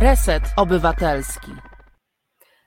Reset Obywatelski.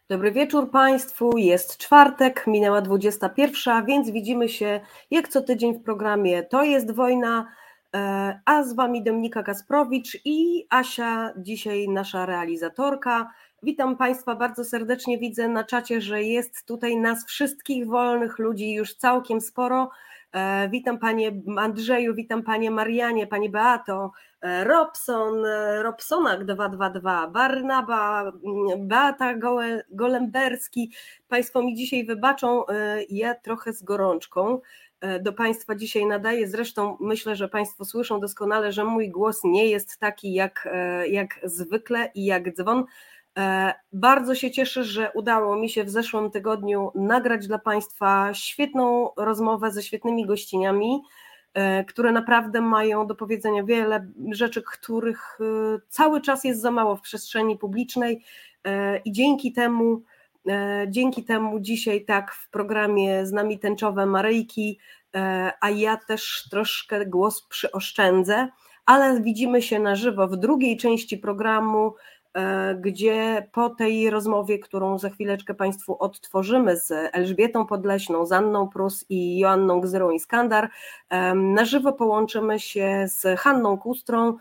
Dobry wieczór Państwu. Jest czwartek, minęła 21, więc widzimy się jak co tydzień w programie To jest wojna. E, a z Wami Dominika Kasprowicz i Asia, dzisiaj nasza realizatorka. Witam Państwa bardzo serdecznie. Widzę na czacie, że jest tutaj nas wszystkich wolnych ludzi już całkiem sporo. E, witam Panie Andrzeju, witam Panie Marianie, Pani Beato, e, Robson, e, Robsonak 222, Barnaba, mm, Beata Golemberski. Państwo mi dzisiaj wybaczą, ja trochę z gorączką do Państwa dzisiaj nadaję. Zresztą myślę, że Państwo słyszą doskonale, że mój głos nie jest taki jak, jak zwykle i jak dzwon. E, bardzo się cieszę, że udało mi się w zeszłym tygodniu nagrać dla Państwa świetną rozmowę ze świetnymi gościniami, e, które naprawdę mają do powiedzenia wiele rzeczy, których e, cały czas jest za mało w przestrzeni publicznej i dzięki temu, dzięki temu dzisiaj tak w programie z nami tęczowe Maryjki, a ja też troszkę głos przyoszczędzę, ale widzimy się na żywo w drugiej części programu gdzie po tej rozmowie, którą za chwileczkę Państwu odtworzymy z Elżbietą Podleśną, z Anną Prus i Joanną Gzyrą Iskandar, na żywo połączymy się z Hanną Kustrą,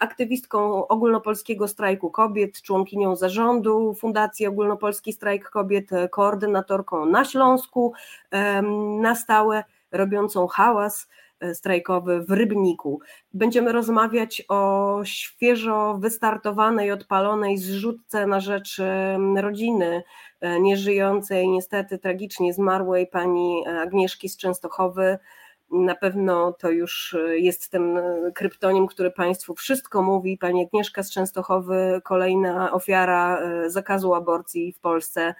aktywistką ogólnopolskiego strajku kobiet, członkinią zarządu Fundacji Ogólnopolski Strajk Kobiet, koordynatorką na Śląsku na stałe, robiącą hałas E, strajkowy w Rybniku. Będziemy rozmawiać o świeżo wystartowanej, odpalonej zrzutce na rzecz rodziny e, nieżyjącej, niestety tragicznie zmarłej pani Agnieszki z Częstochowy. Na pewno to już jest ten kryptonim, który Państwu wszystko mówi. Pani Agnieszka z Częstochowy, kolejna ofiara e, zakazu aborcji w Polsce.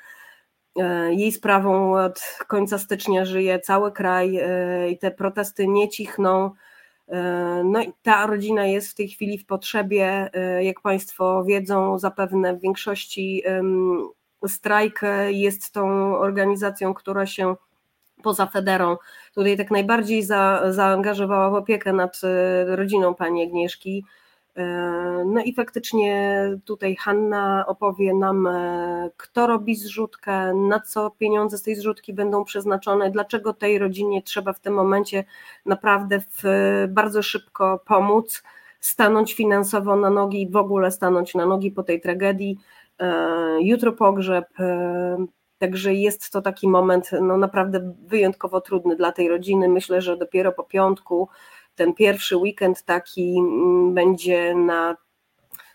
E, jej sprawą od końca stycznia żyje cały kraj e, i te protesty nie cichną. E, no i ta rodzina jest w tej chwili w potrzebie, jak Państwo wiedzą, zapewne w większości strajk jest tą organizacją, która się poza Federą tutaj tak najbardziej za, zaangażowała w opiekę nad rodziną pani Agnieszki. E, no i faktycznie tutaj Hanna opowie nam, e, kto robi zrzutkę, na co pieniądze z tej zrzutki będą przeznaczone, dlaczego tej rodzinie trzeba w tym momencie naprawdę w, bardzo szybko pomóc, stanąć finansowo na nogi w ogóle stanąć na nogi po tej tragedii. E, jutro pogrzeb, Także jest to taki moment no naprawdę wyjątkowo trudny dla tej rodziny. Myślę, że dopiero po piątku ten pierwszy weekend taki mm, będzie na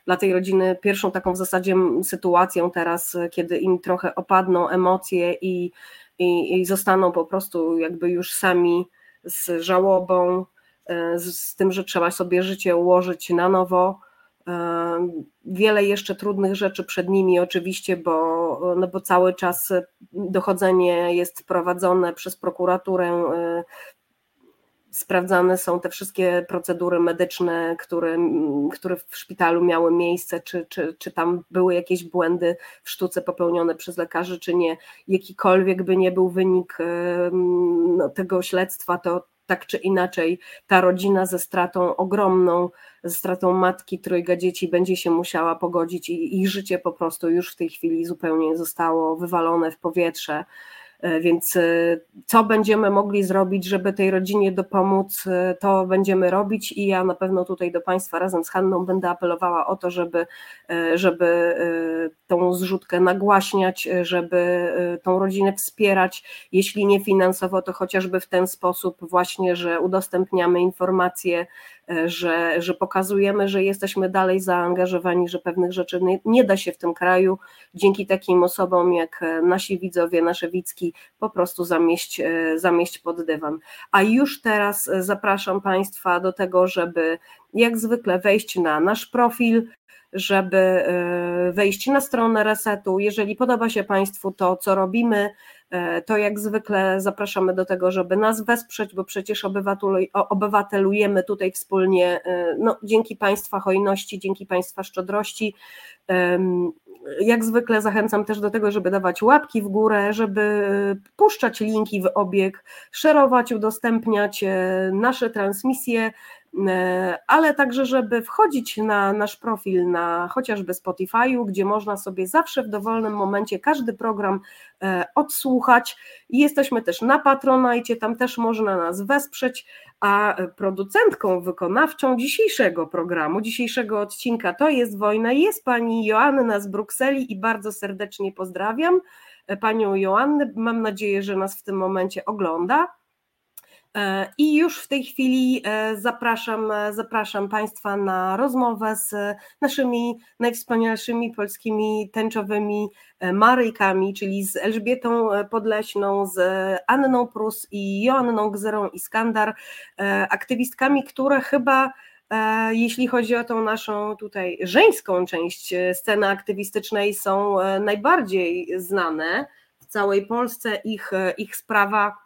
dla tej rodziny pierwszą taką w zasadzie sytuacją teraz, kiedy im trochę opadną emocje i, i, i zostaną po prostu jakby już sami z żałobą, e, z, z tym, że trzeba sobie życie ułożyć na nowo. E, wiele jeszcze trudnych rzeczy przed nimi, oczywiście, bo, no bo cały czas dochodzenie jest prowadzone przez prokuraturę e, sprawdzane są te wszystkie procedury medyczne, które, które w szpitalu miały miejsce, czy, czy, czy tam były jakieś błędy w sztuce popełnione przez lekarzy, czy nie. Jakikolwiek by nie był wynik no, tego śledztwa, to tak czy inaczej ta rodzina ze stratą ogromną, ze stratą matki, trójga dzieci będzie się musiała pogodzić i ich życie po prostu już w tej chwili zupełnie zostało wywalone w powietrze. E, więc e, co będziemy mogli zrobić, żeby tej rodzinie dopomóc, e, to będziemy robić i ja na pewno tutaj do Państwa razem z Hanną będę apelowała o to, żeby, żeby tą zrzutkę nagłaśniać, żeby tą rodzinę wspierać, jeśli nie finansowo, to chociażby w ten sposób właśnie, że udostępniamy informacje że, że pokazujemy, że jesteśmy dalej zaangażowani, że pewnych rzeczy nie, nie da się w tym kraju dzięki takim osobom jak e, nasi widzowie, nasze widzki po prostu zamieść, e, zamieść pod dywan. A już teraz zapraszam Państwa do tego, żeby jak zwykle wejść na nasz profil, żeby wejść na stronę resetu. Jeżeli podoba się Państwu to, co robimy, E, to jak zwykle zapraszamy do tego, żeby nas wesprzeć, bo przecież obywatelujemy tutaj wspólnie e, no, dzięki Państwa hojności, dzięki Państwa szczodrości. Jak zwykle zachęcam też do tego, żeby dawać łapki w górę, żeby puszczać linki w obieg, szerować, udostępniać e, nasze transmisje E, ale także, żeby wchodzić na nasz profil na chociażby Spotify'u, gdzie można sobie zawsze w dowolnym momencie każdy program e, odsłuchać. Jesteśmy też na Patronajcie, tam też można nas wesprzeć, a producentką wykonawczą dzisiejszego programu, dzisiejszego odcinka to jest Wojna, jest pani Joanna z Brukseli i bardzo serdecznie pozdrawiam e, panią Joannę, mam nadzieję, że nas w tym momencie ogląda. E, I już w tej chwili e, zapraszam, e, zapraszam Państwa na rozmowę z naszymi najwspanialszymi polskimi tęczowymi Maryjkami, czyli z Elżbietą Podleśną, z Anną Prus i Joanną Gzerą Iskandar, aktywistkami, które chyba jeśli chodzi o tą naszą tutaj żeńską część sceny aktywistycznej, są najbardziej znane w całej Polsce. Ich, ich sprawa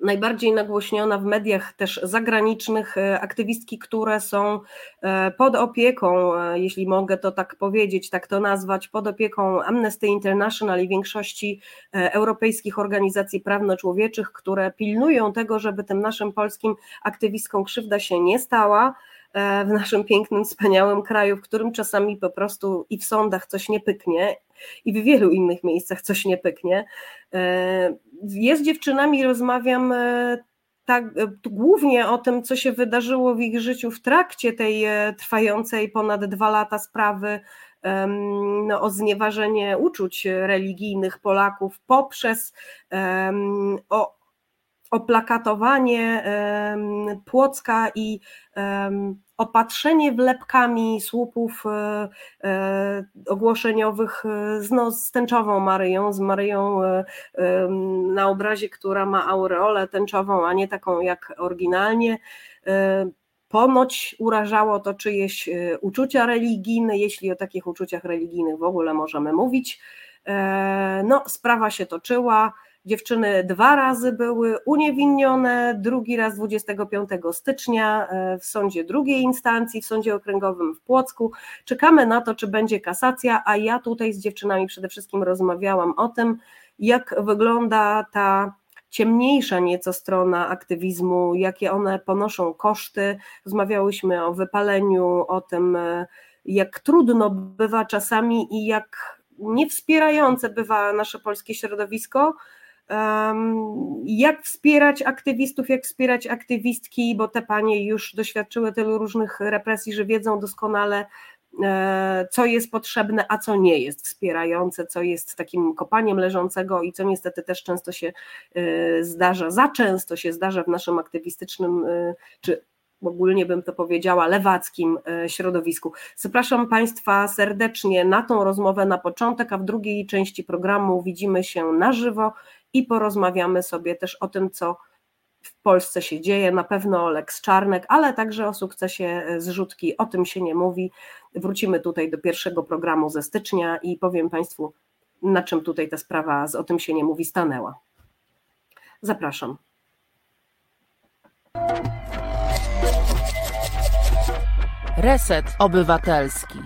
najbardziej nagłośniona w mediach też zagranicznych, e, aktywistki, które są e, pod opieką, e, jeśli mogę to tak powiedzieć, tak to nazwać, pod opieką Amnesty International i większości europejskich organizacji prawno-człowieczych, które pilnują tego, żeby tym naszym polskim aktywistkom krzywda się nie stała w naszym pięknym, wspaniałym kraju, w którym czasami po prostu i w sądach coś nie pyknie, i w wielu innych miejscach coś nie pyknie. Ja z dziewczynami rozmawiam e, tak, e, głównie o tym, co się wydarzyło w ich życiu w trakcie tej e, trwającej ponad dwa lata sprawy no, o znieważenie uczuć religijnych Polaków poprzez o, oplakatowanie Płocka i opatrzenie wlepkami słupów e, e, ogłoszeniowych e, z, no, z tęczową Maryją, z Maryją na obrazie, która ma aureolę tęczową, a nie taką jak oryginalnie. Ponoć urażało to czyjeś uczucia religijne, jeśli o takich uczuciach religijnych w ogóle możemy mówić. No, sprawa się toczyła. Dziewczyny dwa razy były uniewinnione, drugi raz 25 stycznia e, w sądzie drugiej instancji, w sądzie okręgowym w Płocku. Czekamy na to, czy będzie kasacja, a ja tutaj z dziewczynami przede wszystkim rozmawiałam o tym, jak wygląda ta ciemniejsza nieco strona aktywizmu, jakie one ponoszą koszty. Rozmawiałyśmy o wypaleniu, o tym, e, jak trudno bywa czasami i jak niewspierające bywa nasze polskie środowisko, jak wspierać aktywistów, jak wspierać aktywistki, bo te panie już doświadczyły tylu różnych represji, że wiedzą doskonale, e, co jest potrzebne, a co nie jest wspierające, co jest takim kopaniem leżącego i co niestety też często się e, zdarza, za często się zdarza w naszym aktywistycznym e, czy ogólnie bym to powiedziała, lewackim środowisku. Zapraszam Państwa serdecznie na tą rozmowę na początek, a w drugiej części programu widzimy się na żywo i porozmawiamy sobie też o tym, co w Polsce się dzieje, na pewno o Lex Czarnek, ale także o sukcesie zrzutki, o tym się nie mówi. Wrócimy tutaj do pierwszego programu ze stycznia i powiem Państwu, na czym tutaj ta sprawa z o tym się nie mówi stanęła. Zapraszam. Reset Obywatelski.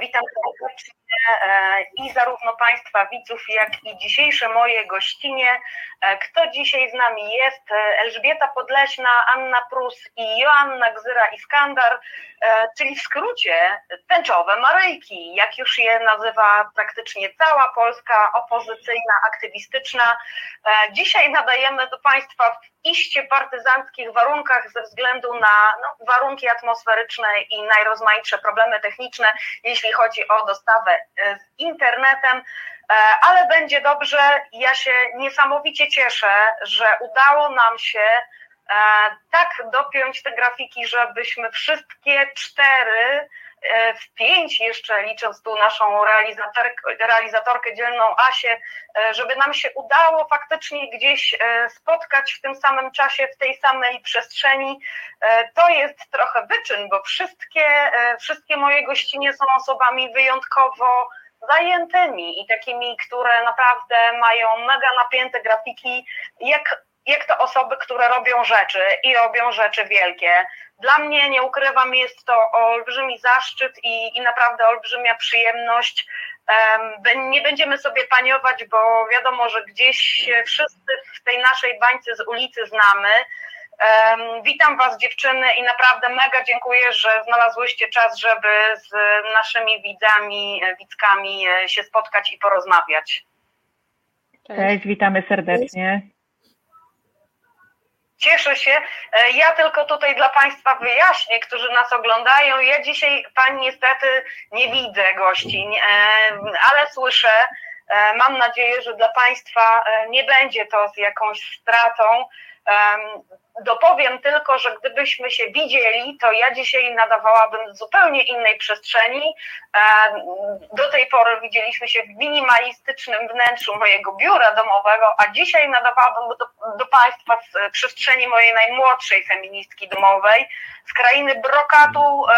Witam E, i zarówno Państwa widzów, jak i dzisiejsze moje gościnie. E, kto dzisiaj z nami jest? E, Elżbieta Podleśna, Anna Prus i Joanna Gzyra-Iskandar, czyli w skrócie tęczowe Maryjki, jak już je nazywa praktycznie cała Polska opozycyjna, aktywistyczna. Dzisiaj nadajemy do Państwa w iście partyzanckich warunkach ze względu na no, warunki atmosferyczne i najrozmaitsze problemy techniczne, jeśli chodzi o dostawę z internetem, e, ale będzie dobrze. Ja się niesamowicie cieszę, że udało nam się e, tak dopiąć te grafiki, żebyśmy wszystkie cztery e, w pięć jeszcze licząc tu naszą realizatorkę, realizatorkę dzielną Asię, żeby nam się udało faktycznie gdzieś spotkać w tym samym czasie, w tej samej przestrzeni. To jest trochę wyczyn, bo wszystkie, wszystkie moje gościnie są osobami wyjątkowo zajętymi i takimi, które naprawdę mają mega napięte grafiki, jak, jak to osoby, które robią rzeczy i robią rzeczy wielkie. Dla mnie, nie ukrywam, jest to olbrzymi zaszczyt i, i naprawdę olbrzymia przyjemność Nie będziemy sobie paniować, bo wiadomo, że gdzieś wszyscy w tej naszej bańce z ulicy znamy. Witam Was dziewczyny i naprawdę mega dziękuję, że znalazłyście czas, żeby z naszymi widzami, widzkami e, się spotkać i porozmawiać. Cześć witamy serdecznie. Cieszę się. E, ja tylko tutaj dla Państwa wyjaśnię, którzy nas oglądają. Ja dzisiaj Pani niestety nie widzę gości, e, ale słyszę. Mam nadzieję, że dla Państwa nie będzie to z jakąś stratą. Dopowiem tylko, że gdybyśmy się widzieli, to ja dzisiaj nadawałabym zupełnie innej przestrzeni. Do tej pory widzieliśmy się w minimalistycznym wnętrzu mojego biura domowego, a dzisiaj nadawałabym do, do Państwa z przestrzeni mojej najmłodszej feministki domowej, z krainy brokatu, e,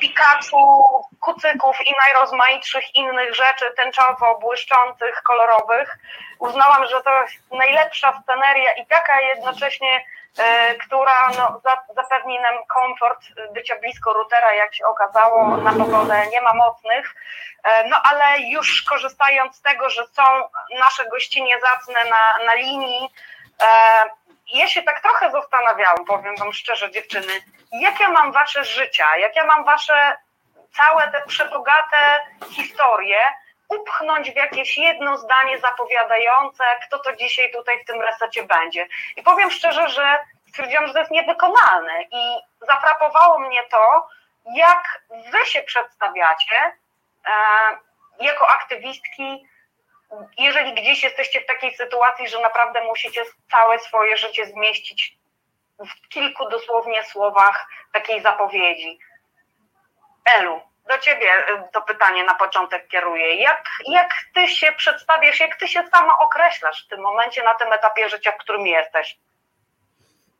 Pikachu, kucyków i najrozmaitszych innych rzeczy tęczowo błyszczących, kolorowych. Uznałam, że to jest najlepsza sceneria i taka jednocześnie, e, która no, zapewni nam komfort bycia blisko routera, jak się okazało, na pogodę nie ma mocnych. E, no ale już korzystając z tego, że są nasze gościnie zacne na, na linii, e, ja się tak trochę zastanawiałam, powiem wam szczerze, dziewczyny, jak ja mam wasze życia, jak ja mam wasze całe te przebogate historie upchnąć w jakieś jedno zdanie zapowiadające, kto to dzisiaj tutaj w tym resecie będzie. I powiem szczerze, że stwierdziłam, że to jest niewykonalne i zafrapowało mnie to, jak wy się przedstawiacie e, jako aktywistki, jeżeli gdzieś jesteście w takiej sytuacji, że naprawdę musicie całe swoje życie zmieścić w kilku dosłownie słowach takiej zapowiedzi. Elu, do ciebie y, to pytanie na początek kieruję. Jak, jak ty się przedstawiasz, jak ty się sama określasz w tym momencie, na tym etapie życia, w którym jesteś?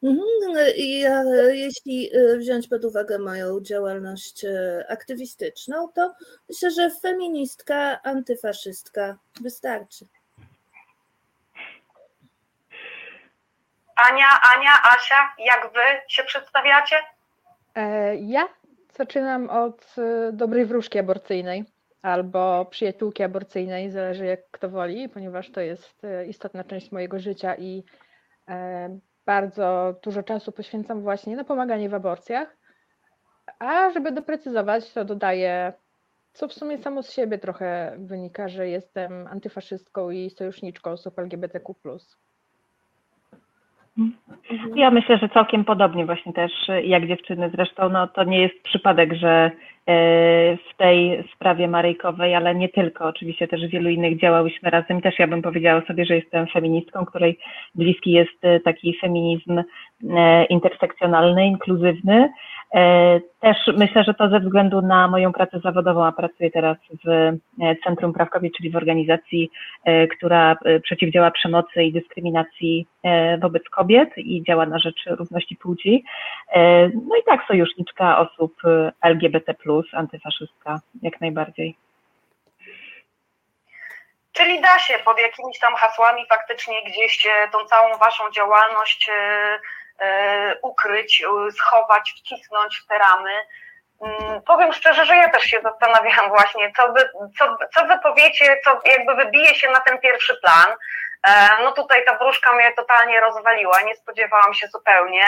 Mhm, no ja, jeśli y, wziąć pod uwagę moją działalność y, aktywistyczną, to myślę, że feministka, antyfaszystka wystarczy. Ania, Ania, Asia, jak wy się przedstawiacie? E, ja zaczynam od dobrej wróżki aborcyjnej albo przyjaciółki aborcyjnej, zależy jak kto woli, ponieważ to jest istotna część mojego życia i e, bardzo dużo czasu poświęcam właśnie na pomaganie w aborcjach. A żeby doprecyzować, to dodaję, co w sumie samo z siebie trochę wynika, że jestem antyfaszystką i sojuszniczką osób LGBTQ. Ja myślę, że całkiem podobnie właśnie też jak dziewczyny. Zresztą no, to nie jest przypadek, że e, w tej sprawie Maryjkowej, ale nie tylko, oczywiście też wielu innych działałyśmy razem. Też ja bym powiedziała sobie, że jestem feministką, której bliski jest e, taki feminizm e, intersekcjonalny, inkluzywny, też myślę, że to ze względu na moją pracę zawodową, a pracuję teraz w e, Centrum Praw Kobiet, czyli w organizacji, e, która przeciwdziała przemocy i dyskryminacji wobec kobiet i działa na rzecz równości płci. No i tak, sojuszniczka osób LGBT, antyfaszystka, jak najbardziej. Czyli da się pod jakimiś tam hasłami faktycznie gdzieś tą całą waszą działalność E, ukryć, e, schować, wcisnąć w te ramy. Mm, powiem szczerze, że ja też się zastanawiałam właśnie, co wy, co, co wy powiecie, co jakby wybije się na ten pierwszy plan. E, no tutaj ta wróżka mnie totalnie rozwaliła, nie spodziewałam się zupełnie.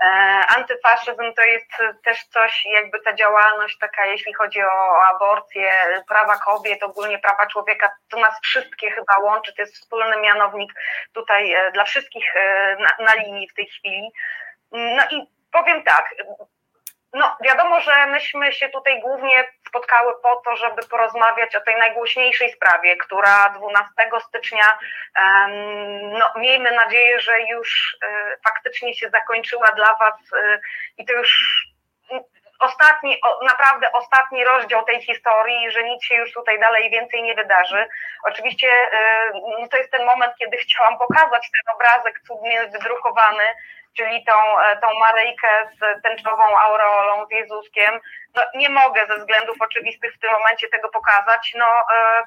E, antyfaszyzm to jest też coś, jakby ta działalność taka, jeśli chodzi o aborcję, prawa kobiet, ogólnie prawa człowieka, to nas wszystkie chyba łączy, to jest wspólny mianownik tutaj e, dla wszystkich na, na linii w tej chwili. No i powiem tak, no, wiadomo, że myśmy się tutaj głównie spotkały po to, żeby porozmawiać o tej najgłośniejszej sprawie, która 12 stycznia, no, miejmy nadzieję, że już e, faktycznie się zakończyła dla Was e, i to już ostatni, naprawdę ostatni rozdział tej historii, że nic się już tutaj dalej więcej nie wydarzy. Oczywiście no, to jest ten moment, kiedy chciałam pokazać ten obrazek cudnie wydrukowany, czyli tą, e, tą Maryjkę z tęczową aureolą, z Jezuskiem. No, nie mogę ze względów oczywistych w tym momencie tego pokazać. No, e,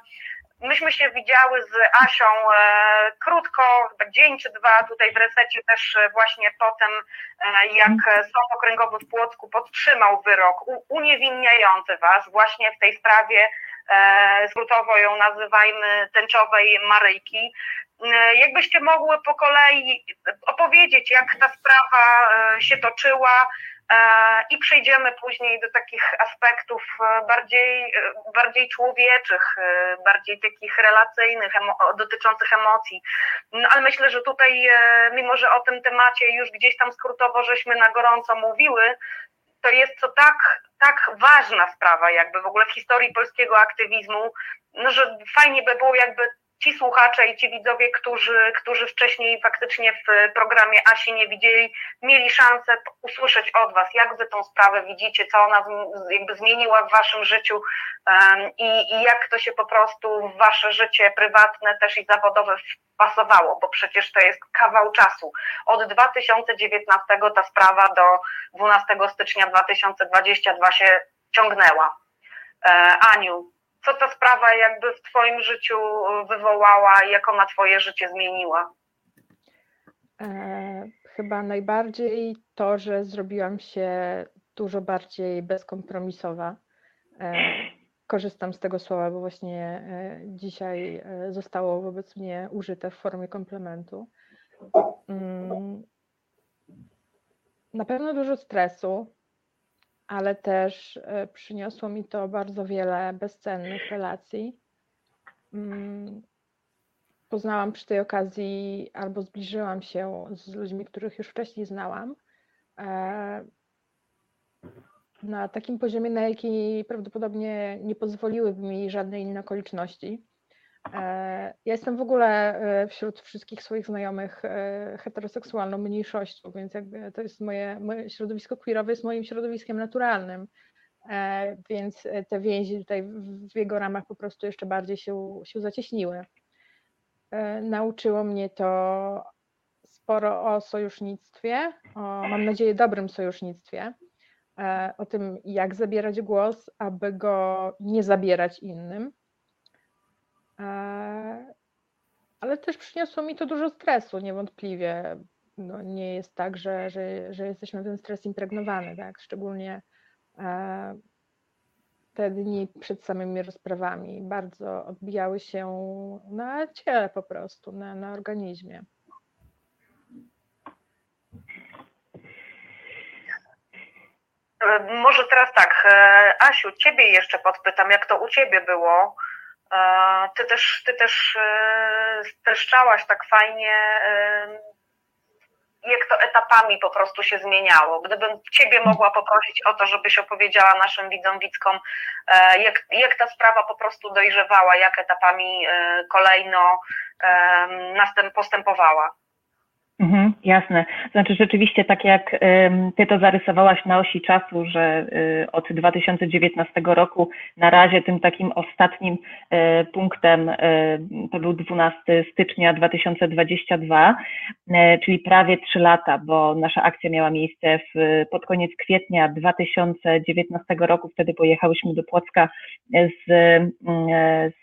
myśmy się widziały z Asią e, krótko, dzień czy dwa tutaj w resecie też właśnie potem, jak Sąd Okręgowy w Płocku podtrzymał wyrok uniewinniający Was właśnie w tej sprawie skrótowo ją nazywajmy tęczowej Maryjki. Jakbyście mogły po kolei opowiedzieć, jak ta sprawa się toczyła, E, I przejdziemy później do takich aspektów e, bardziej, e, bardziej człowieczych, bardziej takich relacyjnych, emo dotyczących emocji. No, ale myślę, że tutaj, mimo że o tym temacie już gdzieś tam skrótowo żeśmy na gorąco mówiły, to jest to tak, tak ważna sprawa, jakby w ogóle w historii polskiego aktywizmu, no, że fajnie by było jakby ci słuchacze i ci widzowie, którzy, którzy wcześniej faktycznie w programie Asi nie widzieli, mieli szansę usłyszeć od Was, jak Wy tą sprawę widzicie, co ona jakby zmieniła w Waszym życiu um, i, i jak to się po prostu w Wasze życie prywatne też i zawodowe wpasowało, bo przecież to jest kawał czasu. Od 2019 ta sprawa do 12 stycznia 2022 się ciągnęła. E, Aniu, co ta sprawa jakby w Twoim życiu wywołała i jak ona Twoje życie zmieniła? E, chyba najbardziej to, że zrobiłam się dużo bardziej bezkompromisowa. E, korzystam z tego słowa, bo właśnie e, dzisiaj e, zostało wobec mnie użyte w formie komplementu. Mm, na pewno dużo stresu, ale też e, przyniosło mi to bardzo wiele bezcennych relacji. Mm, poznałam przy tej okazji albo zbliżyłam się z ludźmi, których już wcześniej znałam. E, na takim poziomie, na jaki prawdopodobnie nie pozwoliłyby mi żadne inne okoliczności. E, ja jestem w ogóle e, wśród wszystkich swoich znajomych e, heteroseksualną mniejszością, więc jakby to jest moje, moje środowisko queerowe jest moim środowiskiem naturalnym, więc te więzi tutaj w jego ramach po prostu jeszcze bardziej się, się zacieśniły. Nauczyło mnie to sporo o sojusznictwie, o, mam nadzieję dobrym sojusznictwie, o tym jak zabierać głos, aby go nie zabierać innym ale też przyniosło mi to dużo stresu, niewątpliwie. No, nie jest tak, że, że, że jesteśmy w ten stres impregnowany, tak? Szczególnie e, te dni przed samymi rozprawami bardzo odbijały się na ciele po prostu, na, na organizmie. E, może teraz tak, Asiu, ciebie jeszcze podpytam, jak to u ciebie było ty też, ty też e, streszczałaś tak fajnie, e, jak to etapami po prostu się zmieniało. Gdybym Ciebie mogła poprosić o to, żebyś opowiedziała naszym widzom, widzkom, e, jak, jak ta sprawa po prostu dojrzewała, jak etapami kolejno postępowała. Mhm, jasne. Znaczy rzeczywiście tak jak ty to zarysowałaś na osi czasu, że y, od 2019 roku na razie tym takim ostatnim y, punktem to był 12 stycznia 2022, czyli prawie 3 lata, bo nasza akcja miała miejsce w, pod koniec kwietnia 2019 roku. Wtedy pojechałyśmy do Płocka z,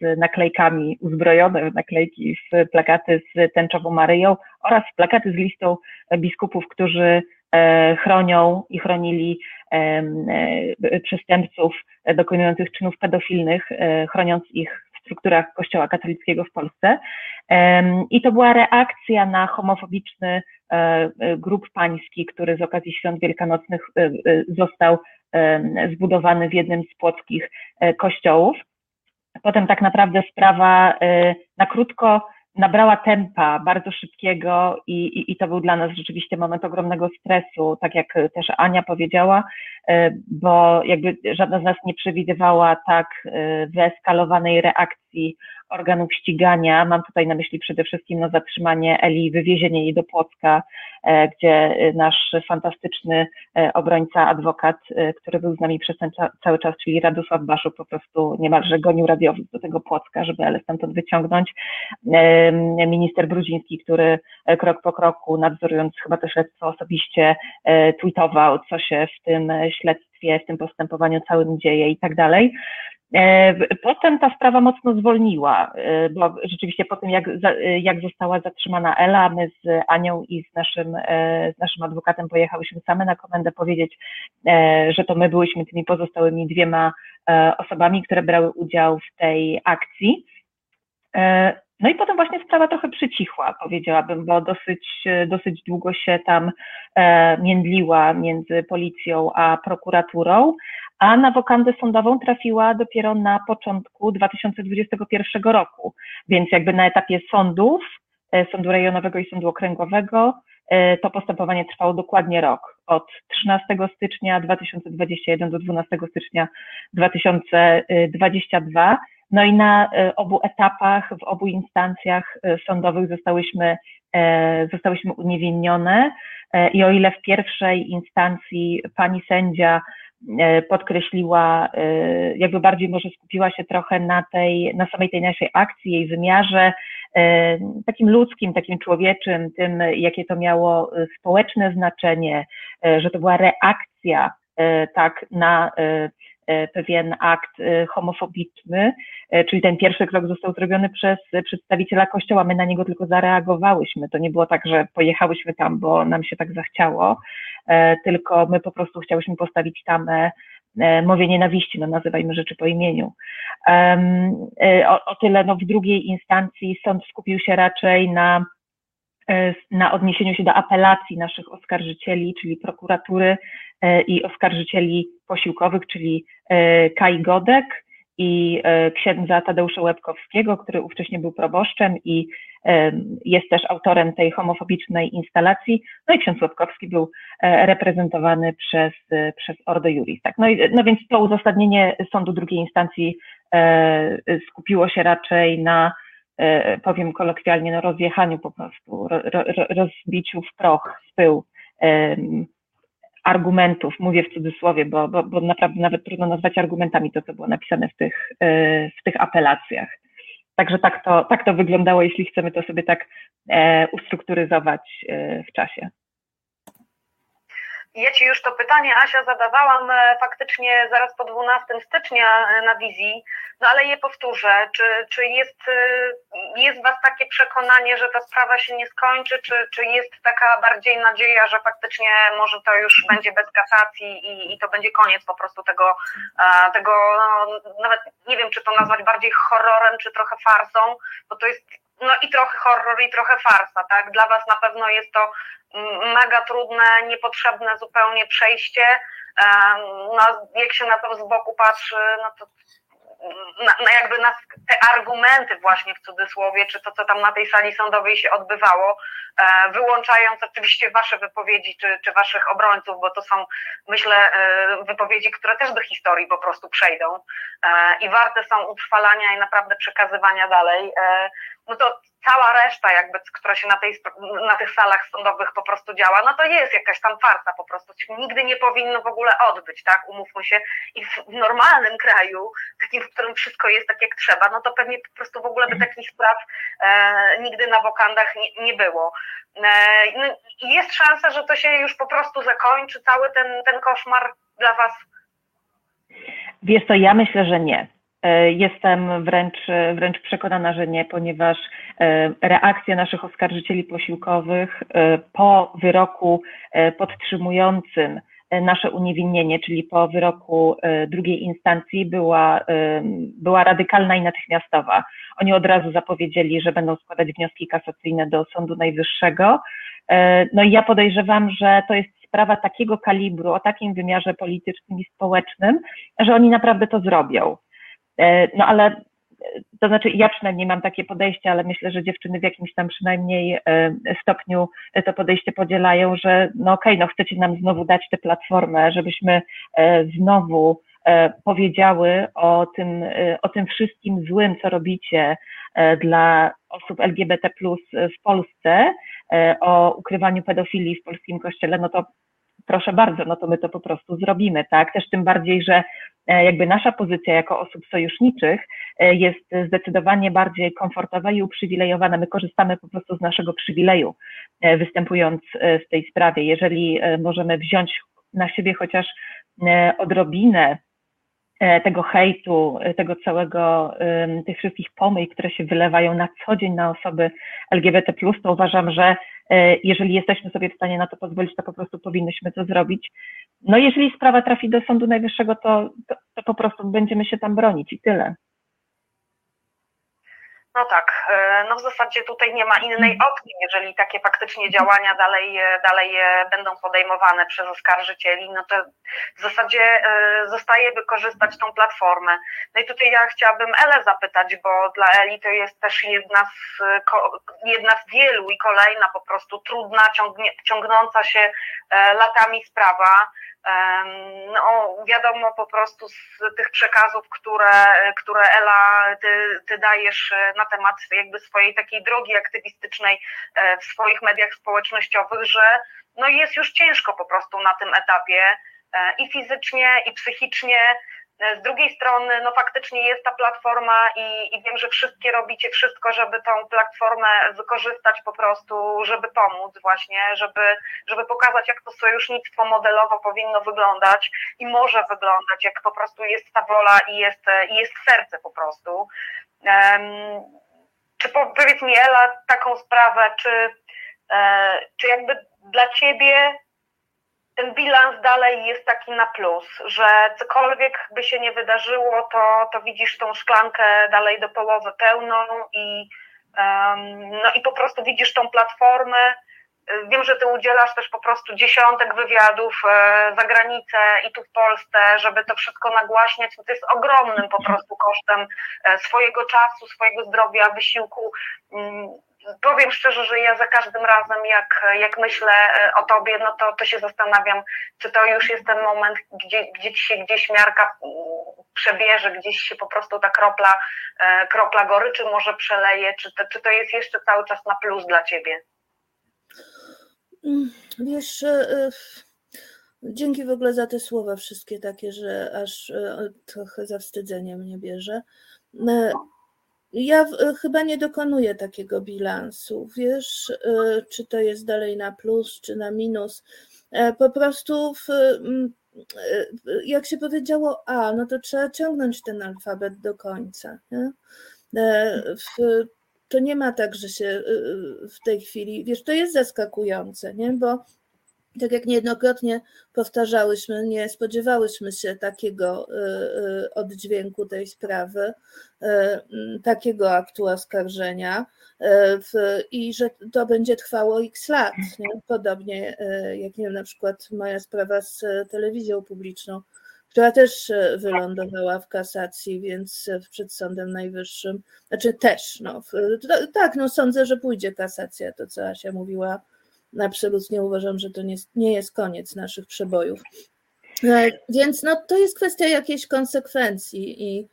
z naklejkami uzbrojone, naklejki w plakaty z tęczową Maryją oraz z listą biskupów, którzy e, chronią i chronili e, przestępców dokonujących czynów pedofilnych, e, chroniąc ich w strukturach Kościoła katolickiego w Polsce. I to była reakcja na homofobiczny grup pański, który z okazji świąt wielkanocnych został zbudowany w jednym z płockich kościołów. Potem tak naprawdę sprawa na krótko nabrała tempa bardzo szybkiego i, i, i, to był dla nas rzeczywiście moment ogromnego stresu, tak jak też Ania powiedziała, e, bo jakby żadna z nas nie przewidywała tak e, wyeskalowanej reakcji organów ścigania. Mam tutaj na myśli przede wszystkim no, zatrzymanie Eli, wywiezienie jej do Płocka, e, gdzie nasz fantastyczny obrońca, adwokat, który był z nami przez ten cały czas, czyli Radosław Baszu, po prostu niemalże gonił radiowóz do tego Płocka, żeby Elę stamtąd wyciągnąć minister Brudziński, który e, krok po kroku, nadzorując chyba to śledztwo osobiście, e, tweetował, co się w tym śledztwie śledztwie, w tym postępowaniu całym dzieje i tak dalej. Potem ta sprawa mocno zwolniła, bo rzeczywiście po tym, jak, jak została zatrzymana Ela, my z Anią i z naszym, z naszym adwokatem pojechałyśmy same na komendę powiedzieć, że to my byłyśmy tymi pozostałymi dwiema osobami, które brały udział w tej akcji. No i potem właśnie sprawa trochę przycichła, powiedziałabym, bo dosyć, dosyć długo się tam e, międliła między policją a prokuraturą, a na wokandę sądową trafiła dopiero na początku 2021 roku, więc jakby na etapie sądów, e, sądu rejonowego i sądu okręgowego, e, to postępowanie trwało dokładnie rok, od 13 stycznia 2021 do 12 stycznia 2022 no i na e, obu etapach, w obu instancjach e, sądowych zostałyśmy, e, zostałyśmy uniewinnione. I o ile w pierwszej instancji pani sędzia podkreśliła, jakby bardziej może skupiła się trochę na tej, na samej tej naszej akcji, jej wymiarze, takim ludzkim, takim człowieczym, tym, jakie to miało społeczne znaczenie, że to była reakcja tak na pewien akt e, homofobiczny, e, czyli ten pierwszy krok został zrobiony przez przedstawiciela Kościoła. My na niego tylko zareagowałyśmy. To nie było tak, że pojechałyśmy tam, bo nam się tak zachciało, tylko my po prostu chciałyśmy postawić tam mowie nienawiści, no nazywajmy rzeczy po imieniu. O, o tyle no, w drugiej instancji sąd skupił się raczej na na odniesieniu się do apelacji naszych oskarżycieli, czyli prokuratury i oskarżycieli posiłkowych, czyli e, Kai Godek i e, księdza Tadeusza Łebkowskiego, który ówcześnie był proboszczem i e, jest też autorem tej homofobicznej instalacji. No i ksiądz Łebkowski był reprezentowany przez, przez Ordo Juris. Tak? No, i, no więc to uzasadnienie sądu drugiej instancji skupiło się raczej na powiem kolokwialnie, no rozjechaniu po prostu, ro, ro, rozbiciu w proch, w pył argumentów, mówię w cudzysłowie, bo, bo, bo naprawdę nawet trudno nazwać argumentami to, co było napisane w tych, e, w tych apelacjach. Także tak to, tak to wyglądało, jeśli chcemy to sobie tak e, ustrukturyzować e, w czasie. Ja Ci już to pytanie, Asia, zadawałam e, faktycznie zaraz po 12 stycznia e, na wizji, no ale je powtórzę. Czy, czy jest, e, jest Was takie przekonanie, że ta sprawa się nie skończy, czy, czy jest taka bardziej nadzieja, że faktycznie może to już będzie bez kasacji i, i to będzie koniec po prostu tego, tego no, nawet nie wiem, czy to nazwać bardziej horrorem, czy trochę farsą, bo to jest no i trochę horror i trochę farsa, tak? Dla Was na pewno jest to mega trudne, niepotrzebne zupełnie przejście. No, jak się na to z boku patrzy, no to na, na jakby te argumenty właśnie w cudzysłowie, czy to, co tam na tej sali sądowej się odbywało, e, wyłączając oczywiście wasze wypowiedzi, czy, czy waszych obrońców, bo to są, myślę, e, wypowiedzi, które też do historii po prostu przejdą e, i warte są utrwalania i naprawdę przekazywania dalej no to cała reszta jakby, która się na, tej, na tych salach sądowych po prostu działa, no to jest jakaś tam farsa po prostu, nigdy nie powinno w ogóle odbyć, tak, umówmy się i w normalnym kraju, takim, w którym wszystko jest tak jak trzeba, no to pewnie po prostu w ogóle by takich spraw e, nigdy na wokandach nie, nie było. E, no, jest szansa, że to się już po prostu zakończy, cały ten, ten koszmar dla Was? Wiesz co, ja myślę, że nie jestem wręcz, wręcz przekonana, że nie, ponieważ e, reakcja naszych oskarżycieli posiłkowych e, po wyroku podtrzymującym nasze uniewinnienie, czyli po wyroku drugiej instancji, była, była radykalna i natychmiastowa. Oni od razu zapowiedzieli, że będą składać wnioski kasacyjne do Sądu Najwyższego. No i ja podejrzewam, że to jest sprawa takiego kalibru, o takim wymiarze politycznym i społecznym, że oni naprawdę to zrobią. E, no ale e, to znaczy, ja przynajmniej mam takie podejście, ale myślę, że dziewczyny w jakimś tam przynajmniej e, stopniu to podejście podzielają, że no okej, okay, no chcecie nam znowu dać tę platformę, żebyśmy znowu powiedziały o tym, o tym wszystkim złym, co robicie dla osób LGBT w Polsce, o ukrywaniu pedofilii w polskim kościele, no to proszę bardzo, no to my to po prostu zrobimy, tak? Też tym bardziej, że e, jakby nasza pozycja jako osób sojuszniczych e, jest zdecydowanie bardziej komfortowa i uprzywilejowana. My korzystamy po prostu z naszego przywileju, e, występując w tej sprawie. Jeżeli możemy wziąć na siebie chociaż odrobinę tego hejtu, tego całego, tych wszystkich pomyj, które się wylewają na co dzień na osoby LGBT, to uważam, że jeżeli jesteśmy sobie w stanie na to pozwolić, to po prostu powinnyśmy to zrobić. No jeżeli sprawa trafi do Sądu Najwyższego, to, to, to po prostu będziemy się tam bronić i tyle. No tak, e, no w zasadzie tutaj nie ma innej opcji, jeżeli takie faktycznie działania dalej, e, dalej e, będą podejmowane przez oskarżycieli, no to w zasadzie zostaje wykorzystać tą platformę. No i tutaj ja chciałabym Elę zapytać, bo dla Eli to jest też jedna z, jedna z wielu i kolejna po prostu trudna, ciągnie, ciągnąca się latami sprawa. No, wiadomo po prostu z tych przekazów, które, które Ela, ty, ty dajesz na temat jakby swojej takiej drogi aktywistycznej e, w swoich mediach społecznościowych, że no jest już ciężko po prostu na tym etapie e, i fizycznie, i psychicznie. E, z drugiej strony, no faktycznie jest ta platforma i, i wiem, że wszystkie robicie wszystko, żeby tą platformę wykorzystać po prostu, żeby pomóc właśnie, żeby, żeby pokazać, jak to sojusznictwo modelowo powinno wyglądać i może wyglądać, jak po prostu jest ta wola i jest, i jest serce po prostu. Um, czy powiedz mi, Ela, taką sprawę, czy, e, czy jakby dla ciebie ten bilans dalej jest taki na plus, że cokolwiek by się nie wydarzyło, to, to widzisz tą szklankę dalej do połowy pełną i, um, no i po prostu widzisz tą platformę. Wiem, że ty udzielasz też po prostu dziesiątek wywiadów e, za granicę i tu w Polsce, żeby to wszystko nagłaśniać. To jest ogromnym po prostu kosztem e, swojego czasu, swojego zdrowia, wysiłku mm, powiem szczerze, że ja za każdym razem, jak, jak myślę e, o tobie, no to, to się zastanawiam, czy to już jest ten moment, gdzie, gdzie ci się gdzieś miarka mm, przebierze, gdzieś się po prostu ta kropla, e, kropla goryczy może przeleje, czy to, czy to jest jeszcze cały czas na plus dla ciebie? Mm, wiesz, e, dzięki w ogóle za te słowa wszystkie takie, że aż trochę zawstydzenie mnie bierze. Ja e, chyba nie dokonuję takiego bilansu, wiesz, e, czy to jest dalej na plus, czy na minus. E, po prostu, w, jak się powiedziało A, no to trzeba ciągnąć ten alfabet do końca. Nie? W, to nie ma tak, że się w tej chwili, wiesz, to jest zaskakujące, nie? bo tak jak niejednokrotnie powtarzałyśmy, nie spodziewałyśmy się takiego y, y, oddźwięku tej sprawy, y, takiego aktu oskarżenia i że to będzie trwało x lat. Nie? Podobnie jak nie wiem, na przykład moja sprawa z telewizją publiczną, która też wylądowała w kasacji, więc przed Sądem Najwyższym, znaczy też, no, tak, no sądzę, że pójdzie kasacja, to co Asia mówiła absolutnie uważam, że to nie, nie jest koniec naszych przebojów. E, więc no, to jest kwestia jakiejś konsekwencji i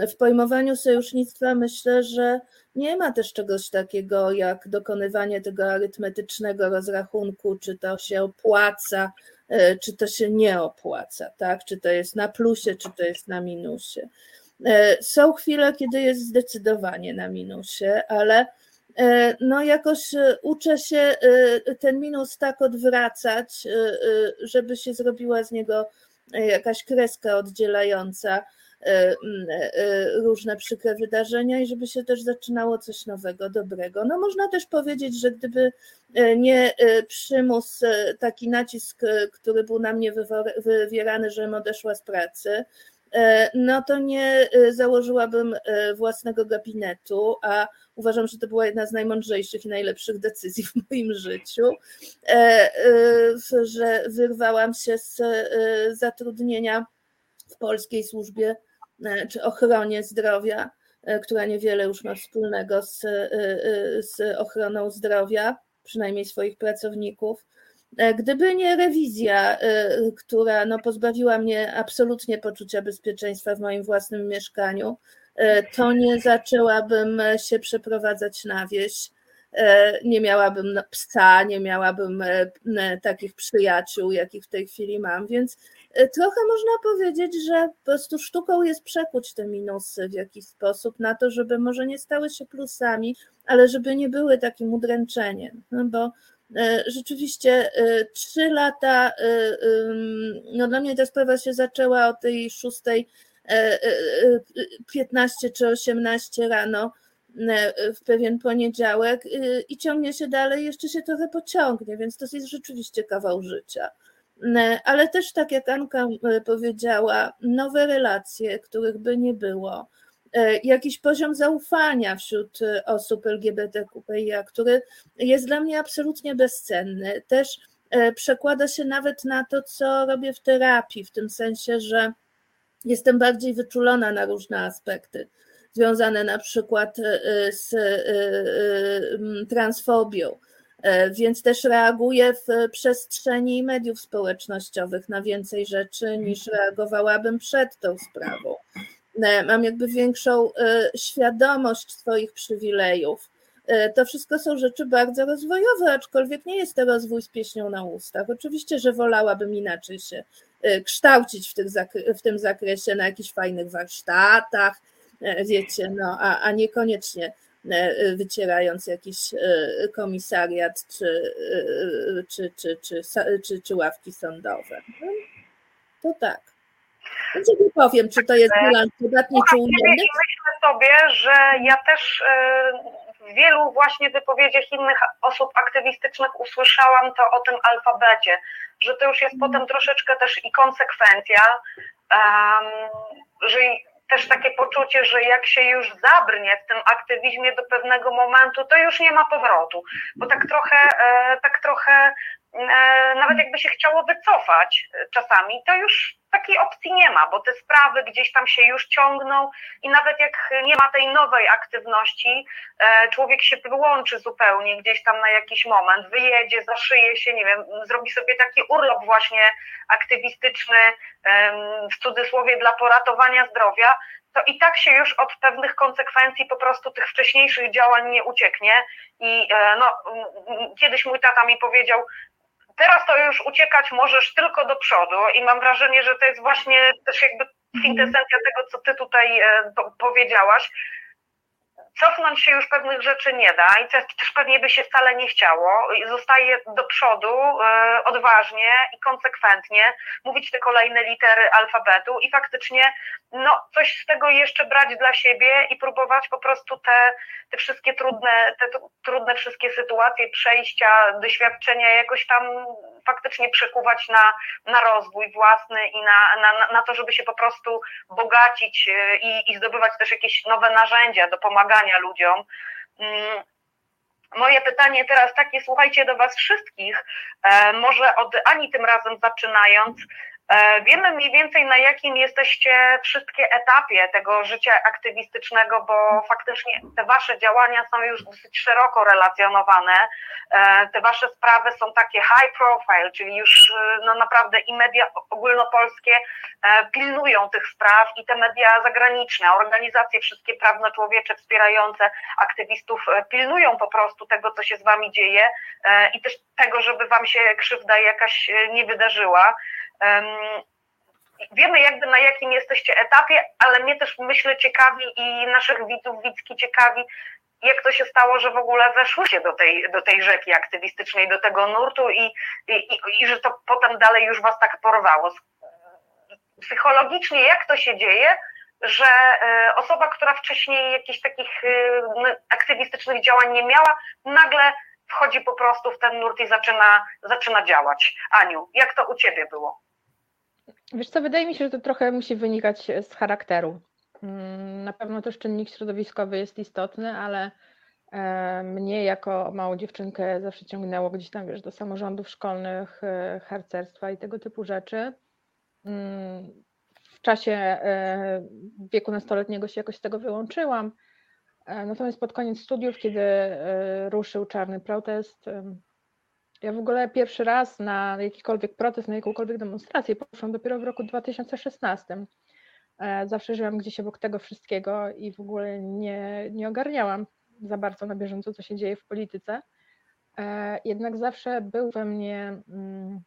y, w pojmowaniu sojusznictwa myślę, że nie ma też czegoś takiego jak dokonywanie tego arytmetycznego rozrachunku, czy to się opłaca, y, czy to się nie opłaca, tak? czy to jest na plusie, czy to jest na minusie. Są chwile, kiedy jest zdecydowanie na minusie, ale E, no jakoś e, uczę się e, ten minus tak odwracać, żeby się zrobiła z niego jakaś kreska oddzielająca różne przykre wydarzenia i żeby się też zaczynało coś nowego, dobrego. No można też powiedzieć, że gdyby nie przymus, taki nacisk, który był na mnie wywierany, żebym odeszła z pracy, no to nie założyłabym własnego gabinetu, a Uważam, że to była jedna z najmądrzejszych i najlepszych decyzji w moim życiu, e, e, że wyrwałam się z e, zatrudnienia w polskiej służbie czy ochronie zdrowia, która niewiele już ma wspólnego z, z ochroną zdrowia, przynajmniej swoich pracowników. Gdyby nie rewizja, która no, pozbawiła mnie absolutnie poczucia bezpieczeństwa w moim własnym mieszkaniu, E, to nie zaczęłabym się przeprowadzać na wieś. E, nie miałabym psa, nie miałabym e, takich przyjaciół, jakich w tej chwili mam, więc trochę można powiedzieć, że po prostu sztuką jest przekuć te minusy w jakiś sposób na to, żeby może nie stały się plusami, ale żeby nie były takim udręczeniem, no bo Rzeczywiście trzy lata, no dla mnie ta sprawa się zaczęła o tej szóstej 15 czy 18 rano w pewien poniedziałek i ciągnie się dalej, jeszcze się trochę pociągnie, więc to jest rzeczywiście kawał życia. Ale też tak jak Anka powiedziała, nowe relacje, których by nie było, jakiś poziom zaufania wśród osób LGBTQIA, który jest dla mnie absolutnie bezcenny. Też przekłada się nawet na to, co robię w terapii, w tym sensie, że jestem bardziej wyczulona na różne aspekty związane na przykład z transfobią, więc też reaguję w przestrzeni mediów społecznościowych na więcej rzeczy niż reagowałabym przed tą sprawą. Mam jakby większą świadomość swoich przywilejów. To wszystko są rzeczy bardzo rozwojowe, aczkolwiek nie jest to rozwój z pieśnią na ustach. Oczywiście, że wolałabym inaczej się kształcić w, w tym zakresie na jakichś fajnych warsztatach, wiecie, no, a, a niekoniecznie wycierając jakiś komisariat czy, czy, czy, czy, czy, czy ławki sądowe. No, to tak. Więc nie powiem, czy to jest bilans podatni, czy ujemny. Myślę sobie, że ja też w wielu właśnie wypowiedziach innych osób aktywistycznych usłyszałam to o tym alfabecie, że to już jest Mhm. potem troszeczkę też i konsekwencja, że też takie poczucie, że jak się już zabrnie w tym aktywizmie do pewnego momentu, to już nie ma powrotu, bo tak trochę, e, tak trochę e, nawet jakby się chciało wycofać e, czasami, to już takiej opcji nie ma, bo te sprawy gdzieś tam się już ciągną i nawet jak nie ma tej nowej aktywności, e, człowiek się wyłączy zupełnie gdzieś tam na jakiś moment, wyjedzie, zaszyje się, nie wiem, zrobi sobie taki urlop właśnie aktywistyczny, w cudzysłowie dla poratowania zdrowia, to i tak się już od pewnych konsekwencji po prostu tych wcześniejszych działań nie ucieknie. I e, no, kiedyś mój tata mi powiedział, teraz to już uciekać możesz tylko do przodu i mam wrażenie, że to jest właśnie też jakby kwintesencja tego, co ty tutaj e, po- powiedziałaś. Cofnąć się już pewnych rzeczy nie da i też, też pewnie by się wcale nie chciało. Zostaje do przodu e, odważnie i konsekwentnie mówić te kolejne litery alfabetu i faktycznie no, coś z tego jeszcze brać dla siebie i próbować po prostu te, te wszystkie trudne, te tr- trudne wszystkie sytuacje, przejścia, doświadczenia jakoś tam faktycznie przekuwać na, na rozwój własny i na, na, na to, żeby się po prostu bogacić e, i, i zdobywać też jakieś nowe narzędzia do pomagania ludziom. Mm, Moje pytanie teraz takie, słuchajcie do Was wszystkich, e, może od Ani tym razem zaczynając. E, Wiemy mniej więcej na jakim jesteście wszystkie etapie tego życia aktywistycznego, bo faktycznie te Wasze działania są już dosyć szeroko relacjonowane. E, Te Wasze sprawy są takie high profile, czyli już e, no naprawdę i media ogólnopolskie pilnują tych spraw i te media zagraniczne, organizacje wszystkie prawno-człowiecze wspierające aktywistów pilnują po prostu tego, co się z Wami dzieje i też tego, żeby Wam się krzywda jakaś nie wydarzyła. Em, Wiemy jakby na jakim jesteście etapie, ale mnie też myślę ciekawi i naszych widzów, widzki ciekawi, jak to się stało, że w ogóle weszłyście do tej, do tej rzeki aktywistycznej, do tego nurtu i, i, i, i że to potem dalej już was tak porwało. Psychologicznie jak to się dzieje, że e, osoba, która wcześniej jakichś takich e, aktywistycznych działań nie miała, nagle wchodzi po prostu w ten nurt i zaczyna, zaczyna działać. Aniu, jak to u ciebie było? Wiesz co, wydaje mi się, że to trochę musi wynikać z charakteru. Mm, Na pewno też czynnik środowiskowy jest istotny, ale e, mnie jako małą dziewczynkę zawsze ciągnęło gdzieś tam, wiesz, do samorządów szkolnych, e, harcerstwa i tego typu rzeczy. Mm, W czasie e, wieku nastoletniego się jakoś z tego wyłączyłam. Natomiast pod koniec studiów, kiedy ruszył czarny protest, ja w ogóle pierwszy raz na jakikolwiek protest, na jakąkolwiek demonstrację poszłam dopiero w roku 2016. E, Zawsze żyłam gdzieś obok tego wszystkiego i w ogóle nie, nie ogarniałam za bardzo na bieżąco, co się dzieje w polityce. E, Jednak zawsze był we mnie mm,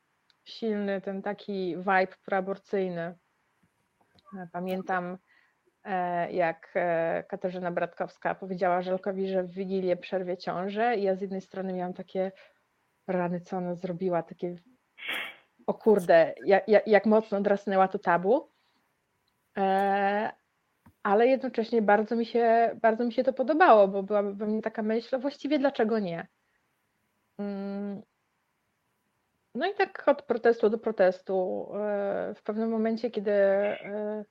silny ten taki vibe proaborcyjny. E, Pamiętam, jak Katarzyna Bratkowska powiedziała Żelkowi, że w Wigilię przerwie ciążę i ja z jednej strony miałam takie rany, co ona zrobiła, takie o kurde, jak, jak, jak mocno drasnęła to tabu. E, ale jednocześnie bardzo mi, się, bardzo mi się to podobało, bo była we mnie taka myśl, właściwie dlaczego nie? Mm. No i tak od protestu do protestu. e, W pewnym momencie, kiedy e,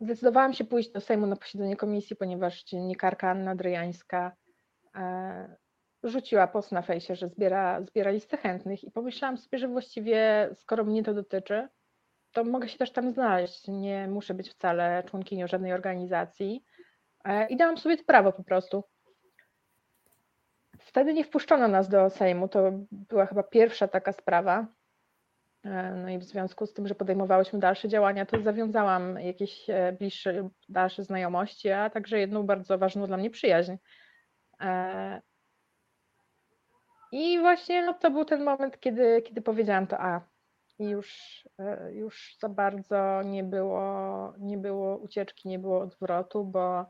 zdecydowałam się pójść do Sejmu na posiedzenie komisji, ponieważ dziennikarka Anna Dryjańska e, rzuciła post na fejsie, że zbiera, zbiera listę chętnych i pomyślałam sobie, że właściwie skoro mnie to dotyczy, to mogę się też tam znaleźć. Nie muszę być wcale członkinią żadnej organizacji e, i dałam sobie to prawo po prostu. Wtedy nie wpuszczono nas do Sejmu. To była chyba pierwsza taka sprawa. E, No i w związku z tym, że podejmowałyśmy dalsze działania, to zawiązałam jakieś e, bliższe, dalsze znajomości, a także jedną bardzo ważną dla mnie przyjaźń. I właśnie no, to był ten moment, kiedy, kiedy powiedziałam to A. I już, e, już za bardzo nie było, nie było ucieczki, nie było odwrotu, bo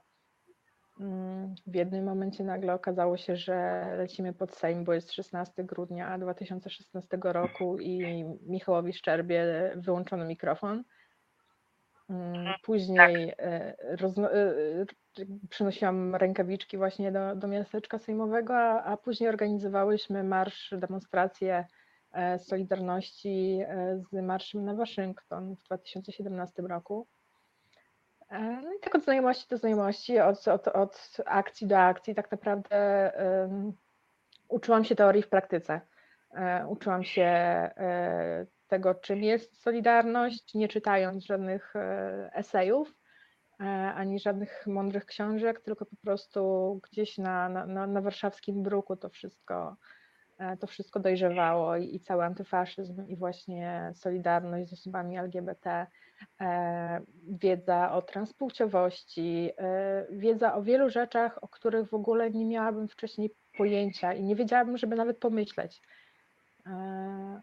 mm, w jednym momencie nagle okazało się, że lecimy pod Sejm, bo jest 16 grudnia 2016 roku i Michałowi Szczerbie wyłączono mikrofon. Mm, Później rozno, e, e, przynosiłam rękawiczki właśnie do, do miasteczka sejmowego, a, a później organizowałyśmy marsz, demonstrację e, Solidarności e, z marszem na Waszyngton w 2017 roku. E, No i tak od znajomości do znajomości, od, od, od akcji do akcji, tak naprawdę em, uczyłam się teorii w praktyce. Uczyłam się tego, czym jest Solidarność, nie czytając żadnych esejów ani żadnych mądrych książek, tylko po prostu gdzieś na, na, na, warszawskim bruku to wszystko, e, to wszystko dojrzewało i, i cały antyfaszyzm i właśnie Solidarność z osobami LGBT, e, wiedza o transpłciowości, e, wiedza o wielu rzeczach, o których w ogóle nie miałabym wcześniej pojęcia i nie wiedziałabym, żeby nawet pomyśleć. E,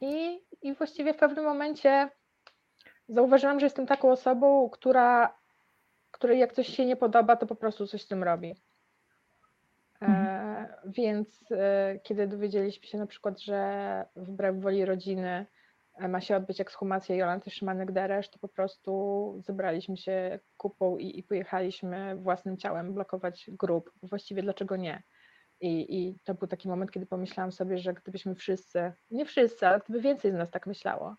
I, I właściwie w pewnym momencie zauważyłam, że jestem taką osobą, która, której jak coś się nie podoba, to po prostu coś z tym robi. E, więc e, kiedy dowiedzieliśmy się na przykład, że wbrew woli rodziny e, ma się odbyć ekshumacja Jolanty Szymanek-Deresz, to po prostu zebraliśmy się kupą i, i pojechaliśmy własnym ciałem blokować grób. Właściwie dlaczego nie? I, I to był taki moment, kiedy pomyślałam sobie, że gdybyśmy wszyscy, nie wszyscy, ale gdyby więcej z nas tak myślało,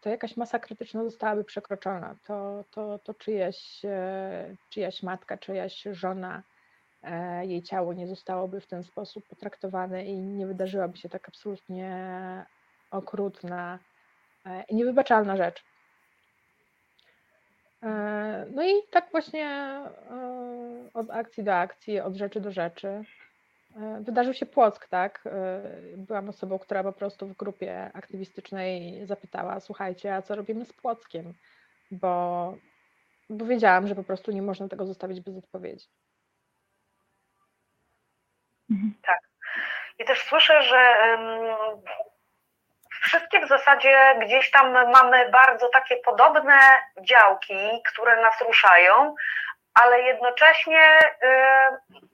to jakaś masa krytyczna zostałaby przekroczona. To, to, to czyjaś, e, czyjaś matka, czyjaś żona, e, jej ciało nie zostałoby w ten sposób potraktowane i nie wydarzyłaby się tak absolutnie okrutna e, i niewybaczalna rzecz. E, No i tak właśnie e, od akcji do akcji, od rzeczy do rzeczy. E, Wydarzył się Płock, tak? E, Byłam osobą, która po prostu w grupie aktywistycznej zapytała, słuchajcie, a co robimy z Płockiem? Bo, bo wiedziałam, że po prostu nie można tego zostawić bez odpowiedzi. I też słyszę, że wszystkie w zasadzie gdzieś tam mamy bardzo takie podobne działki, które nas ruszają, ale jednocześnie y,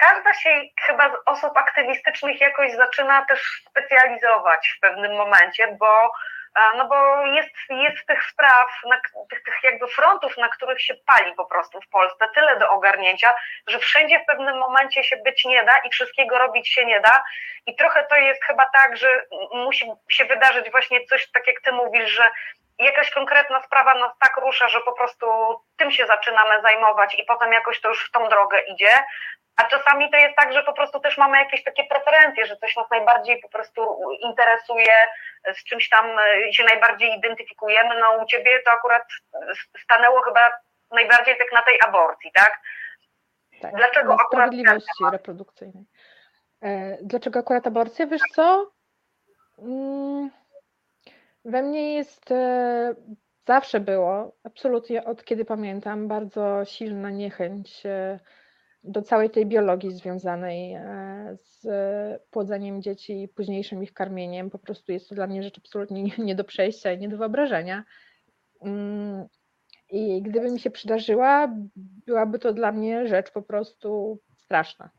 każda się chyba z osób aktywistycznych jakoś zaczyna też specjalizować w pewnym momencie, bo a, no bo jest, jest tych spraw, na, tych, tych jakby frontów, na których się pali po prostu w Polsce, tyle do ogarnięcia, że wszędzie w pewnym momencie się być nie da i wszystkiego robić się nie da. I trochę to jest chyba tak, że musi się wydarzyć właśnie coś, tak jak ty mówisz, że jakaś konkretna sprawa nas tak rusza, że po prostu tym się zaczynamy zajmować i potem jakoś to już w tą drogę idzie. A czasami to jest tak, że po prostu też mamy jakieś takie preferencje, że coś nas najbardziej po prostu interesuje, z czymś tam e, się najbardziej identyfikujemy. No u ciebie to akurat stanęło chyba najbardziej tak na tej aborcji, tak? Tak, Dlaczego na akurat sprawiedliwości reprodukcyjnej. E, Dlaczego akurat aborcja? Wiesz co? Mm, We mnie jest, e, zawsze było, absolutnie od kiedy pamiętam, bardzo silna niechęć e, do całej tej biologii związanej e, z płodzeniem dzieci i późniejszym ich karmieniem. Po prostu jest to dla mnie rzecz absolutnie nie- do przejścia i nie do wyobrażenia. Mm, I gdyby mi się przydarzyła, byłaby to dla mnie rzecz po prostu straszna.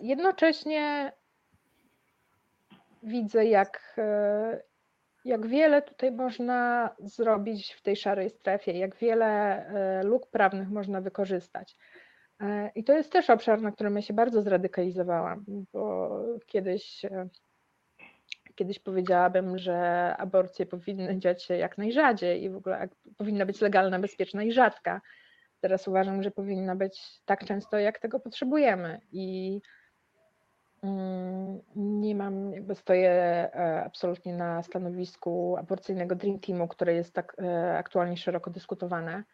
Jednocześnie widzę, jak, e, jak wiele tutaj można zrobić w tej szarej strefie, jak wiele e, luk prawnych można wykorzystać. I to jest też obszar, na którym ja się bardzo zradykalizowałam, bo kiedyś, kiedyś powiedziałabym, że aborcje powinny dziać się jak najrzadziej i w ogóle powinna być legalna, bezpieczna i rzadka. Teraz uważam, że powinna być tak często, jak tego potrzebujemy. I nie mam, jakby stoję e, absolutnie na stanowisku aborcyjnego Dream Teamu, które jest tak e, aktualnie szeroko dyskutowane,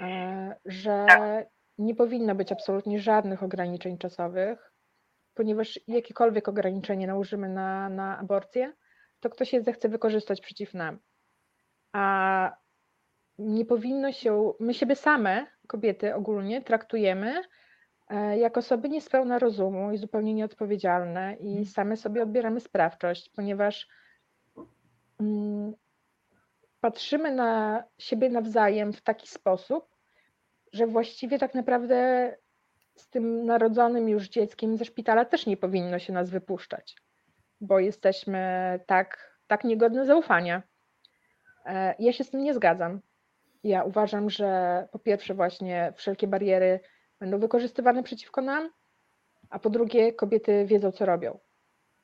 e, że nie powinno być absolutnie żadnych ograniczeń czasowych, ponieważ jakiekolwiek ograniczenie nałożymy na, na aborcję, to ktoś je zechce wykorzystać przeciw nam. A nie powinno się, my siebie same, kobiety ogólnie, traktujemy jak osoby niespełna rozumu i zupełnie nieodpowiedzialne i mhm. same sobie odbieramy sprawczość, ponieważ mm, patrzymy na siebie nawzajem w taki sposób, że właściwie tak naprawdę z tym narodzonym już dzieckiem ze szpitala też nie powinno się nas wypuszczać, bo jesteśmy tak, tak niegodne zaufania. E, ja się z tym nie zgadzam. Ja uważam, że po pierwsze właśnie wszelkie bariery będą wykorzystywane przeciwko nam, a po drugie kobiety wiedzą, co robią.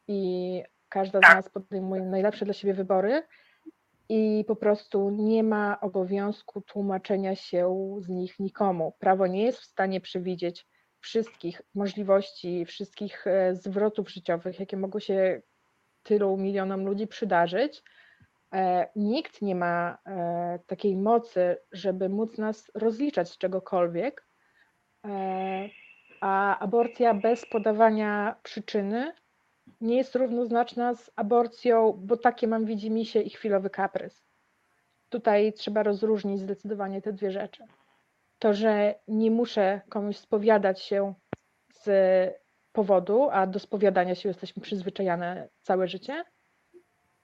I każda z nas podejmuje najlepsze dla siebie wybory i po prostu nie ma obowiązku tłumaczenia się z nich nikomu. Prawo nie jest w stanie przewidzieć wszystkich możliwości, wszystkich e, zwrotów życiowych, jakie mogą się tylu milionom ludzi przydarzyć E, nikt nie ma e, takiej mocy, żeby móc nas rozliczać z czegokolwiek, a aborcja bez podawania przyczyny nie jest równoznaczna z aborcją, bo takie mam widzimisię i chwilowy kaprys. Tutaj trzeba rozróżnić zdecydowanie te dwie rzeczy. To, że nie muszę komuś spowiadać się z powodu, a do spowiadania się jesteśmy przyzwyczajane całe życie,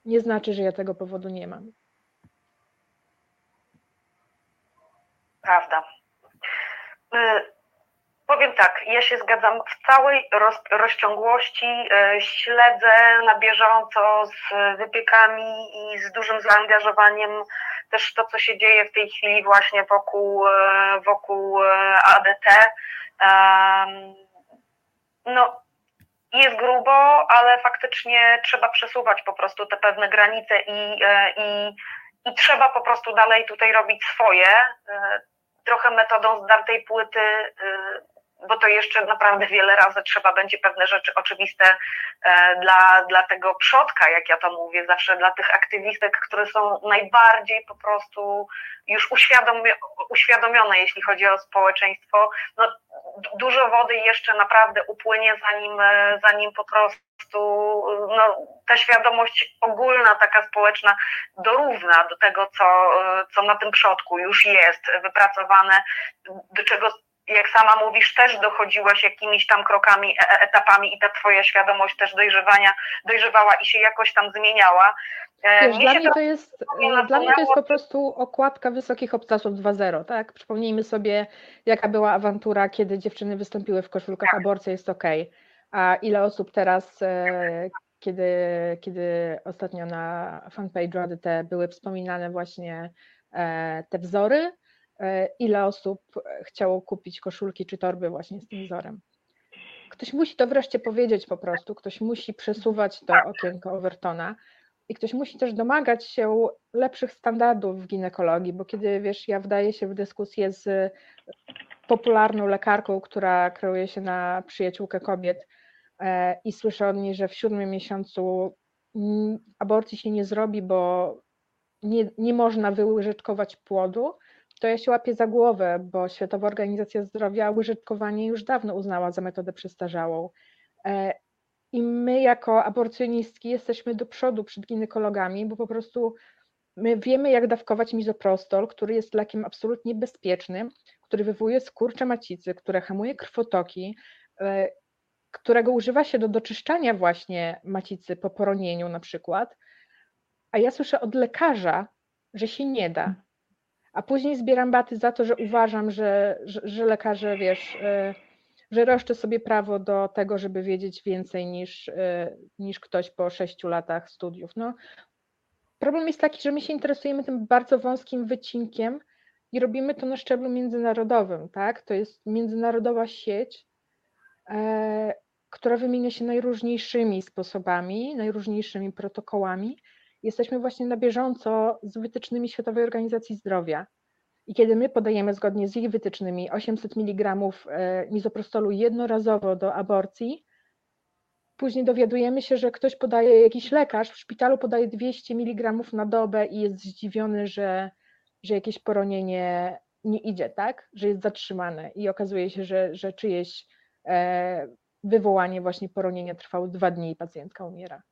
nie znaczy, że ja tego powodu nie mam. Prawda. Y, powiem tak, ja się zgadzam w całej roz, rozciągłości, y, śledzę na bieżąco z wypiekami i z dużym zaangażowaniem też to, co się dzieje w tej chwili właśnie wokół, y, wokół ADT. No, jest grubo, ale faktycznie trzeba przesuwać po prostu te pewne granice i, e, i, i trzeba po prostu dalej tutaj robić swoje. E, trochę metodą zdartej płyty e, bo to jeszcze naprawdę wiele razy trzeba będzie pewne rzeczy oczywiste e, dla, dla tego przodka, jak ja to mówię, zawsze dla tych aktywistek, które są najbardziej po prostu już uświadomione, jeśli chodzi o społeczeństwo. No, dużo wody jeszcze naprawdę upłynie, zanim, e, zanim po prostu no, ta świadomość ogólna, taka społeczna dorówna do tego, co, e, co na tym przodku już jest wypracowane, do czego jak sama mówisz, też dochodziłaś jakimiś tam krokami, e, e, etapami i ta twoja świadomość też dojrzewania, dojrzewała i się jakoś tam zmieniała. E, Wiesz, dla, mnie to jest, dla mnie to jest po prostu okładka wysokich obcasów 2.0, tak? Przypomnijmy sobie, jaka była awantura, kiedy dziewczyny wystąpiły w koszulkach tak. aborcja jest ok. A ile osób teraz, kiedy, kiedy ostatnio na fanpage'u ADT były wspominane właśnie te wzory, ile osób chciało kupić koszulki czy torby właśnie z tym wzorem. Ktoś musi to wreszcie powiedzieć po prostu, ktoś musi przesuwać to okienko Overtona i ktoś musi też domagać się lepszych standardów w ginekologii, bo kiedy wiesz, ja wdaję się w dyskusję z popularną lekarką, która kreuje się na przyjaciółkę kobiet e, i słyszę od niej, że w siódmym miesiącu aborcji się nie zrobi, bo nie, nie można wyłyżeczkować płodu, to ja się łapię za głowę, bo Światowa Organizacja Zdrowia łyżeczkowanie już dawno uznała za metodę przestarzałą. E, I my jako aborcjonistki jesteśmy do przodu przed ginekologami, bo po prostu my wiemy, jak dawkować mizoprostol, który jest lekiem absolutnie bezpiecznym, który wywołuje skurcze macicy, które hamuje krwotoki, e, którego używa się do doczyszczania właśnie macicy po poronieniu na przykład. A ja słyszę od lekarza, że się nie da, a później zbieram baty za to, że uważam, że, że, że lekarze, wiesz, e, że roszczę sobie prawo do tego, żeby wiedzieć więcej niż, niż ktoś po sześciu latach studiów. No, problem jest taki, że my się interesujemy tym bardzo wąskim wycinkiem i robimy to na szczeblu międzynarodowym, tak? To jest międzynarodowa sieć, e, która wymienia się najróżniejszymi sposobami, najróżniejszymi protokołami. Jesteśmy właśnie na bieżąco z wytycznymi Światowej Organizacji Zdrowia. I kiedy my podajemy zgodnie z ich wytycznymi 800 mg e, mizoprostolu jednorazowo do aborcji, później dowiadujemy się, że ktoś podaje, jakiś lekarz w szpitalu podaje 200 mg na dobę i jest zdziwiony, że, że jakieś poronienie nie idzie, tak? Że jest zatrzymane i okazuje się, że, że czyjeś e, wywołanie właśnie poronienia trwało dwa dni i pacjentka umiera.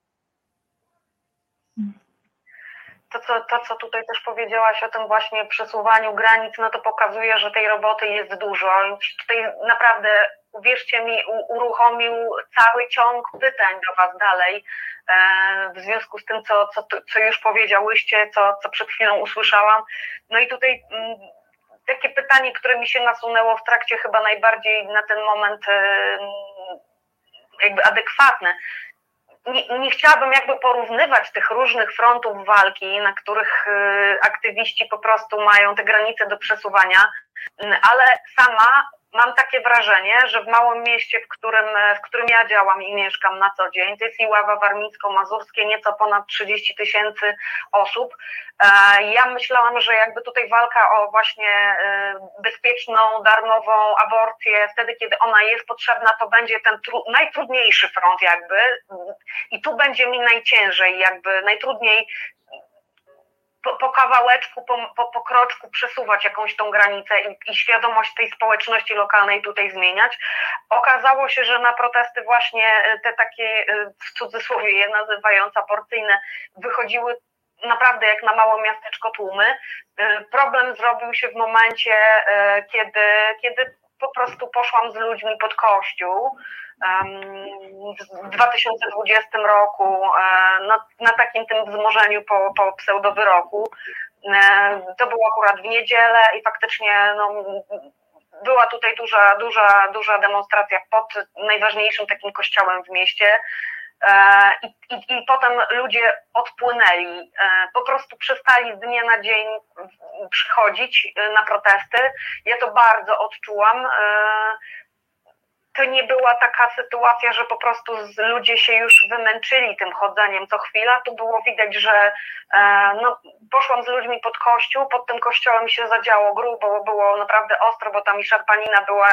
To co, to, co tutaj też powiedziałaś o tym właśnie przesuwaniu granic, no to pokazuje, że tej roboty jest dużo. Tutaj naprawdę, uwierzcie mi, uruchomił cały ciąg pytań do Was dalej e, w związku z tym, co, co, co już powiedziałyście, co, co przed chwilą usłyszałam. No i tutaj mm, takie pytanie, które mi się nasunęło w trakcie chyba najbardziej na ten moment e, jakby adekwatne. Nie, nie, chciałabym jakby porównywać tych różnych frontów walki, na których e, aktywiści po prostu mają te granice do przesuwania, ale sama mam takie wrażenie, że w małym mieście, w którym, w którym ja działam i mieszkam na co dzień, to jest Iława Warmińsko-Mazurskie, nieco ponad 30 tysięcy osób. E, ja myślałam, że jakby tutaj walka o właśnie e, bezpieczną, darmową aborcję, wtedy kiedy ona jest potrzebna, to będzie ten najtrudniejszy front jakby i tu będzie mi najciężej, jakby najtrudniej po, po kawałeczku, po, po, po, kroczku przesuwać jakąś tą granicę i, i, świadomość tej społeczności lokalnej tutaj zmieniać. Okazało się, że na protesty właśnie e, te takie, e, w cudzysłowie je nazywając aborcyjne, wychodziły naprawdę jak na mało miasteczko tłumy. E, problem zrobił się w momencie, kiedy, kiedy po prostu poszłam z ludźmi pod kościół w 2020 roku na, na takim tym wzmożeniu po, po pseudowyroku. To było akurat w niedzielę i faktycznie no, była tutaj duża, duża, duża demonstracja pod najważniejszym takim kościołem w mieście. E, I, i, I, potem ludzie odpłynęli, e, po prostu przestali z dnia na dzień przychodzić e, na protesty. Ja to bardzo odczułam. To nie była taka sytuacja, że po prostu ludzie się już wymęczyli tym chodzeniem co chwila. Tu było widać, że no, poszłam z ludźmi pod kościół, pod tym kościołem się zadziało grubo, było naprawdę ostro, bo tam i szarpanina była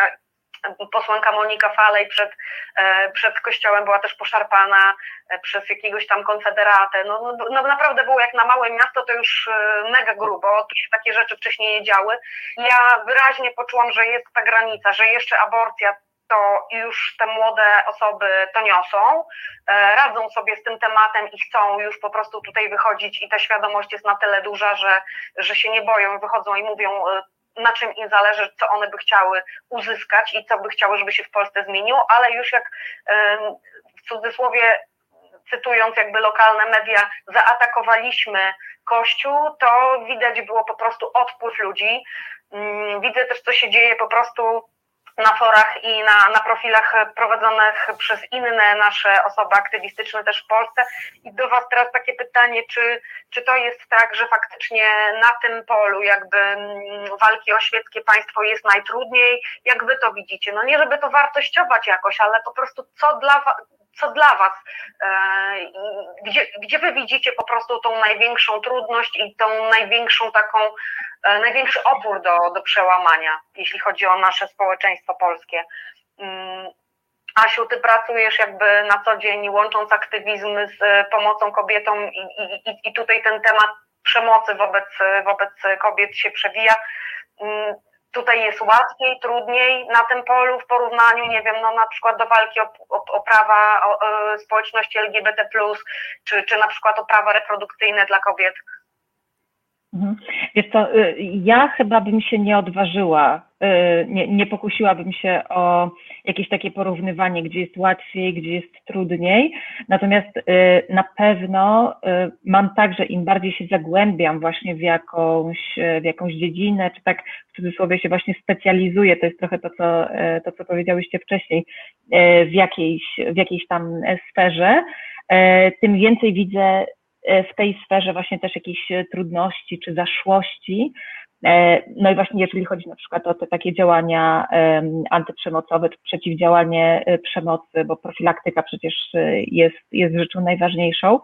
posłanka Monika Falej przed, e, przed kościołem była też poszarpana e, przez jakiegoś tam konfederatę. No, no, no, naprawdę było jak na małe miasto, to już e, mega grubo, tu się takie rzeczy wcześniej nie działy. Ja wyraźnie poczułam, że jest ta granica, że jeszcze aborcja to już te młode osoby to niosą, radzą sobie z tym tematem i chcą już po prostu tutaj wychodzić i ta świadomość jest na tyle duża, że, że się nie boją, wychodzą i mówią na czym im zależy, co one by chciały uzyskać i co by chciały, żeby się w Polsce zmieniło, ale już jak w cudzysłowie cytując jakby lokalne media, zaatakowaliśmy Kościół, to widać było po prostu odpływ ludzi. Mm, widzę też, co się dzieje po prostu na forach i na, na profilach prowadzonych przez inne nasze osoby aktywistyczne też w Polsce. I do Was teraz takie pytanie, czy, czy to jest tak, że faktycznie na tym polu jakby mm, walki o świeckie państwo jest najtrudniej? Jak Wy to widzicie? No nie, żeby to wartościować jakoś, ale po prostu co dla co dla Was, e, gdzie, gdzie Wy widzicie po prostu tą największą trudność i tą największą taką, e, największy opór do, do przełamania, jeśli chodzi o nasze społeczeństwo polskie. Mm, Asiu, ty pracujesz jakby na co dzień, łącząc aktywizm z pomocą kobietom i, i, i tutaj ten temat przemocy wobec, wobec kobiet się przewija. Tutaj jest łatwiej, trudniej na tym polu w porównaniu, nie wiem, no na przykład do walki o, o, o prawa o, o społeczności LGBT, czy, czy na przykład o prawa reprodukcyjne dla kobiet? Mhm. Wiesz co, y, ja chyba bym się nie odważyła, y, nie, nie pokusiłabym się o jakieś takie porównywanie, gdzie jest łatwiej, gdzie jest trudniej. Natomiast y, na pewno mam tak, że im bardziej się zagłębiam właśnie w jakąś, w jakąś dziedzinę, czy tak w cudzysłowie się właśnie specjalizuję, to jest trochę to, co, to, co powiedziałyście wcześniej, w jakiejś, w jakiejś tam sferze, tym więcej widzę w tej sferze właśnie też jakichś e, trudności czy zaszłości. E, no i właśnie jeżeli chodzi na przykład o te takie działania antyprzemocowe, czy przeciwdziałanie przemocy, bo profilaktyka przecież jest, jest rzeczą najważniejszą,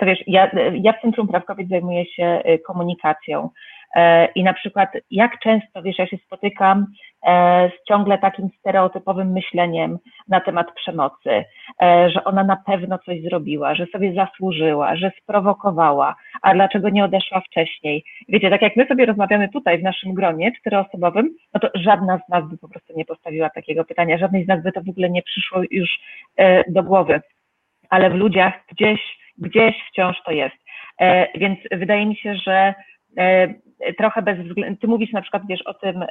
to wiesz, ja, ja w Centrum Praw Kobiet zajmuję się komunikacją. E, I na przykład, jak często, wiesz, ja się spotykam e, z ciągle takim stereotypowym myśleniem na temat przemocy, e, że ona na pewno coś zrobiła, że sobie zasłużyła, że sprowokowała, a dlaczego nie odeszła wcześniej? Wiecie, tak jak my sobie rozmawiamy tutaj w naszym gronie czteroosobowym, no to żadna z nas by po prostu nie postawiła takiego pytania, żadnej z nas by to w ogóle nie przyszło już do głowy, ale w ludziach gdzieś, gdzieś wciąż to jest. Więc wydaje mi się, że trochę bez względu, ty mówisz na przykład, wiesz, o tym,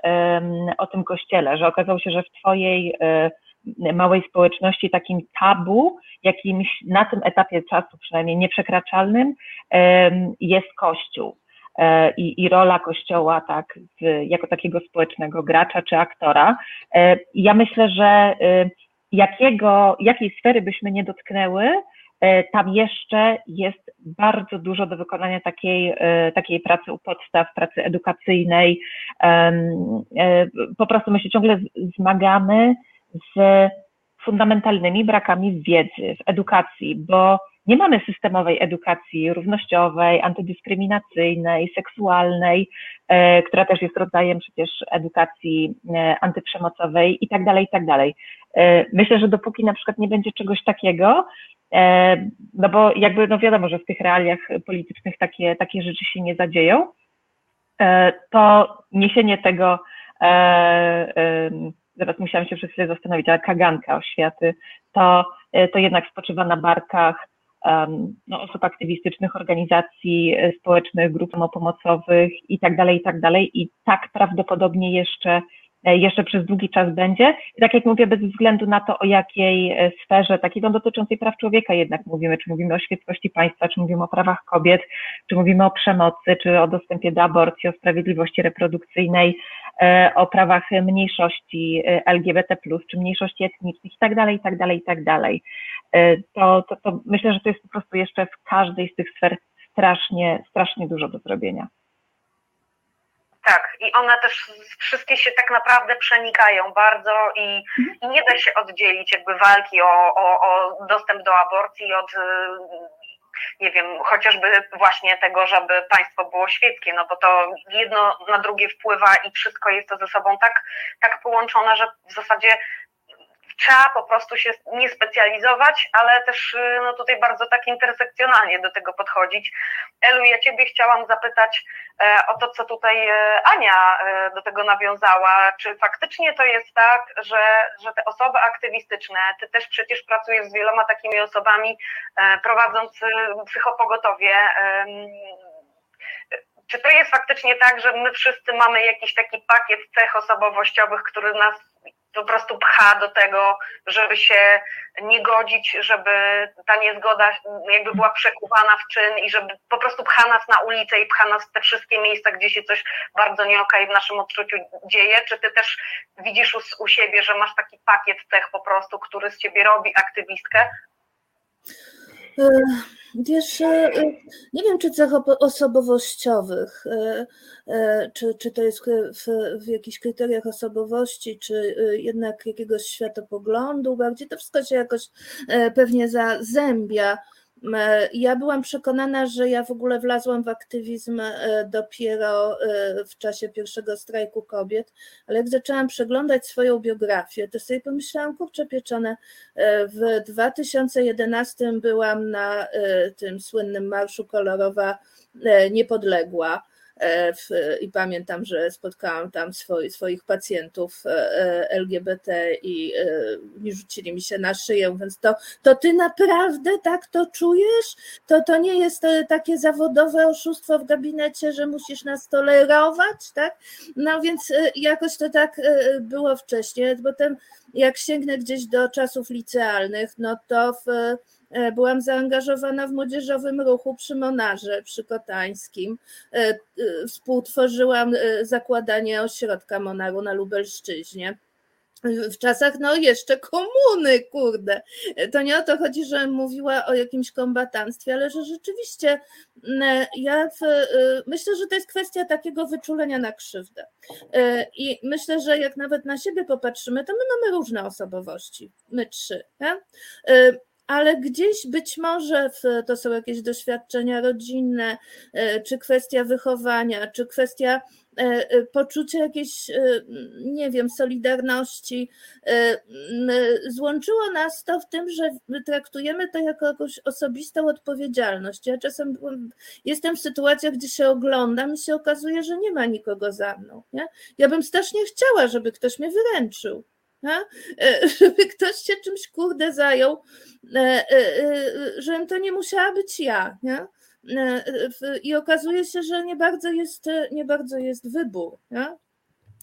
o tym kościele, że okazało się, że w twojej e, małej społeczności takim tabu, jakimś na tym etapie czasu przynajmniej nieprzekraczalnym jest Kościół. E, I, i rola Kościoła tak, jako takiego społecznego gracza czy aktora. E, ja myślę, że jakiego, jakiej sfery byśmy nie dotknęły, E, tam jeszcze jest bardzo dużo do wykonania takiej, e, takiej pracy u podstaw, pracy edukacyjnej. E, po prostu my się ciągle zmagamy z fundamentalnymi brakami wiedzy w edukacji, bo nie mamy systemowej edukacji równościowej, antydyskryminacyjnej, seksualnej, która też jest rodzajem przecież edukacji antyprzemocowej i tak dalej, i tak dalej. Myślę, że dopóki na przykład nie będzie czegoś takiego, E, no bo jakby, no wiadomo, że w tych realiach politycznych takie, takie rzeczy się nie zadzieją, e, to niesienie tego, e, zaraz musiałam się przez chwilę zastanowić, ale kaganka oświaty, to, to jednak spoczywa na barkach no, osób aktywistycznych, organizacji społecznych, grup pomocowych i tak dalej, i tak dalej. I tak prawdopodobnie jeszcze E, jeszcze przez długi czas będzie. I tak jak mówię, bez względu na to, o jakiej e, sferze takiej dotyczącej praw człowieka jednak mówimy, czy mówimy o świetności państwa, czy mówimy o prawach kobiet, czy mówimy o przemocy, czy o dostępie do aborcji, o sprawiedliwości reprodukcyjnej, e, o prawach mniejszości LGBT+, czy mniejszości etnicznych i tak dalej, i tak dalej, i tak dalej. To, to, to myślę, że to jest po prostu jeszcze w każdej z tych sfer strasznie, strasznie dużo do zrobienia. Tak, i one też wszystkie się tak naprawdę przenikają bardzo i, i nie da się oddzielić jakby walki o, o, o dostęp do aborcji od nie wiem, chociażby właśnie tego, żeby państwo było świeckie, no bo to jedno na drugie wpływa i wszystko jest to ze sobą tak, tak połączone, że w zasadzie trzeba po prostu się nie specjalizować, ale też y, no tutaj bardzo tak intersekcjonalnie do tego podchodzić. Elu, ja Ciebie chciałam zapytać e, o to, co tutaj e, Ania e, do tego nawiązała. Czy faktycznie to jest tak, że, że te osoby aktywistyczne, Ty też przecież pracujesz z wieloma takimi osobami, prowadząc y, psychopogotowie, czy to jest faktycznie tak, że my wszyscy mamy jakiś taki pakiet cech osobowościowych, który nas po prostu pcha do tego, żeby się nie godzić, żeby ta niezgoda jakby była przekuwana w czyn i żeby po prostu pcha nas na ulicę i pcha nas w te wszystkie miejsca, gdzie się coś bardzo nie okej w naszym odczuciu dzieje. Czy ty też widzisz u, u siebie, że masz taki pakiet cech po prostu, który z ciebie robi aktywistkę? E, wiesz, e, nie wiem, czy cech osobowościowych, e, czy, czy to jest w, w jakichś kryteriach osobowości, czy jednak jakiegoś światopoglądu, bardziej to wszystko się jakoś pewnie zazębia. E, ja byłam przekonana, że ja w ogóle wlazłam w aktywizm e, dopiero e, w czasie pierwszego strajku kobiet, ale jak zaczęłam przeglądać swoją biografię, to sobie pomyślałam, kurczę pieczone, w 2011 byłam na tym słynnym Marszu Kolorowa Niepodległa. E, i pamiętam, że spotkałam tam swoi, swoich pacjentów e, LGBT i, i rzucili mi się na szyję, więc to, to ty naprawdę tak to czujesz? To, to nie jest takie zawodowe oszustwo w gabinecie, że musisz nas tolerować, tak? No więc jakoś to tak było wcześniej, potem jak sięgnę gdzieś do czasów licealnych, no to w, e, byłam zaangażowana w młodzieżowym ruchu przy Monarze, przy Kotańskim. E, e, współtworzyłam zakładanie ośrodka Monaru na Lubelszczyźnie w czasach no jeszcze komuny, kurde. To nie o to chodzi, że mówiła o jakimś kombatanstwie, ale że rzeczywiście ja w, myślę, że to jest kwestia takiego wyczulenia na krzywdę. I myślę, że jak nawet na siebie popatrzymy, to my mamy różne osobowości, my trzy. Nie? Ale gdzieś być może to są jakieś doświadczenia rodzinne, czy kwestia wychowania, czy kwestia E, e, poczucie jakiejś, e, nie wiem, solidarności. Złączyło nas to w tym, że traktujemy to jako jakąś osobistą odpowiedzialność. Ja czasem jestem w sytuacjach, gdzie się oglądam i się okazuje, że nie ma nikogo za mną. Nie? Ja bym strasznie chciała, żeby ktoś mnie wyręczył. Nie? Żeby ktoś się czymś kurde zajął, żebym to nie musiała być ja. Nie? E, I okazuje się, że nie bardzo jest, nie bardzo jest wybór. Nie?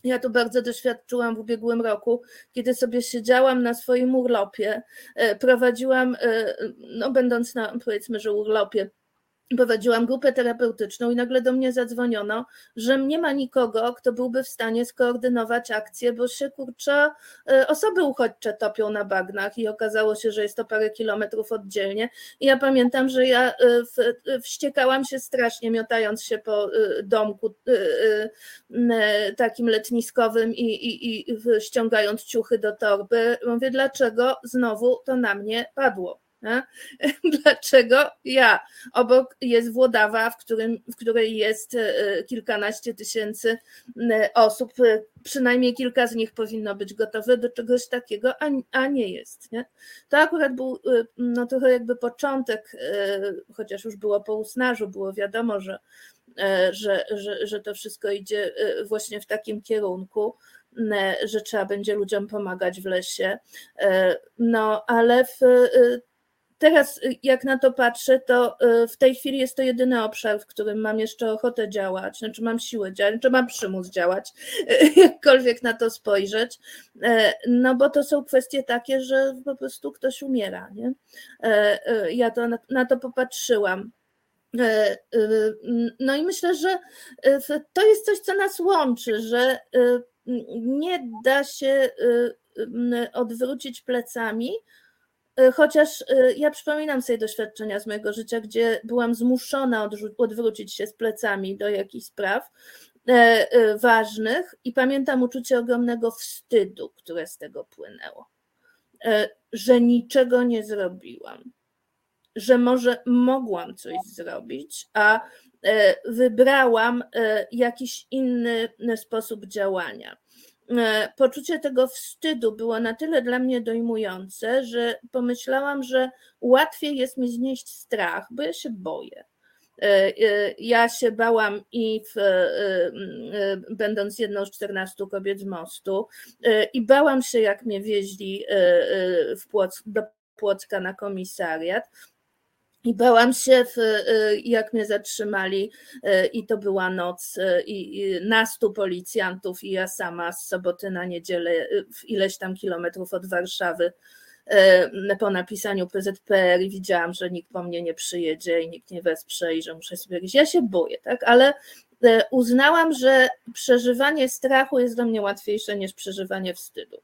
Ja to bardzo doświadczyłam w ubiegłym roku, kiedy sobie siedziałam na swoim urlopie, e, prowadziłam, e, no będąc na powiedzmy, że urlopie, prowadziłam grupę terapeutyczną i nagle do mnie zadzwoniono, że nie ma nikogo, kto byłby w stanie skoordynować akcję, bo się kurczę, e, osoby uchodźcze topią na bagnach i okazało się, że jest to parę kilometrów oddzielnie. I ja pamiętam, że ja e, e, wściekałam się strasznie, miotając się po domku takim letniskowym i, i, i ściągając ciuchy do torby. Mówię, dlaczego znowu to na mnie padło? Dlaczego ja? Obok jest Włodawa, w, którym, w której jest e, kilkanaście tysięcy osób, e, przynajmniej kilka z nich powinno być gotowe do czegoś takiego, a, a nie jest. Nie? To akurat był e, no, trochę jakby początek, chociaż już było po usnażu, było wiadomo, że, że, że, że to wszystko idzie właśnie w takim kierunku że trzeba będzie ludziom pomagać w lesie. No, ale w, Teraz, y, jak na to patrzę, to y, w tej chwili jest to jedyny obszar, w którym mam jeszcze ochotę działać, znaczy mam siłę działać, znaczy mam przymus działać, jakkolwiek na to spojrzeć, e, no bo to są kwestie takie, że po prostu ktoś umiera. Nie? E, e, ja to na to popatrzyłam. No i myślę, że to jest coś, co nas łączy, że nie da się odwrócić plecami chociaż e, ja przypominam sobie doświadczenia z mojego życia, gdzie byłam zmuszona odwrócić się z plecami do jakichś spraw e, ważnych i pamiętam uczucie ogromnego wstydu, które z tego płynęło, że niczego nie zrobiłam, że może mogłam coś zrobić, a wybrałam jakiś inny sposób działania. E, poczucie tego wstydu było na tyle dla mnie dojmujące, że pomyślałam, że łatwiej jest mi znieść strach, bo ja się boję. E, e, ja się bałam i w, będąc jedną z 14 kobiet z mostu, i bałam się, jak mnie wieźli w Płock, do Płocka na komisariat. I bałam się, y, jak mnie zatrzymali, y, i to była noc, y, i nastu policjantów, i ja sama z soboty na niedzielę, w ileś tam kilometrów od Warszawy, po napisaniu PZPR i widziałam, że nikt po mnie nie przyjedzie i nikt nie wesprze i że muszę sobie jakieś. Ja się boję, tak? Ale uznałam, że przeżywanie strachu jest dla mnie łatwiejsze niż przeżywanie wstydu.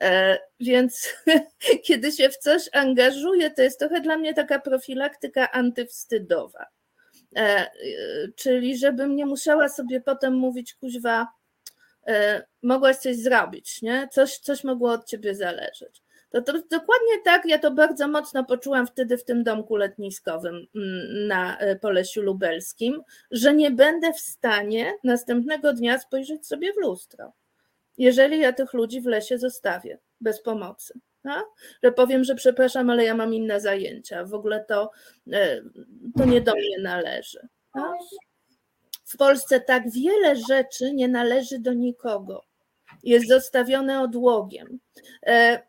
E, więc kiedy się w coś angażuję, to jest trochę dla mnie taka profilaktyka antywstydowa. E, czyli żebym nie musiała sobie potem mówić, kuźwa, e, mogłaś coś zrobić, nie? Coś, coś mogło od ciebie zależeć. To, to dokładnie tak, ja to bardzo mocno poczułam wtedy w tym domku letniskowym mm, na Polesiu Lubelskim, że nie będę w stanie następnego dnia spojrzeć sobie w lustro jeżeli ja tych ludzi w lesie zostawię bez pomocy. No? Że powiem, że przepraszam, ale ja mam inne zajęcia, w ogóle to, e, to nie do mnie należy. No? w Polsce tak wiele rzeczy nie należy do nikogo. Jest zostawione odłogiem. E,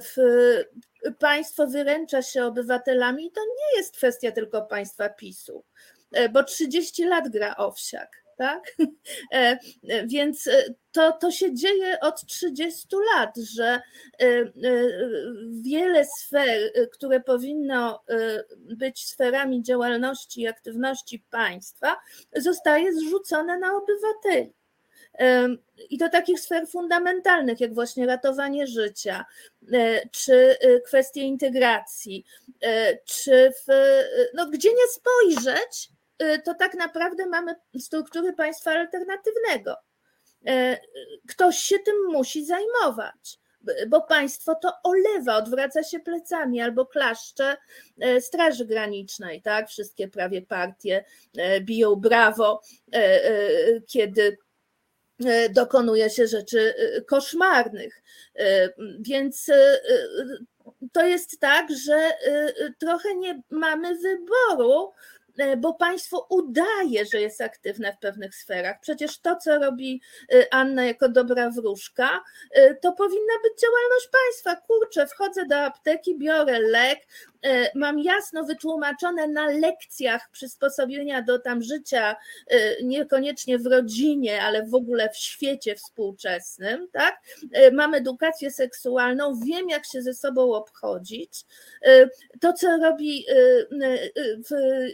w, państwo wyręcza się obywatelami i to nie jest kwestia tylko państwa PiSu, bo 30 lat gra Owsiak tak? E, e, więc e, to, to się dzieje od 30 lat, że wiele sfer, które powinno być sferami działalności i aktywności państwa, zostaje zrzucone na obywateli. I do takich sfer fundamentalnych, jak właśnie ratowanie życia, czy kwestie integracji, czy w, no, gdzie nie spojrzeć, to tak naprawdę mamy struktury państwa alternatywnego. Y, ktoś się tym musi zajmować, bo państwo to olewa, odwraca się plecami albo klaszcze y, Straży Granicznej, tak? Wszystkie prawie partie biją brawo, kiedy dokonuje się rzeczy koszmarnych. Więc to jest tak, że trochę nie mamy wyboru, bo państwo udaje, że jest aktywne w pewnych sferach. Przecież to, co robi e, Anna jako dobra wróżka, e, to powinna być działalność państwa. Kurczę, wchodzę do apteki, biorę lek, mam jasno wytłumaczone na lekcjach przysposobienia do tam życia, niekoniecznie w rodzinie, ale w ogóle w świecie współczesnym, tak? Mam edukację seksualną, wiem, jak się ze sobą obchodzić. To, co robi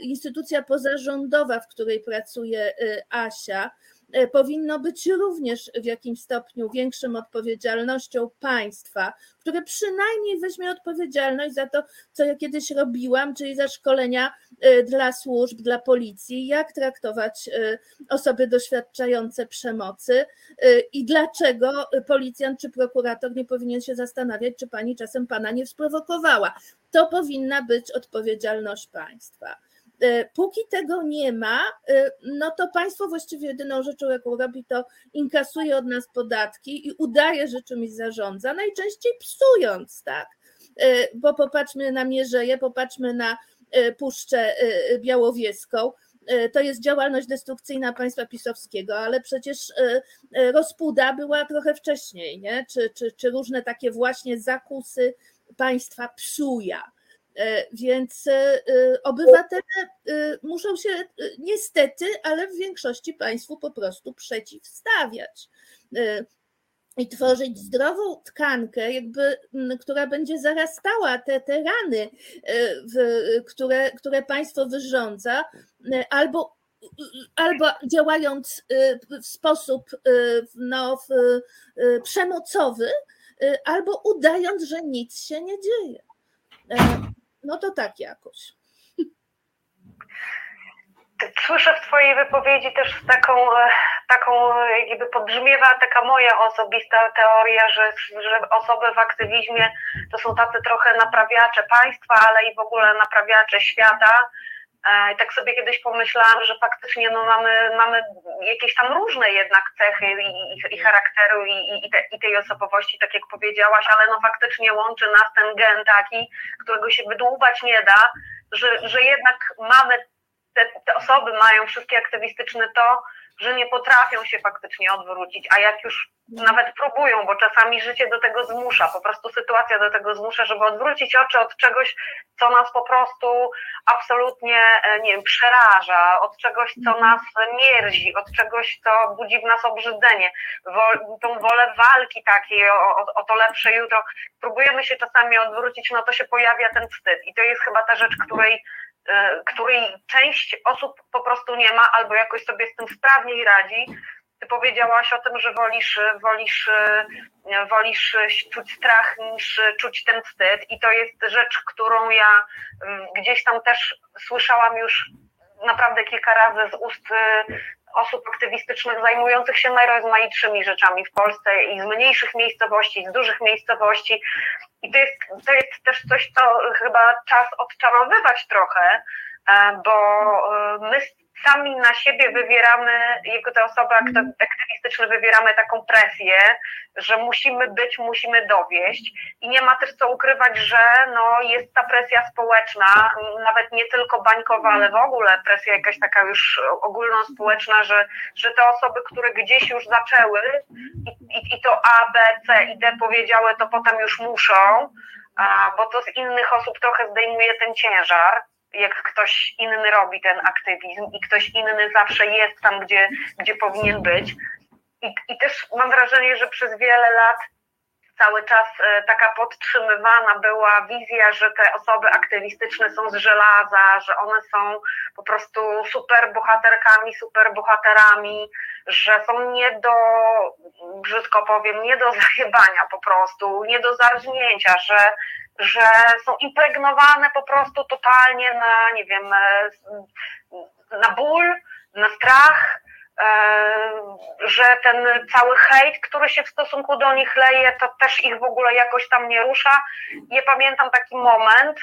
instytucja pozarządowa, w której pracuje Asia, E, powinno być również w jakimś stopniu większą odpowiedzialnością państwa, które przynajmniej weźmie odpowiedzialność za to, co ja kiedyś robiłam, czyli za szkolenia e, dla służb, dla policji, jak traktować e, osoby doświadczające przemocy i dlaczego policjant czy prokurator nie powinien się zastanawiać, czy pani czasem pana nie sprowokowała. To powinna być odpowiedzialność państwa. E, póki tego nie ma, e, no to państwo właściwie jedyną rzeczą, jaką robi, to inkasuje od nas podatki i udaje, że czymś zarządza, najczęściej psując, tak? E, bo popatrzmy na Mierzeję, popatrzmy na Puszczę Białowieską. To jest działalność destrukcyjna państwa pisowskiego, ale przecież rozpuda była trochę wcześniej, nie? Czy, czy, czy różne takie właśnie zakusy państwa psuja. E, więc e, e, obywatele muszą się niestety, ale w większości państwu po prostu przeciwstawiać i tworzyć zdrową tkankę, jakby, która będzie zarastała te, te rany, które, które państwo wyrządza, albo, albo działając w sposób no, przemocowy, albo udając, że nic się nie dzieje. No to tak jakoś. Słyszę w Twojej wypowiedzi też taką, e, taką jakby podbrzmiewa taka moja osobista teoria, że, że osoby w aktywizmie to są tacy trochę naprawiacze państwa, ale i w ogóle naprawiacze świata. E, I tak sobie kiedyś pomyślałam, że faktycznie no mamy, mamy jakieś tam różne jednak cechy i, i, i charakteru i, i, te, i, tej osobowości, tak jak powiedziałaś, ale no faktycznie łączy nas ten gen taki, którego się wydłubać nie da, że, że jednak mamy, te, te osoby mają wszystkie aktywistyczne to, że nie potrafią się faktycznie odwrócić, a jak już nawet próbują, bo czasami życie do tego zmusza, po prostu sytuacja do tego zmusza, żeby odwrócić oczy od czegoś, co nas po prostu absolutnie, e, nie wiem, przeraża, od czegoś, co mhm. nas mierzi, od czegoś, co budzi w nas obrzydzenie, Wo, tą wolę walki takiej o, o, o to lepsze jutro. Próbujemy się czasami odwrócić, no to się pojawia ten wstyd i to jest chyba ta rzecz, której której część osób po prostu nie ma albo jakoś sobie z tym sprawniej radzi. Ty powiedziałaś o tym, że wolisz, wolisz, e, wolisz czuć strach niż czuć ten wstyd i to jest rzecz, którą ja mm, gdzieś tam też słyszałam już naprawdę kilka razy z ust e, osób aktywistycznych zajmujących się najrozmaitszymi rzeczami w Polsce i z mniejszych miejscowości, z dużych miejscowości. I to jest, to jest też coś, co chyba czas odczarowywać trochę, e, bo e, my sami na siebie wywieramy, jako te osoby aktywistyczne wywieramy taką presję, że musimy być, musimy dowieść. I nie ma też co ukrywać, że no, jest ta presja społeczna, nawet nie tylko bańkowa, ale w ogóle presja jakaś taka już ogólnospołeczna, że, że te osoby, które gdzieś już zaczęły i, i, i to A, B, C i D powiedziały, to potem już muszą, a, bo to z innych osób trochę zdejmuje ten ciężar jak ktoś inny robi ten aktywizm i ktoś inny zawsze jest tam, gdzie, gdzie powinien być. I, I też mam wrażenie, że przez wiele lat cały czas e, taka podtrzymywana była wizja, że te osoby aktywistyczne są z żelaza, że one są po prostu super bohaterkami, super bohaterami, że są nie do, brzydko powiem, nie do zajebania po prostu, nie do zarżnięcia, że że są impregnowane po prostu totalnie na, nie wiem, e, na ból, na strach, e, że ten cały hejt, który się w stosunku do nich leje, to też ich w ogóle jakoś tam nie rusza. Ja pamiętam taki moment,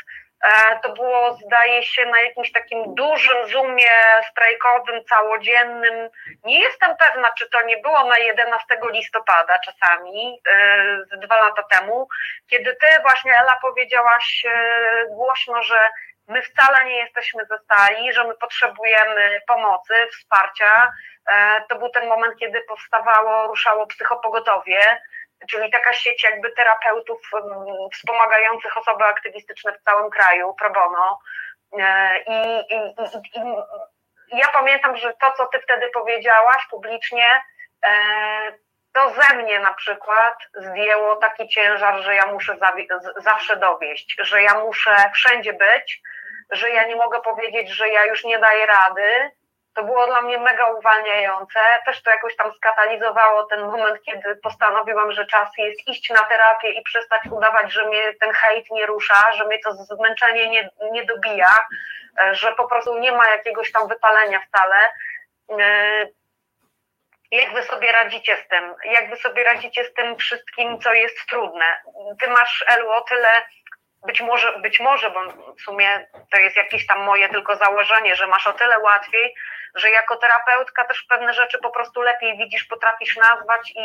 to było, zdaje się, na jakimś takim dużym zoomie strajkowym, całodziennym. Nie jestem pewna, czy to nie było na 11 listopada czasami, e, z dwa lata temu, kiedy ty właśnie, Ela, powiedziałaś e, głośno, że my wcale nie jesteśmy ze stali, że my potrzebujemy pomocy, wsparcia. To był ten moment, kiedy powstawało, ruszało psychopogotowie czyli taka sieć jakby terapeutów wspomagających osoby aktywistyczne w całym kraju, pro bono. E, I, i, i, i ja pamiętam, że to, co ty wtedy powiedziałaś publicznie, e, to ze mnie na przykład zdjęło taki ciężar, że ja muszę zawsze dowieść, że ja muszę wszędzie być, że ja nie mogę powiedzieć, że ja już nie daję rady, to było dla mnie mega uwalniające. Też to jakoś tam skatalizowało ten moment, kiedy postanowiłam, że czas jest iść na terapię i przestać udawać, że mnie ten hejt nie rusza, że mnie to zmęczenie nie, nie dobija, e, że po prostu nie ma jakiegoś tam wypalenia wcale. E, jak wy sobie radzicie z tym? Jak wy sobie radzicie z tym wszystkim, co jest trudne? Ty masz, Elu, o tyle być może, być może, bo w sumie to jest jakieś tam moje tylko założenie, że masz o tyle łatwiej, że jako terapeutka też pewne rzeczy po prostu lepiej widzisz, potrafisz nazwać i,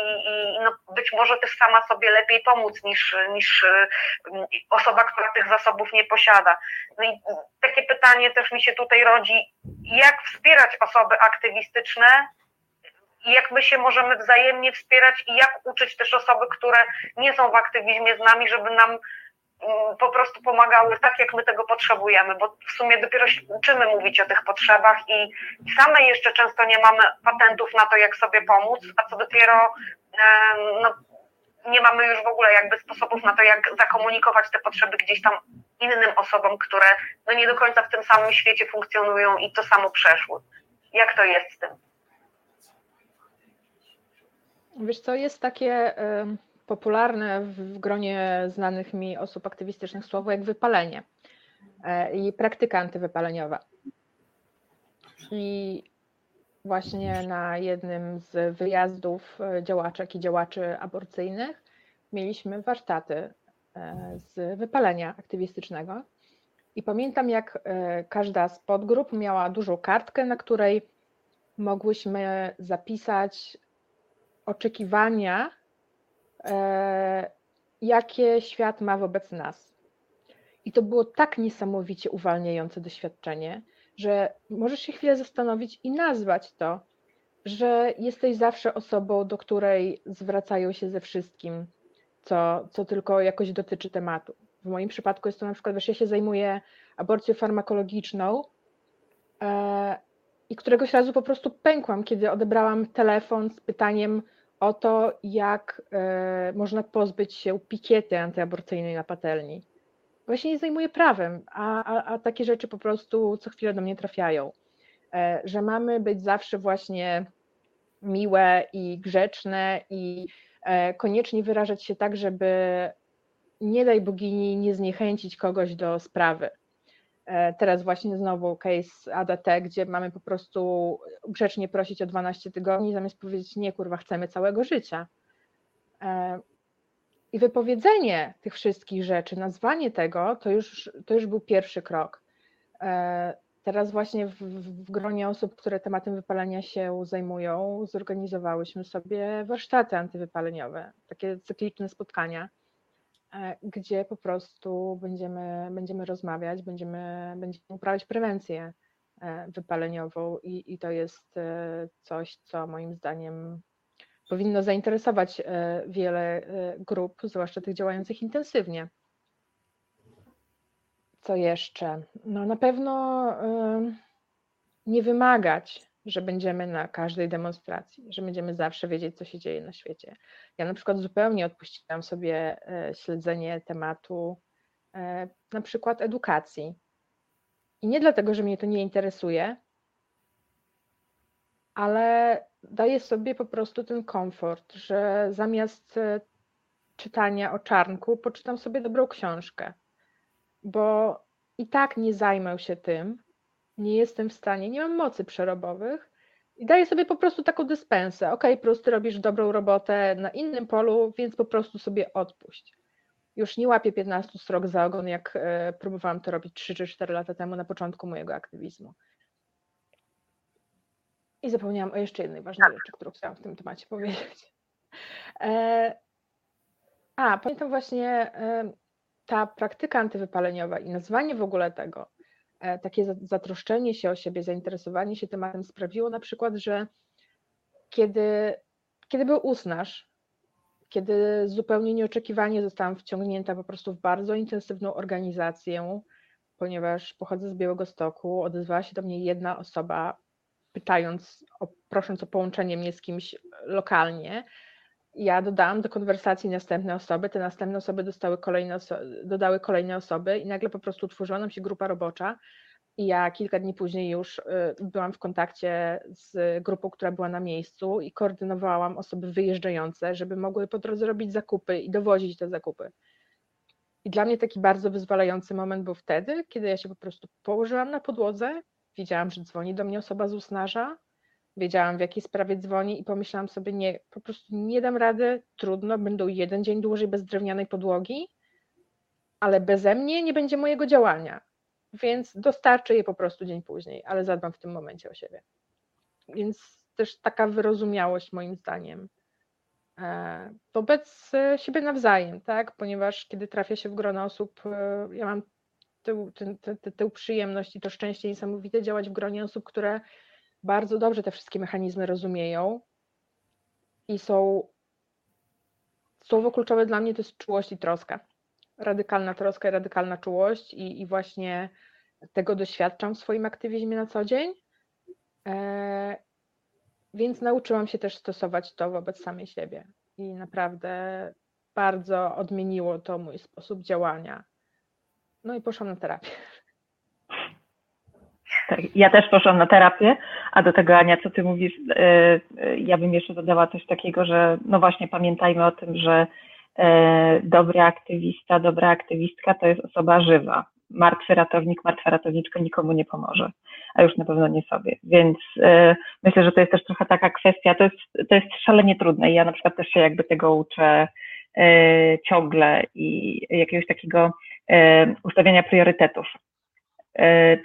i no być może też sama sobie lepiej pomóc niż, niż mm, osoba, która tych zasobów nie posiada. No i takie pytanie też mi się tutaj rodzi, jak wspierać osoby aktywistyczne i jak my się możemy wzajemnie wspierać i jak uczyć też osoby, które nie są w aktywizmie z nami, żeby nam po prostu pomagały tak, jak my tego potrzebujemy, bo w sumie dopiero się uczymy mówić o tych potrzebach i same jeszcze często nie mamy patentów na to, jak sobie pomóc, a co dopiero no, nie mamy już w ogóle jakby sposobów na to, jak zakomunikować te potrzeby gdzieś tam innym osobom, które no nie do końca w tym samym świecie funkcjonują i to samo przeszły. Jak to jest z tym? Wiesz co, jest takie popularne w gronie znanych mi osób aktywistycznych słowo jak wypalenie e, i praktyka antywypaleniowa. I właśnie na jednym z wyjazdów e, działaczek i działaczy aborcyjnych mieliśmy warsztaty e, z wypalenia aktywistycznego. I pamiętam, jak każda z podgrup miała dużą kartkę, na której mogłyśmy zapisać oczekiwania jakie świat ma wobec nas. I to było tak niesamowicie uwalniające doświadczenie, że możesz się chwilę zastanowić i nazwać to, że jesteś zawsze osobą, do której zwracają się ze wszystkim, co, co tylko jakoś dotyczy tematu. W moim przypadku jest to na przykład, że ja się zajmuję aborcją farmakologiczną e, i któregoś razu po prostu pękłam, kiedy odebrałam telefon z pytaniem, o to, jak e, można pozbyć się pikiety antyaborcyjnej na patelni. Się nie zajmuję prawem, a, a, a takie rzeczy po prostu co chwilę do mnie trafiają. E, że mamy być zawsze właśnie miłe i grzeczne i e, koniecznie wyrażać się tak, żeby nie daj bogini nie zniechęcić kogoś do sprawy. E, teraz właśnie znowu case ADT, gdzie mamy po prostu grzecznie prosić o 12 tygodni, zamiast powiedzieć nie, kurwa, chcemy całego życia. E, I wypowiedzenie tych wszystkich rzeczy, nazwanie tego, to już, to już był pierwszy krok. E, Teraz właśnie w, w gronie osób, które tematem wypalenia się zajmują, zorganizowałyśmy sobie warsztaty antywypaleniowe, takie cykliczne spotkania, gdzie po prostu będziemy, będziemy rozmawiać, będziemy, będziemy uprawiać prewencję e, wypaleniową i, i to jest e, coś, co moim zdaniem powinno zainteresować wiele grup, zwłaszcza tych działających intensywnie. Co jeszcze? No na pewno nie wymagać, że będziemy na każdej demonstracji, że będziemy zawsze wiedzieć, co się dzieje na świecie. Ja na przykład zupełnie odpuściłam sobie y, śledzenie tematu y, na przykład edukacji. I nie dlatego, że mnie to nie interesuje, ale daję sobie po prostu ten komfort, że zamiast czytania o czarnku, poczytam sobie dobrą książkę bo i tak nie zajmę się tym, nie jestem w stanie, nie mam mocy przerobowych i daję sobie po prostu taką dyspensę. Ok, po prostu robisz dobrą robotę na innym polu, więc po prostu sobie odpuść. Już nie łapię 15 strok za ogon, jak e, próbowałam to robić 3 czy 4 lata temu na początku mojego aktywizmu. I zapomniałam o jeszcze jednej ważnej rzeczy, którą chciałam w tym temacie powiedzieć. E, a, pamiętam właśnie, e, ta praktyka antywypaleniowa i nazwanie w ogóle tego, takie zatroszczenie się o siebie, zainteresowanie się tematem sprawiło na przykład, że kiedy, kiedy był usnaż, kiedy zupełnie nieoczekiwanie zostałam wciągnięta po prostu w bardzo intensywną organizację, ponieważ pochodzę z Białego Stoku, odezwała się do mnie jedna osoba, pytając, o, prosząc o połączenie mnie z kimś lokalnie, ja dodałam do konwersacji następne osoby, te następne osoby dostały kolejne oso dodały kolejne osoby i nagle po prostu utworzyła nam się grupa robocza i ja kilka dni później już y, byłam w kontakcie z grupą, która była na miejscu i koordynowałam osoby wyjeżdżające, żeby mogły po drodze robić zakupy i dowozić te zakupy. I dla mnie taki bardzo wyzwalający moment był wtedy, kiedy ja się po prostu położyłam na podłodze, widziałam, że dzwoni do mnie osoba z usnarza, wiedziałam w jakiej sprawie dzwoni i pomyślałam sobie, nie, po prostu nie dam rady, trudno, będą jeden dzień dłużej bez drewnianej podłogi, ale beze mnie nie będzie mojego działania, więc dostarczę je po prostu dzień później, ale zadbam w tym momencie o siebie. Więc też taka wyrozumiałość moim zdaniem e, wobec siebie nawzajem, tak? Ponieważ kiedy trafia się w grono osób, e, ja mam tę, tę przyjemność i to szczęście niesamowite działać w gronie osób, które bardzo dobrze te wszystkie mechanizmy rozumieją i są. Słowo kluczowe dla mnie to jest czułość i troska. Radykalna troska i radykalna czułość, i, i właśnie tego doświadczam w swoim aktywizmie na co dzień. E, więc nauczyłam się też stosować to wobec samej siebie. I naprawdę bardzo odmieniło to mój sposób działania. No i poszłam na terapię. Tak, ja też poszłam na terapię, a do tego Ania, co ty mówisz, e, e, ja bym jeszcze dodała coś takiego, że no właśnie pamiętajmy o tym, że e, dobry aktywista, dobra aktywistka to jest osoba żywa. Martwy ratownik, martwa ratowniczka nikomu nie pomoże, a już na pewno nie sobie. Więc myślę, że to jest też trochę taka kwestia, to jest, to jest szalenie trudne i ja na przykład też się jakby tego uczę ciągle i jakiegoś takiego ustawiania priorytetów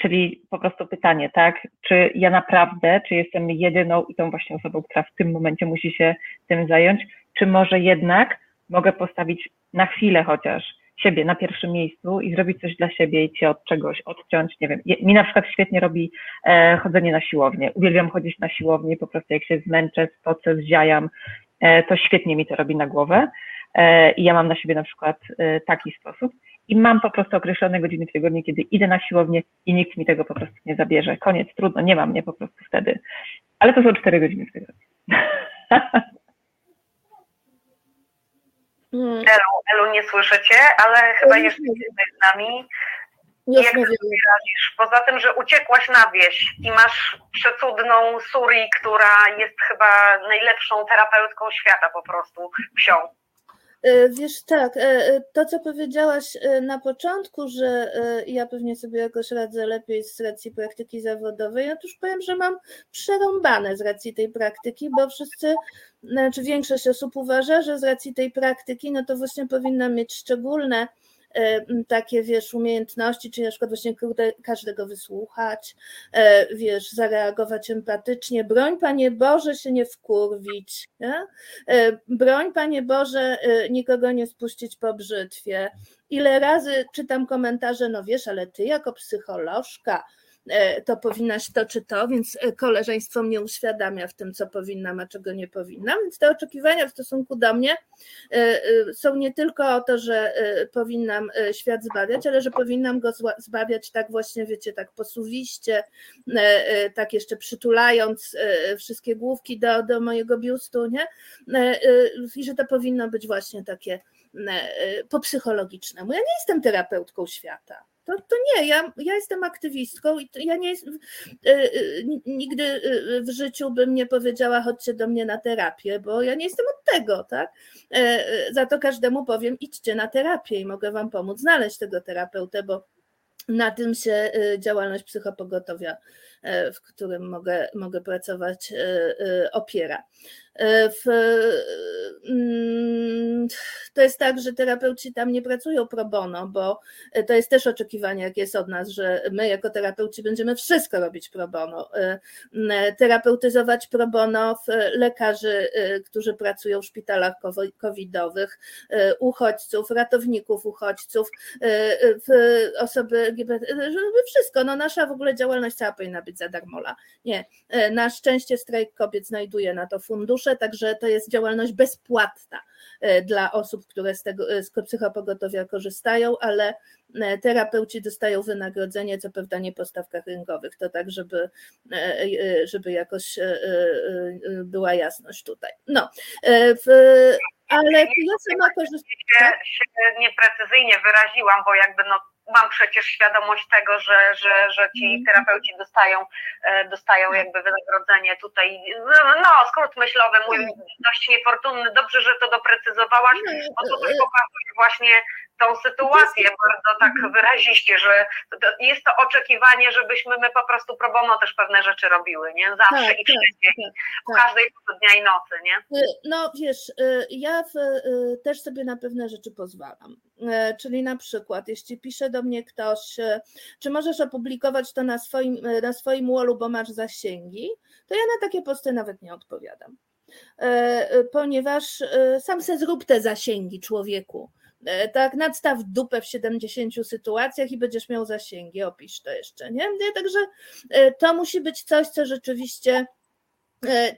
czyli po prostu pytanie, tak? Czy ja naprawdę, czy jestem jedyną i tą właśnie osobą, która w tym momencie musi się tym zająć, czy może jednak mogę postawić na chwilę chociaż siebie na pierwszym miejscu i zrobić coś dla siebie i cię od czegoś odciąć, nie wiem. Mi na przykład świetnie robi e, chodzenie na siłownię. Uwielbiam chodzić na siłownię, po prostu jak się zmęczę, spocę, zziajam, e, to świetnie mi to robi na głowę. E, I ja mam na siebie na przykład e, taki sposób i mam po prostu określone godziny w tygodniu, kiedy idę na siłownię i nikt mi tego po prostu nie zabierze. Koniec, trudno, nie ma mnie po prostu wtedy. Ale to są cztery godziny w tygodniu. Hmm. Elu, Elu, nie słyszycie, ale chyba Elu, jeszcze jesteś z nami. Już Jak mówię. radzisz? Poza tym, że uciekłaś na wieś i masz przecudną Suri, która jest chyba najlepszą terapeutką świata po prostu, wsią. E, wiesz, tak, e, e, to co powiedziałaś na początku, że ja pewnie sobie jakoś radzę lepiej z racji praktyki zawodowej, otóż powiem, że mam przerąbane z racji tej praktyki, bo wszyscy, znaczy większość osób uważa, że z racji tej praktyki, no to właśnie powinna mieć szczególne takie, wiesz, umiejętności, czyli na przykład właśnie każdego wysłuchać, e, wiesz, zareagować empatycznie. Broń, Panie Boże, się nie wkurwić. Nie? E, broń, Panie Boże, nikogo nie spuścić po brzytwie. Ile razy czytam komentarze, no wiesz, ale ty jako psycholożka, E, to powinnaś to czy to, więc e, koleżeństwo mnie uświadamia w tym, co powinnam, a czego nie powinnam. Więc te oczekiwania w stosunku do mnie e, są nie tylko o to, że powinnam świat zbawiać, ale że powinnam go zbawiać tak właśnie, wiecie, tak posuwiście, tak jeszcze przytulając wszystkie główki do, do mojego biustu, nie? I że to powinno być właśnie takie po psychologicznemu. Ja nie jestem terapeutką świata. To, to nie, ja, ja jestem aktywistką i ja nie jestem, y, y, nigdy w życiu bym nie powiedziała chodźcie do mnie na terapię, bo ja nie jestem od tego, tak? E, za to każdemu powiem idźcie na terapię i mogę wam pomóc znaleźć tego terapeutę, bo na tym się działalność psychopogotowia, e, w którym mogę, mogę pracować, e, opiera. W, mm, to jest tak, że terapeuci tam nie pracują pro bono, bo to jest też oczekiwanie, jak jest od nas, że my jako terapeuci będziemy wszystko robić pro bono. Terapeutyzować pro bono lekarzy, którzy pracują w szpitalach covidowych, uchodźców, ratowników uchodźców, osoby LGBT, żeby wszystko. No nasza w ogóle działalność cała powinna być za darmola. Nie. Na szczęście strajk kobiet znajduje na to fundusze także to jest działalność bezpłatna e, dla osób, które z tego e, z psychopogotowia korzystają, ale e, terapeuci dostają wynagrodzenie, co prawda nie po stawkach rynkowych, to tak, żeby, żeby jakoś była jasność tutaj. No, w, ale ja sama korzystam. Się, się nieprecyzyjnie wyraziłam, bo jakby no mam przecież świadomość tego, że, że, że ci mhm. terapeuci dostają, e, dostają jakby wynagrodzenie tutaj. No, skrót myślowy mój mhm. dość niefortunny. Dobrze, że to doprecyzowałaś, bo to też pokazuje właśnie tą sytuację bardzo tak mhm. wyraziście, że jest to oczekiwanie, żebyśmy my po prostu pro bono też pewne rzeczy robiły, nie? Zawsze tak, i tak, wszędzie, tak, tak, o każdej dnia i nocy, nie? No wiesz, ja w, też sobie na pewne rzeczy pozwalam, czyli na przykład, jeśli pisze do mnie ktoś, czy możesz opublikować to na swoim, na swoim wallu, bo masz zasięgi, to ja na takie posty nawet nie odpowiadam ponieważ sam se zrób te zasięgi człowieku. E, tak, nadstaw dupę w 70 sytuacjach i będziesz miał zasięgi, opisz to jeszcze, nie? Także e, to musi być coś, co rzeczywiście e,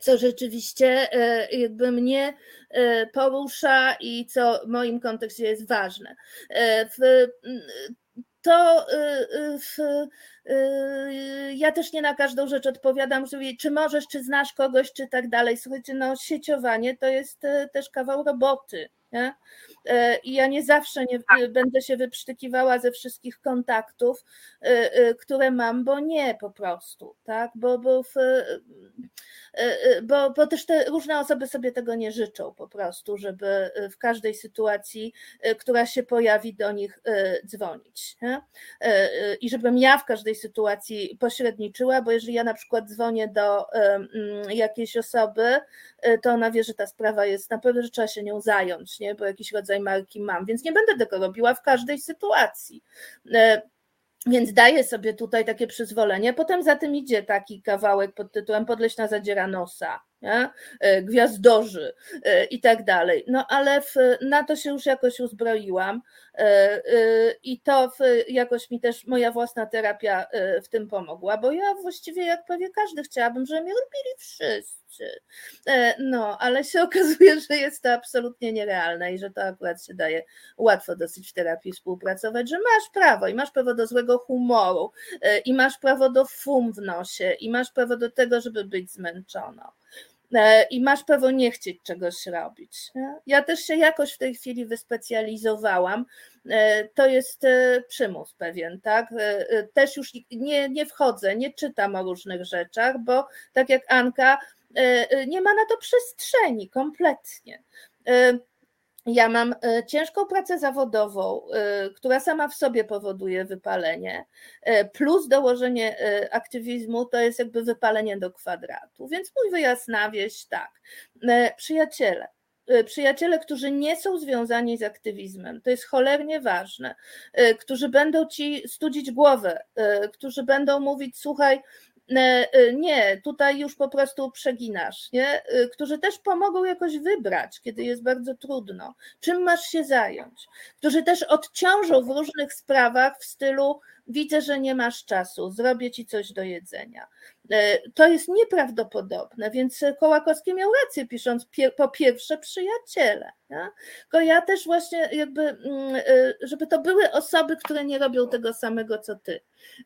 co rzeczywiście jakby mnie porusza i co w moim kontekście jest ważne. To w, ja też nie na każdą rzecz odpowiadam, czy możesz, czy znasz kogoś, czy tak dalej. Słuchajcie, no sieciowanie to jest też kawał roboty. Nie? E, I ja nie zawsze nie tak. będę się wyprztykiwała ze wszystkich kontaktów, e, e, które mam, bo nie po prostu, tak? Bo, bo, w, bo, bo też te różne osoby sobie tego nie życzą po prostu, żeby w każdej sytuacji, która się pojawi, do nich dzwonić. Nie? I żebym ja w każdej sytuacji pośredniczyła, bo jeżeli ja na przykład dzwonię do jakiejś osoby, to ona wie, że ta sprawa jest na pewno, że trzeba się nią zająć, nie? bo jakiś rodzaj marki mam, więc nie będę tego robiła w każdej sytuacji. E, więc daję sobie tutaj takie przyzwolenie. Potem za tym idzie taki kawałek pod tytułem Podleśna zadziera nosa, nie? E, gwiazdorzy e, i tak dalej. No ale w, na to się już jakoś uzbroiłam i to w, jakoś mi też moja własna terapia w tym pomogła, bo ja właściwie jak powie każdy chciałabym, żeby mnie lubili wszyscy E, no, ale się okazuje, że jest to absolutnie nierealne i że to akurat się daje łatwo dosyć w terapii współpracować, że masz prawo i masz prawo do złego humoru e, i masz prawo do fum w nosie i masz prawo do tego, żeby być zmęczoną e, i masz prawo nie chcieć czegoś robić. Ja też się jakoś w tej chwili wyspecjalizowałam. To jest przymus pewien, tak? Też już nie, nie wchodzę, nie czytam o różnych rzeczach, bo tak jak Anka, E, e, nie ma na to przestrzeni kompletnie. E, ja mam ciężką pracę zawodową, która sama w sobie powoduje wypalenie, plus dołożenie aktywizmu to jest jakby wypalenie do kwadratu. Więc mój wyjazd na wieś tak. Przyjaciele, przyjaciele, którzy nie są związani z aktywizmem, to jest cholernie ważne, którzy będą ci studzić głowę, którzy będą mówić, słuchaj, nie, tutaj już po prostu przeginasz, nie? którzy też pomogą jakoś wybrać, kiedy jest bardzo trudno, czym masz się zająć, którzy też odciążą w różnych sprawach w stylu widzę, że nie masz czasu, zrobię ci coś do jedzenia. E, to jest nieprawdopodobne, więc Kołakowski miał rację, pisząc po pierwsze przyjaciele. Ja? Tylko ja też właśnie jakby, mm, e, żeby to były osoby, które nie robią tego samego co ty.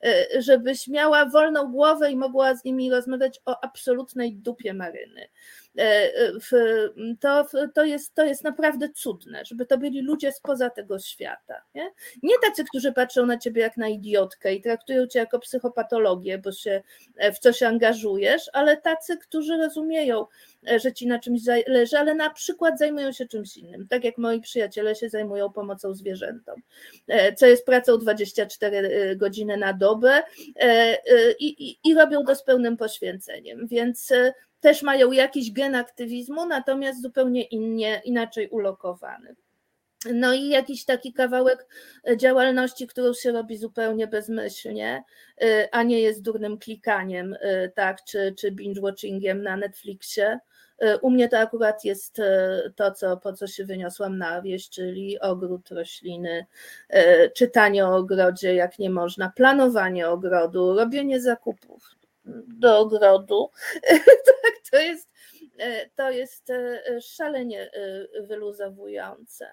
E, żebyś miała wolną głowę i mogła z nimi rozmawiać o absolutnej dupie maryny. To, to, jest, to jest naprawdę cudne, żeby to byli ludzie spoza tego świata. Nie? nie tacy, którzy patrzą na ciebie jak na idiotkę i traktują cię jako psychopatologię, bo się w coś angażujesz, ale tacy, którzy rozumieją, e, że ci na czymś zależy, ale na przykład zajmują się czymś innym, tak jak moi przyjaciele się zajmują pomocą zwierzętom, e, co jest pracą 24 e, godziny na dobę i, i, i robią to z pełnym poświęceniem, więc też mają jakiś gen aktywizmu, natomiast zupełnie innie, inaczej ulokowany. No i jakiś taki kawałek działalności, którą się robi zupełnie bezmyślnie, e, a nie jest durnym klikaniem, e, tak, czy, czy binge-watchingiem na Netflixie. U mnie to akurat jest to, co, po co się wyniosłam na wieś, czyli ogród, rośliny, czytanie o ogrodzie, jak nie można, planowanie ogrodu, robienie zakupów do ogrodu. tak, to jest, to jest szalenie wyluzowujące.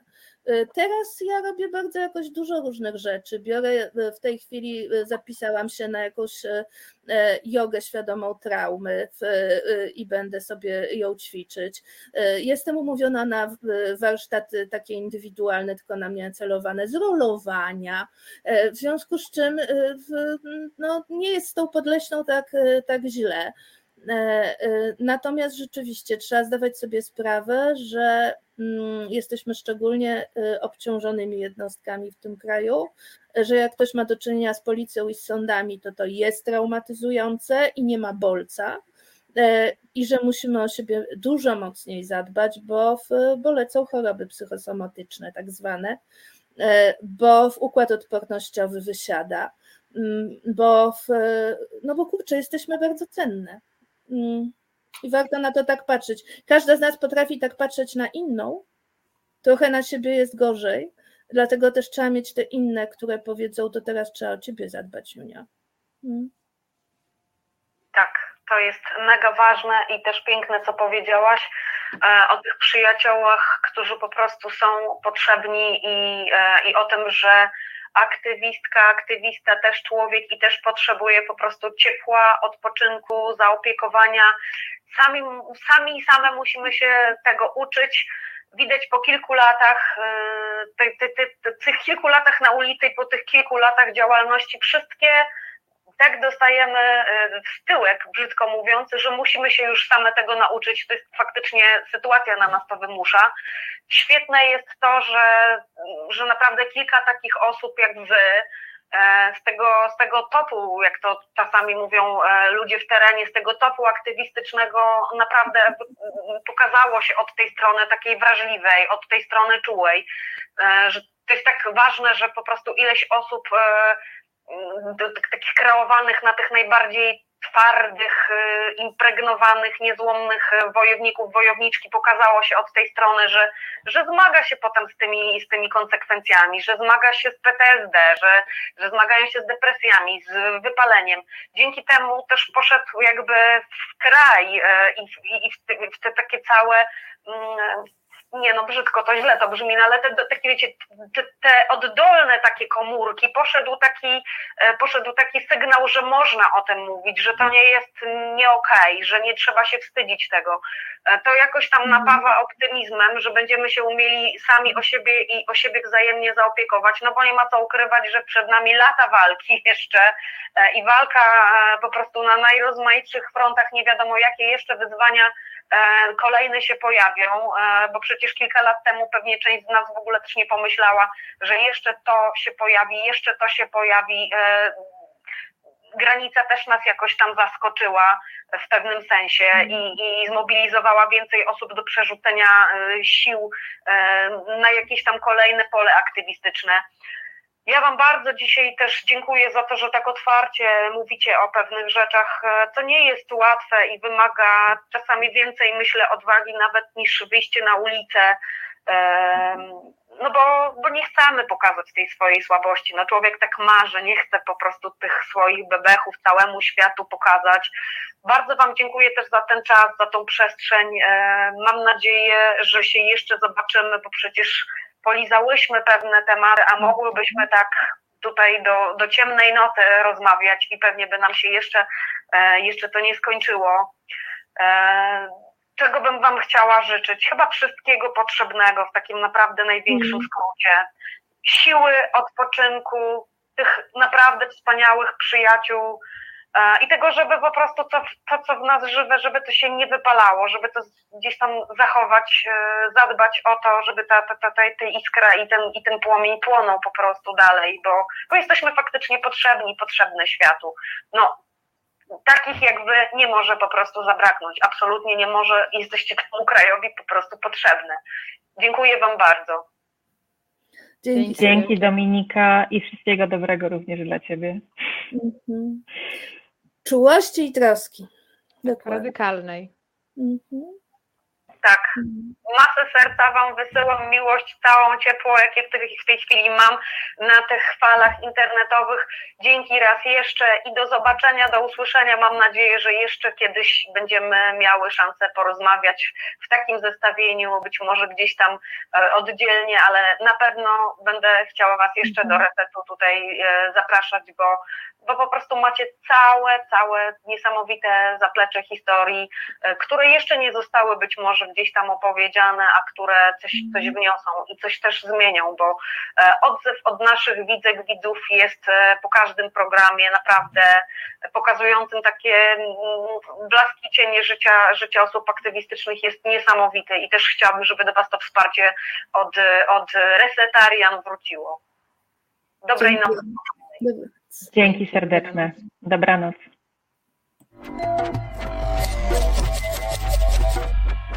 E, teraz ja robię bardzo jakoś dużo różnych rzeczy. Biorę e, w tej chwili, e, zapisałam się na jakąś jogę świadomą traumy i będę sobie ją ćwiczyć. Jestem umówiona na warsztaty takie indywidualne, tylko na mnie celowane, z rolowania, w związku z czym no, nie jest z tą podleśną tak, tak źle. Natomiast rzeczywiście trzeba zdawać sobie sprawę, że Mm, jesteśmy szczególnie y, obciążonymi jednostkami w tym kraju, że jak ktoś ma do czynienia z policją i z sądami, to to jest traumatyzujące i nie ma bolca e, i że musimy o siebie dużo mocniej zadbać, bo, w, bo lecą choroby psychosomatyczne tak zwane, e, bo w układ odpornościowy wysiada, mm, bo w, no bo kurczę, jesteśmy bardzo cenne. Mm. I warto na to tak patrzeć. Każda z nas potrafi tak patrzeć na inną, trochę na siebie jest gorzej, dlatego też trzeba mieć te inne, które powiedzą, to teraz trzeba o ciebie zadbać, Junia. Hmm. Tak, to jest mega ważne i też piękne, co powiedziałaś e, o tych przyjaciołach, którzy po prostu są potrzebni i, e, i o tym, że aktywistka, aktywista, też człowiek i też potrzebuje po prostu ciepła, odpoczynku, zaopiekowania. Sami, sami same musimy się tego uczyć. Widać po kilku latach, ty, ty, ty, tych kilku latach na ulicy i po tych kilku latach działalności, wszystkie tak dostajemy y, w tyłek, brzydko mówiąc, że musimy się już same tego nauczyć. To jest faktycznie sytuacja na nas to wymusza. Świetne jest to, że, że naprawdę kilka takich osób jak wy, e, z tego, z tego topu, jak to czasami mówią e, ludzie w terenie, z tego topu aktywistycznego naprawdę pokazało się od tej strony takiej wrażliwej, od tej strony czułej, e, że to jest tak ważne, że po prostu ileś osób takich kreowanych na tych najbardziej twardych, y, impregnowanych, niezłomnych y, wojowników, wojowniczki pokazało się od tej strony, że, że zmaga się potem z tymi, z tymi konsekwencjami, że zmaga się z PTSD, że, że zmagają się z depresjami, z wypaleniem. Dzięki temu też poszedł jakby w kraj y, i w, i w, te, w te takie całe mm, nie no brzydko, to źle to brzmi, no ale te, takie wiecie, te, te, oddolne takie komórki, poszedł taki, e, poszedł taki sygnał, że można o tym mówić, że to nie jest nie okej, okay, że nie trzeba się wstydzić tego. E, to jakoś tam mhm. napawa optymizmem, że będziemy się umieli sami o siebie i o siebie wzajemnie zaopiekować, no bo nie ma co ukrywać, że przed nami lata walki jeszcze e, i walka po prostu na najrozmaitszych frontach, nie wiadomo jakie jeszcze wyzwania kolejne się pojawią, e, bo przecież kilka lat temu pewnie część z nas w ogóle też nie pomyślała, że jeszcze to się pojawi, jeszcze to się pojawi. E, granica też nas jakoś tam zaskoczyła w pewnym sensie i, i zmobilizowała więcej osób do przerzucenia sił na jakieś tam kolejne pole aktywistyczne. Ja Wam bardzo dzisiaj też dziękuję za to, że tak otwarcie mówicie o pewnych rzeczach. To nie jest łatwe i wymaga czasami więcej, myślę, odwagi nawet niż wyjście na ulicę. No bo, bo nie chcemy pokazać tej swojej słabości. No człowiek tak marzy, nie chce po prostu tych swoich bebechów całemu światu pokazać. Bardzo Wam dziękuję też za ten czas, za tą przestrzeń. Mam nadzieję, że się jeszcze zobaczymy, bo przecież polizałyśmy pewne tematy, a mogłybyśmy tak tutaj do, do ciemnej nocy rozmawiać i pewnie by nam się jeszcze, e, jeszcze to nie skończyło. E, czego bym Wam chciała życzyć? Chyba wszystkiego potrzebnego w takim naprawdę największym Mhm. skrócie. Siły, odpoczynku, tych naprawdę wspaniałych przyjaciół, I tego, żeby po prostu to, to, co w nas żywe, żeby to się nie wypalało, żeby to gdzieś tam zachować, e, zadbać o to, żeby ta, ta, ta, ta, ta iskra i ten, i ten płomień płonął po prostu dalej, bo, bo jesteśmy faktycznie potrzebni, potrzebne światu. No, takich jak wy nie może po prostu zabraknąć, absolutnie nie może, jesteście temu krajowi po prostu potrzebne. Dziękuję wam bardzo. Dzięki. Dzięki Dominika i wszystkiego dobrego również dla Ciebie. Mhm. Czułości i troski. Dokładnie. Radykalnej. Mhm. Tak. masę serca Wam wysyłam, miłość całą, ciepło, jakie w tej, w tej chwili mam na tych falach internetowych. Dzięki raz jeszcze i do zobaczenia, do usłyszenia. Mam nadzieję, że jeszcze kiedyś będziemy miały szansę porozmawiać w takim zestawieniu, być może gdzieś tam e, oddzielnie, ale na pewno będę chciała Was jeszcze do resetu tutaj e, zapraszać, bo, bo po prostu macie całe, całe niesamowite zaplecze historii, e, które jeszcze nie zostały być może gdzieś tam opowiedziane, a które coś, coś wniosą i coś też zmienią, bo e, odzew od naszych widzek, widzów jest e, po każdym programie naprawdę pokazującym takie mm, blaski cienie życia, życia osób aktywistycznych jest niesamowity i też chciałabym, żeby do Was to wsparcie od, od Resetarian wróciło. Dobrej Dziękuję. nocy. Dzięki serdeczne. Dobranoc.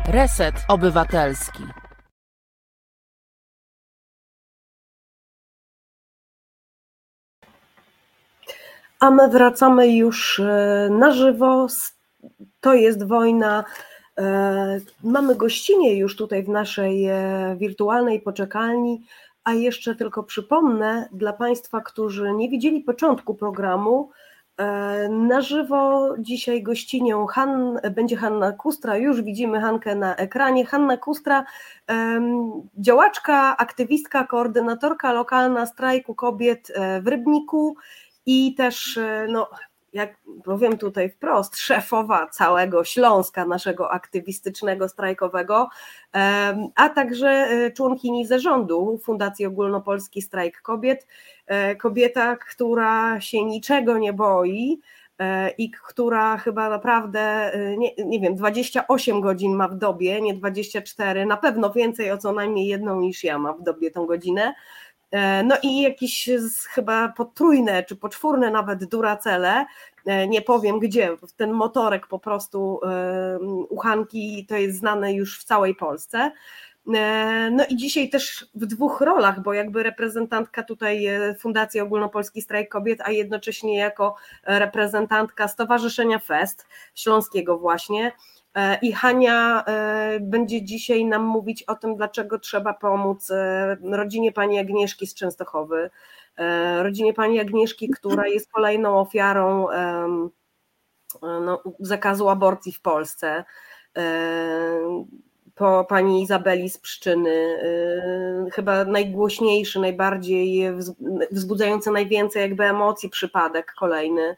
Reset Obywatelski. A my wracamy już e, na żywo. To jest wojna. E, Mamy gościnie już tutaj w naszej e, wirtualnej poczekalni. A jeszcze tylko przypomnę dla Państwa, którzy nie widzieli początku programu, na żywo dzisiaj gościnią Han, będzie Hanna Kustra. Już widzimy Hankę na ekranie. Hanna Kustra, działaczka, aktywistka, koordynatorka lokalna strajku kobiet e, w Rybniku i też, e, no, jak powiem tutaj wprost, szefowa całego Śląska, naszego aktywistycznego, strajkowego, a także e, członkini zarządu Fundacji Ogólnopolski Strajk Kobiet. E, Kobieta, która się niczego nie boi e, i która chyba naprawdę, nie, nie wiem, 28 godzin ma w dobie, nie 24, na pewno więcej o co najmniej jedną niż ja ma w dobie tą godzinę. E, No i jakieś chyba potrójne czy poczwórne nawet duracele, e, nie powiem gdzie, ten motorek po prostu e, uchanki to jest znane już w całej Polsce. No i dzisiaj też w dwóch rolach, bo jakby reprezentantka tutaj Fundacji Ogólnopolski Strajk Kobiet, a jednocześnie jako reprezentantka Stowarzyszenia Fest Śląskiego właśnie. E, I Hania e, będzie dzisiaj nam mówić o tym, dlaczego trzeba pomóc e, rodzinie pani Agnieszki z Częstochowy, rodzinie pani Agnieszki, która jest kolejną ofiarą no, zakazu aborcji w Polsce. Po pani Izabeli z Pszczyny, chyba najgłośniejszy, najbardziej wz- wzbudzający najwięcej jakby emocji przypadek kolejny.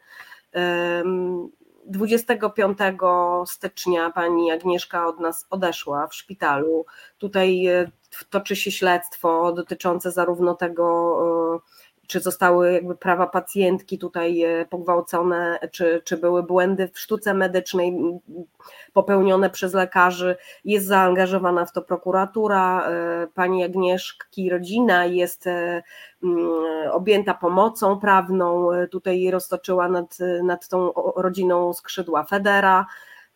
Em, 25 stycznia pani Agnieszka od nas odeszła w szpitalu. Tutaj e, toczy się śledztwo dotyczące zarówno tego, e, czy zostały jakby prawa pacjentki tutaj pogwałcone, czy, czy były błędy w sztuce medycznej popełnione przez lekarzy. Jest zaangażowana w to prokuratura, pani Agnieszki rodzina jest objęta pomocą prawną, tutaj roztoczyła nad, nad tą rodziną skrzydła Federa.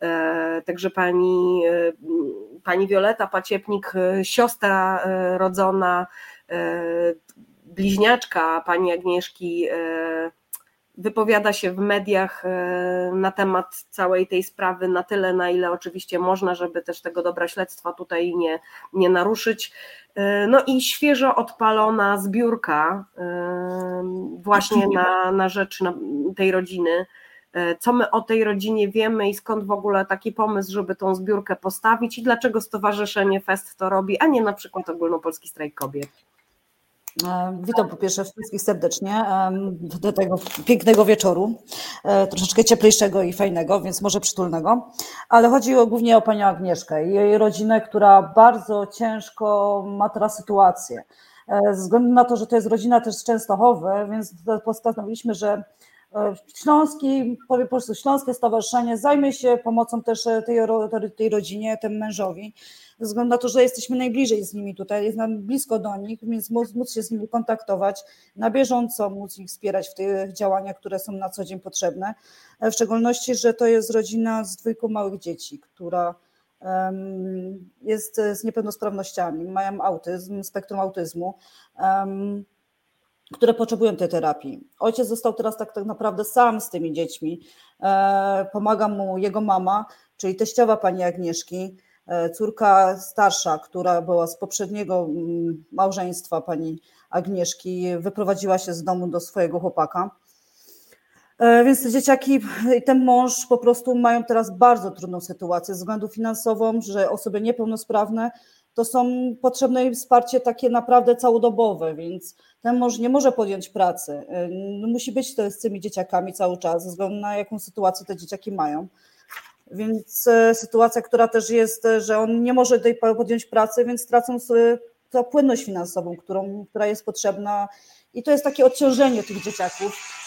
E, także pani, e, pani Wioleta Paciepnik, e, siostra rodzona, bliźniaczka pani Agnieszki, wypowiada się w mediach na temat całej tej sprawy na tyle, na ile oczywiście można, żeby też tego dobra śledztwa tutaj nie, nie naruszyć. No i świeżo odpalona zbiórka właśnie na, na rzecz tej rodziny E, co my o tej rodzinie wiemy i skąd w ogóle taki pomysł, żeby tą zbiórkę postawić i dlaczego Stowarzyszenie FEST to robi, a nie na przykład Ogólnopolski Strajk Kobiet. E, witam po pierwsze wszystkich serdecznie do tego pięknego wieczoru, e, troszeczkę cieplejszego i fajnego, więc może przytulnego, ale chodzi głównie o panią Agnieszkę i jej rodzinę, która bardzo ciężko ma teraz sytuację. Ze względu na to, że to jest rodzina też z Częstochowy, więc postanowiliśmy, że Śląski, powiem po prostu Śląskie Stowarzyszenie zajmie się pomocą też e, tej, tej rodzinie, temu mężowi, ze względu na to, że jesteśmy najbliżej z nimi tutaj, jest nam blisko do nich, więc móc, móc się z nimi kontaktować, na bieżąco móc ich wspierać w tych działaniach, które są na co dzień potrzebne. E, w szczególności, że to jest rodzina z dwójką małych dzieci, która jest z niepełnosprawnościami, mają autyzm, spektrum autyzmu które potrzebują tej terapii. Ojciec został teraz tak, tak naprawdę sam z tymi dziećmi. E, pomaga mu jego mama, czyli teściowa pani Agnieszki, e, córka starsza, która była z poprzedniego mm, małżeństwa pani Agnieszki, wyprowadziła się z domu do swojego chłopaka. E, więc te dzieciaki i ten mąż po prostu mają teraz bardzo trudną sytuację ze względu finansową, że osoby niepełnosprawne to są potrzebne im wsparcie takie naprawdę całodobowe, więc ten mąż nie może podjąć pracy. Y, musi być z tymi dzieciakami cały czas, ze względu na jaką sytuację te dzieciaki mają. Więc y, sytuacja, która też jest, że on nie może tutaj podjąć pracy, więc tracą tę płynność finansową, którą, która jest potrzebna. I to jest takie odciążenie tych dzieciaków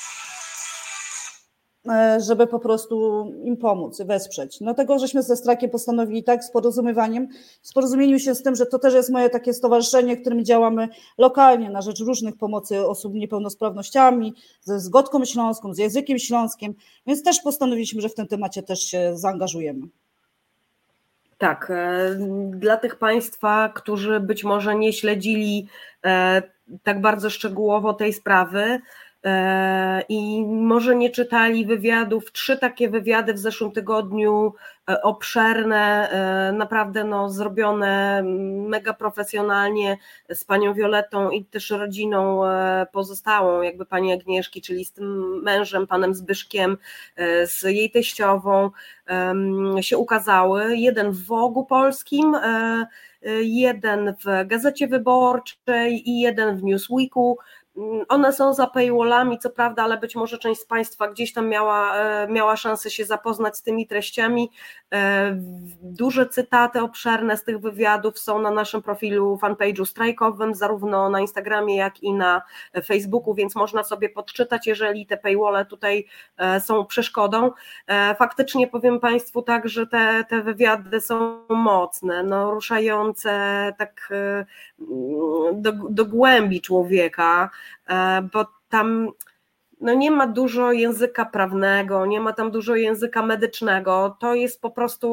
żeby po prostu im pomóc, wesprzeć. No tego żeśmy ze Strakiem postanowili tak, z porozumiewaniem, z porozumieniu się z tym, że to też jest moje takie stowarzyszenie, którym działamy lokalnie na rzecz różnych pomocy osób niepełnosprawnościami, ze Zgodką Śląską, z językiem śląskim, więc też postanowiliśmy, że w tym temacie też się zaangażujemy. Tak, e, dla tych Państwa, którzy być może nie śledzili e, tak bardzo szczegółowo tej sprawy, E, i może nie czytali wywiadów, trzy takie wywiady w zeszłym tygodniu, e, obszerne, e, naprawdę no, zrobione mega profesjonalnie z panią Violetą i też rodziną pozostałą, jakby pani Agnieszki, czyli z tym mężem, panem Zbyszkiem, z jej teściową, się ukazały. Jeden w Wogu Polskim, jeden w Gazecie Wyborczej i jeden w Newsweeku. Mm, one są za paywallami, co prawda, ale być może część z Państwa gdzieś tam miała, e, miała szansę się zapoznać z tymi treściami. E, duże cytaty obszerne z tych wywiadów są na naszym profilu fanpage'u strajkowym, zarówno na Instagramie, jak i na Facebooku, więc można sobie podczytać, jeżeli te paywalle tutaj e, są przeszkodą. Faktycznie powiem Państwu tak, że te, te wywiady są mocne, no, ruszające tak do, do głębi człowieka. E, bo tam no nie ma dużo języka prawnego, nie ma tam dużo języka medycznego. To jest po prostu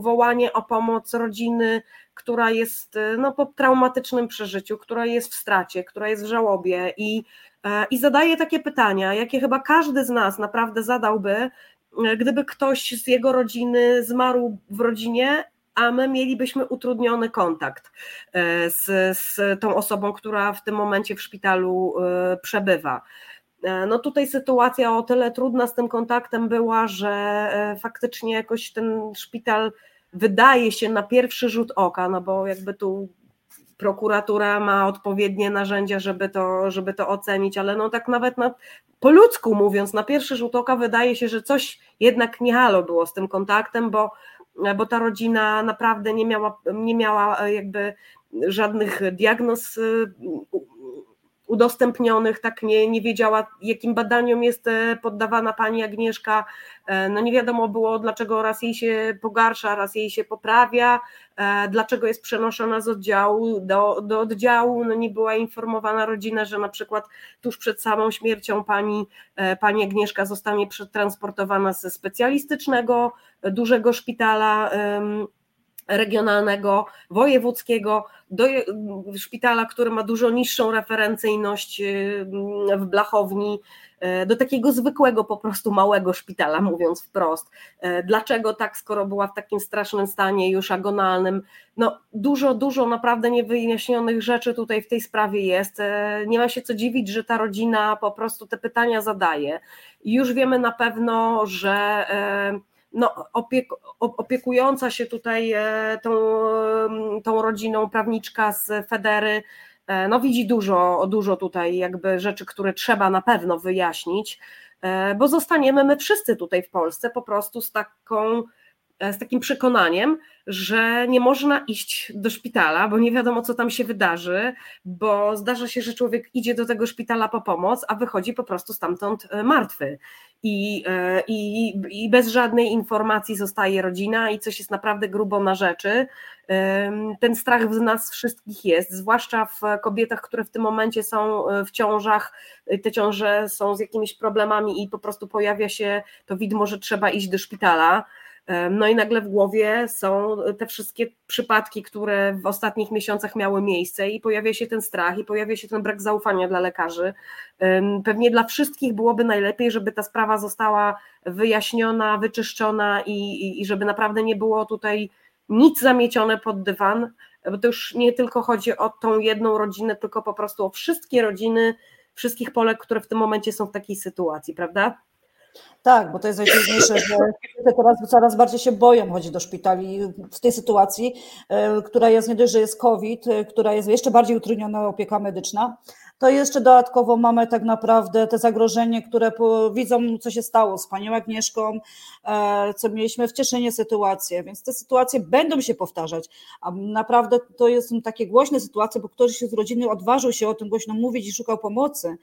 wołanie o pomoc rodziny, która jest no, po traumatycznym przeżyciu, która jest w stracie, która jest w żałobie i, e, i zadaje takie pytania, jakie chyba każdy z nas naprawdę zadałby, e, gdyby ktoś z jego rodziny zmarł w rodzinie a my mielibyśmy utrudniony kontakt e, z, z tą osobą, która w tym momencie w szpitalu e, przebywa. E, no tutaj sytuacja o tyle trudna z tym kontaktem była, że faktycznie jakoś ten szpital wydaje się na pierwszy rzut oka, no bo jakby tu prokuratura ma odpowiednie narzędzia, żeby to, żeby to ocenić, ale no tak nawet na, po ludzku mówiąc, na pierwszy rzut oka wydaje się, że coś jednak nie halo było z tym kontaktem, bo bo ta rodzina naprawdę nie miała, nie miała e, jakby żadnych diagnoz e, udostępnionych, tak nie, nie wiedziała, jakim badaniom jest e, poddawana pani Agnieszka. E, no nie wiadomo było, dlaczego raz jej się pogarsza, raz jej się poprawia, e, dlaczego jest przenoszona z oddziału do, do oddziału. No nie była informowana rodzina, że na przykład tuż przed samą śmiercią pani, pani Agnieszka zostanie przetransportowana ze specjalistycznego, dużego szpitala regionalnego, wojewódzkiego, do szpitala, który ma dużo niższą referencyjność y, w Blachowni, e, do takiego zwykłego po prostu małego szpitala, mówiąc wprost. E, dlaczego tak, skoro była w takim strasznym stanie już agonalnym? No dużo, dużo naprawdę niewyjaśnionych rzeczy tutaj w tej sprawie jest. Nie ma się co dziwić, że ta rodzina po prostu te pytania zadaje. Już wiemy na pewno, że no, opiek, opiekująca się tutaj e, tą, tą rodziną prawniczka z Federy, e, no widzi dużo, dużo tutaj jakby rzeczy, które trzeba na pewno wyjaśnić, e, bo zostaniemy my wszyscy tutaj w Polsce po prostu z taką z takim przekonaniem, że nie można iść do szpitala, bo nie wiadomo, co tam się wydarzy, bo zdarza się, że człowiek idzie do tego szpitala po pomoc, a wychodzi po prostu stamtąd martwy i, e, i, i bez żadnej informacji zostaje rodzina i coś jest naprawdę grubo na rzeczy. Ten strach w nas wszystkich jest, zwłaszcza w kobietach, które w tym momencie są e, w ciążach, te ciąże są z jakimiś problemami i po prostu pojawia się to widmo, że trzeba iść do szpitala. No i nagle w głowie są te wszystkie przypadki, które w ostatnich miesiącach miały miejsce, i pojawia się ten strach, i pojawia się ten brak zaufania dla lekarzy. Pewnie dla wszystkich byłoby najlepiej, żeby ta sprawa została wyjaśniona, wyczyszczona i, i, i żeby naprawdę nie było tutaj nic zamiecione pod dywan, bo to już nie tylko chodzi o tą jedną rodzinę, tylko po prostu o wszystkie rodziny, wszystkich Polek, które w tym momencie są w takiej sytuacji, prawda? Tak, bo to jest najważniejsze, że teraz coraz bardziej się boją chodzić do szpitali w tej sytuacji, e, która jest nie dość, że jest COVID, e, która jest jeszcze bardziej utrudniona opieka medyczna, to jeszcze dodatkowo mamy tak naprawdę te zagrożenie, które widzą, co się stało z panią Agnieszką, e, co mieliśmy w Cieszynie sytuację, więc te sytuacje będą się powtarzać, a naprawdę to są takie głośne sytuacje, bo ktoś z rodziny odważył się o tym głośno mówić i szukał pomocy,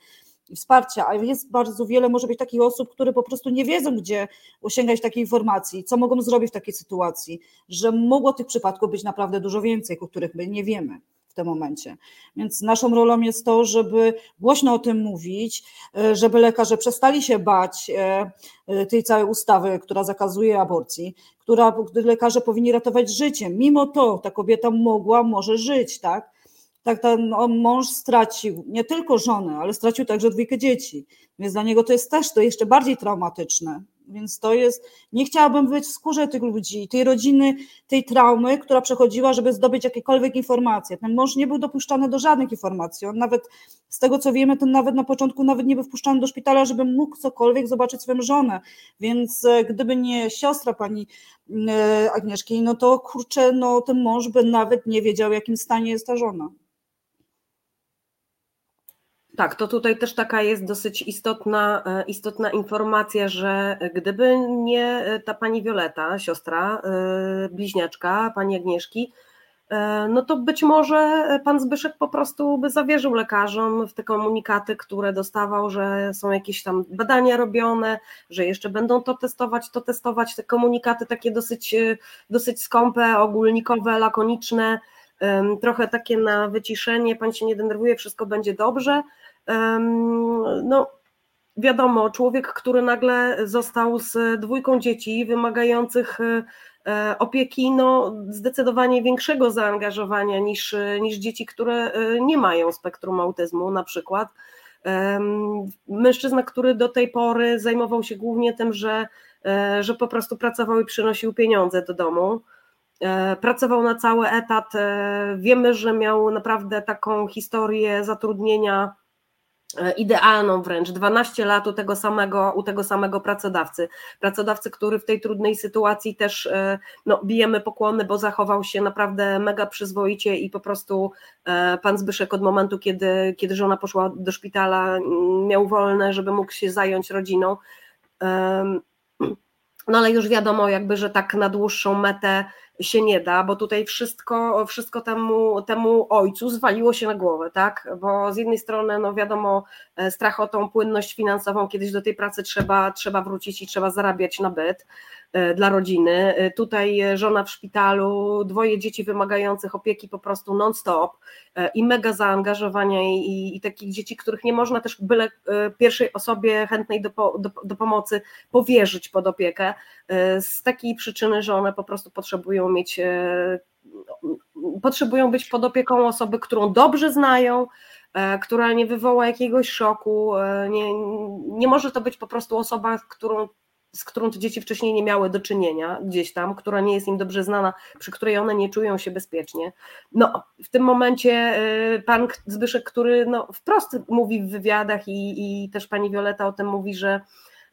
wsparcia, a jest bardzo wiele może być takich osób, które po prostu nie wiedzą, gdzie osiągać takiej informacji, co mogą zrobić w takiej sytuacji, że mogło tych przypadków być naprawdę dużo więcej, o których my nie wiemy w tym momencie. Więc naszą rolą jest to, żeby głośno o tym mówić, e, żeby lekarze przestali się bać e, e, tej całej ustawy, która zakazuje aborcji, która lekarze powinni ratować życie. Mimo to ta kobieta mogła, może żyć, tak? Tak ten mąż stracił nie tylko żonę, ale stracił także dwójkę dzieci. Więc dla niego to jest też to jeszcze bardziej traumatyczne. Więc to jest, nie chciałabym być w skórze tych ludzi, tej rodziny, tej traumy, która przechodziła, żeby zdobyć jakiekolwiek informacje. Ten mąż nie był dopuszczany do żadnych informacji. On nawet, z tego co wiemy, ten nawet na początku nawet nie był wpuszczany do szpitala, żeby mógł cokolwiek zobaczyć swoją żonę. Więc e, gdyby nie siostra pani e, Agnieszki, no to kurczę, no ten mąż by nawet nie wiedział, w jakim stanie jest ta żona. Tak, to tutaj też taka jest dosyć istotna, e, istotna informacja, że gdyby nie e, ta pani Wioleta, siostra, e, bliźniaczka pani Agnieszki, no to być może pan Zbyszek po prostu by zawierzył lekarzom w te komunikaty, które dostawał, że są jakieś tam badania robione, że jeszcze będą to testować, to testować. Te komunikaty takie dosyć, dosyć skąpe, ogólnikowe, lakoniczne, trochę takie na wyciszenie, pan się nie denerwuje, wszystko będzie dobrze no wiadomo, człowiek, który nagle został z dwójką dzieci wymagających e, opieki, no zdecydowanie większego zaangażowania niż, niż dzieci, które e, nie mają spektrum autyzmu na przykład. Mężczyzna, który do tej pory zajmował się głównie tym, że, e, że po prostu pracował i przynosił pieniądze do domu. Pracował na cały etat. Wiemy, że miał naprawdę taką historię zatrudnienia E, idealną wręcz, 12 lat u tego samego, u tego samego pracodawcy. Pracodawcy, który w tej trudnej sytuacji też e, no, bijemy pokłony, bo zachował się naprawdę mega przyzwoicie i po prostu e, pan Zbyszek od momentu, kiedy, kiedy żona poszła do szpitala, miał wolne, żeby mógł się zająć rodziną. no ale już wiadomo jakby, że tak na dłuższą metę się nie da, bo tutaj wszystko, wszystko temu, temu ojcu zwaliło się na głowę, tak? Bo z jednej strony, no wiadomo, e, strach o tą płynność finansową, kiedyś do tej pracy trzeba, trzeba wrócić i trzeba zarabiać na byt. E, dla rodziny. E, tutaj żona w szpitalu, dwoje dzieci wymagających opieki po prostu non-stop e, i mega zaangażowania i, i takich dzieci, których nie można też byle pierwszej osobie chętnej do, do, do pomocy powierzyć pod opiekę z takiej przyczyny, że one po prostu potrzebują mieć potrzebują być pod opieką osoby, którą dobrze znają, która nie wywoła jakiegoś szoku. Nie, nie może to być po prostu osoba, którą z którą te dzieci wcześniej nie miały do czynienia gdzieś tam, która nie jest im dobrze znana, przy której one nie czują się bezpiecznie. No, w tym momencie y, pan Zbyszek, który no, wprost mówi w wywiadach i, i też pani Wioleta o tym mówi, że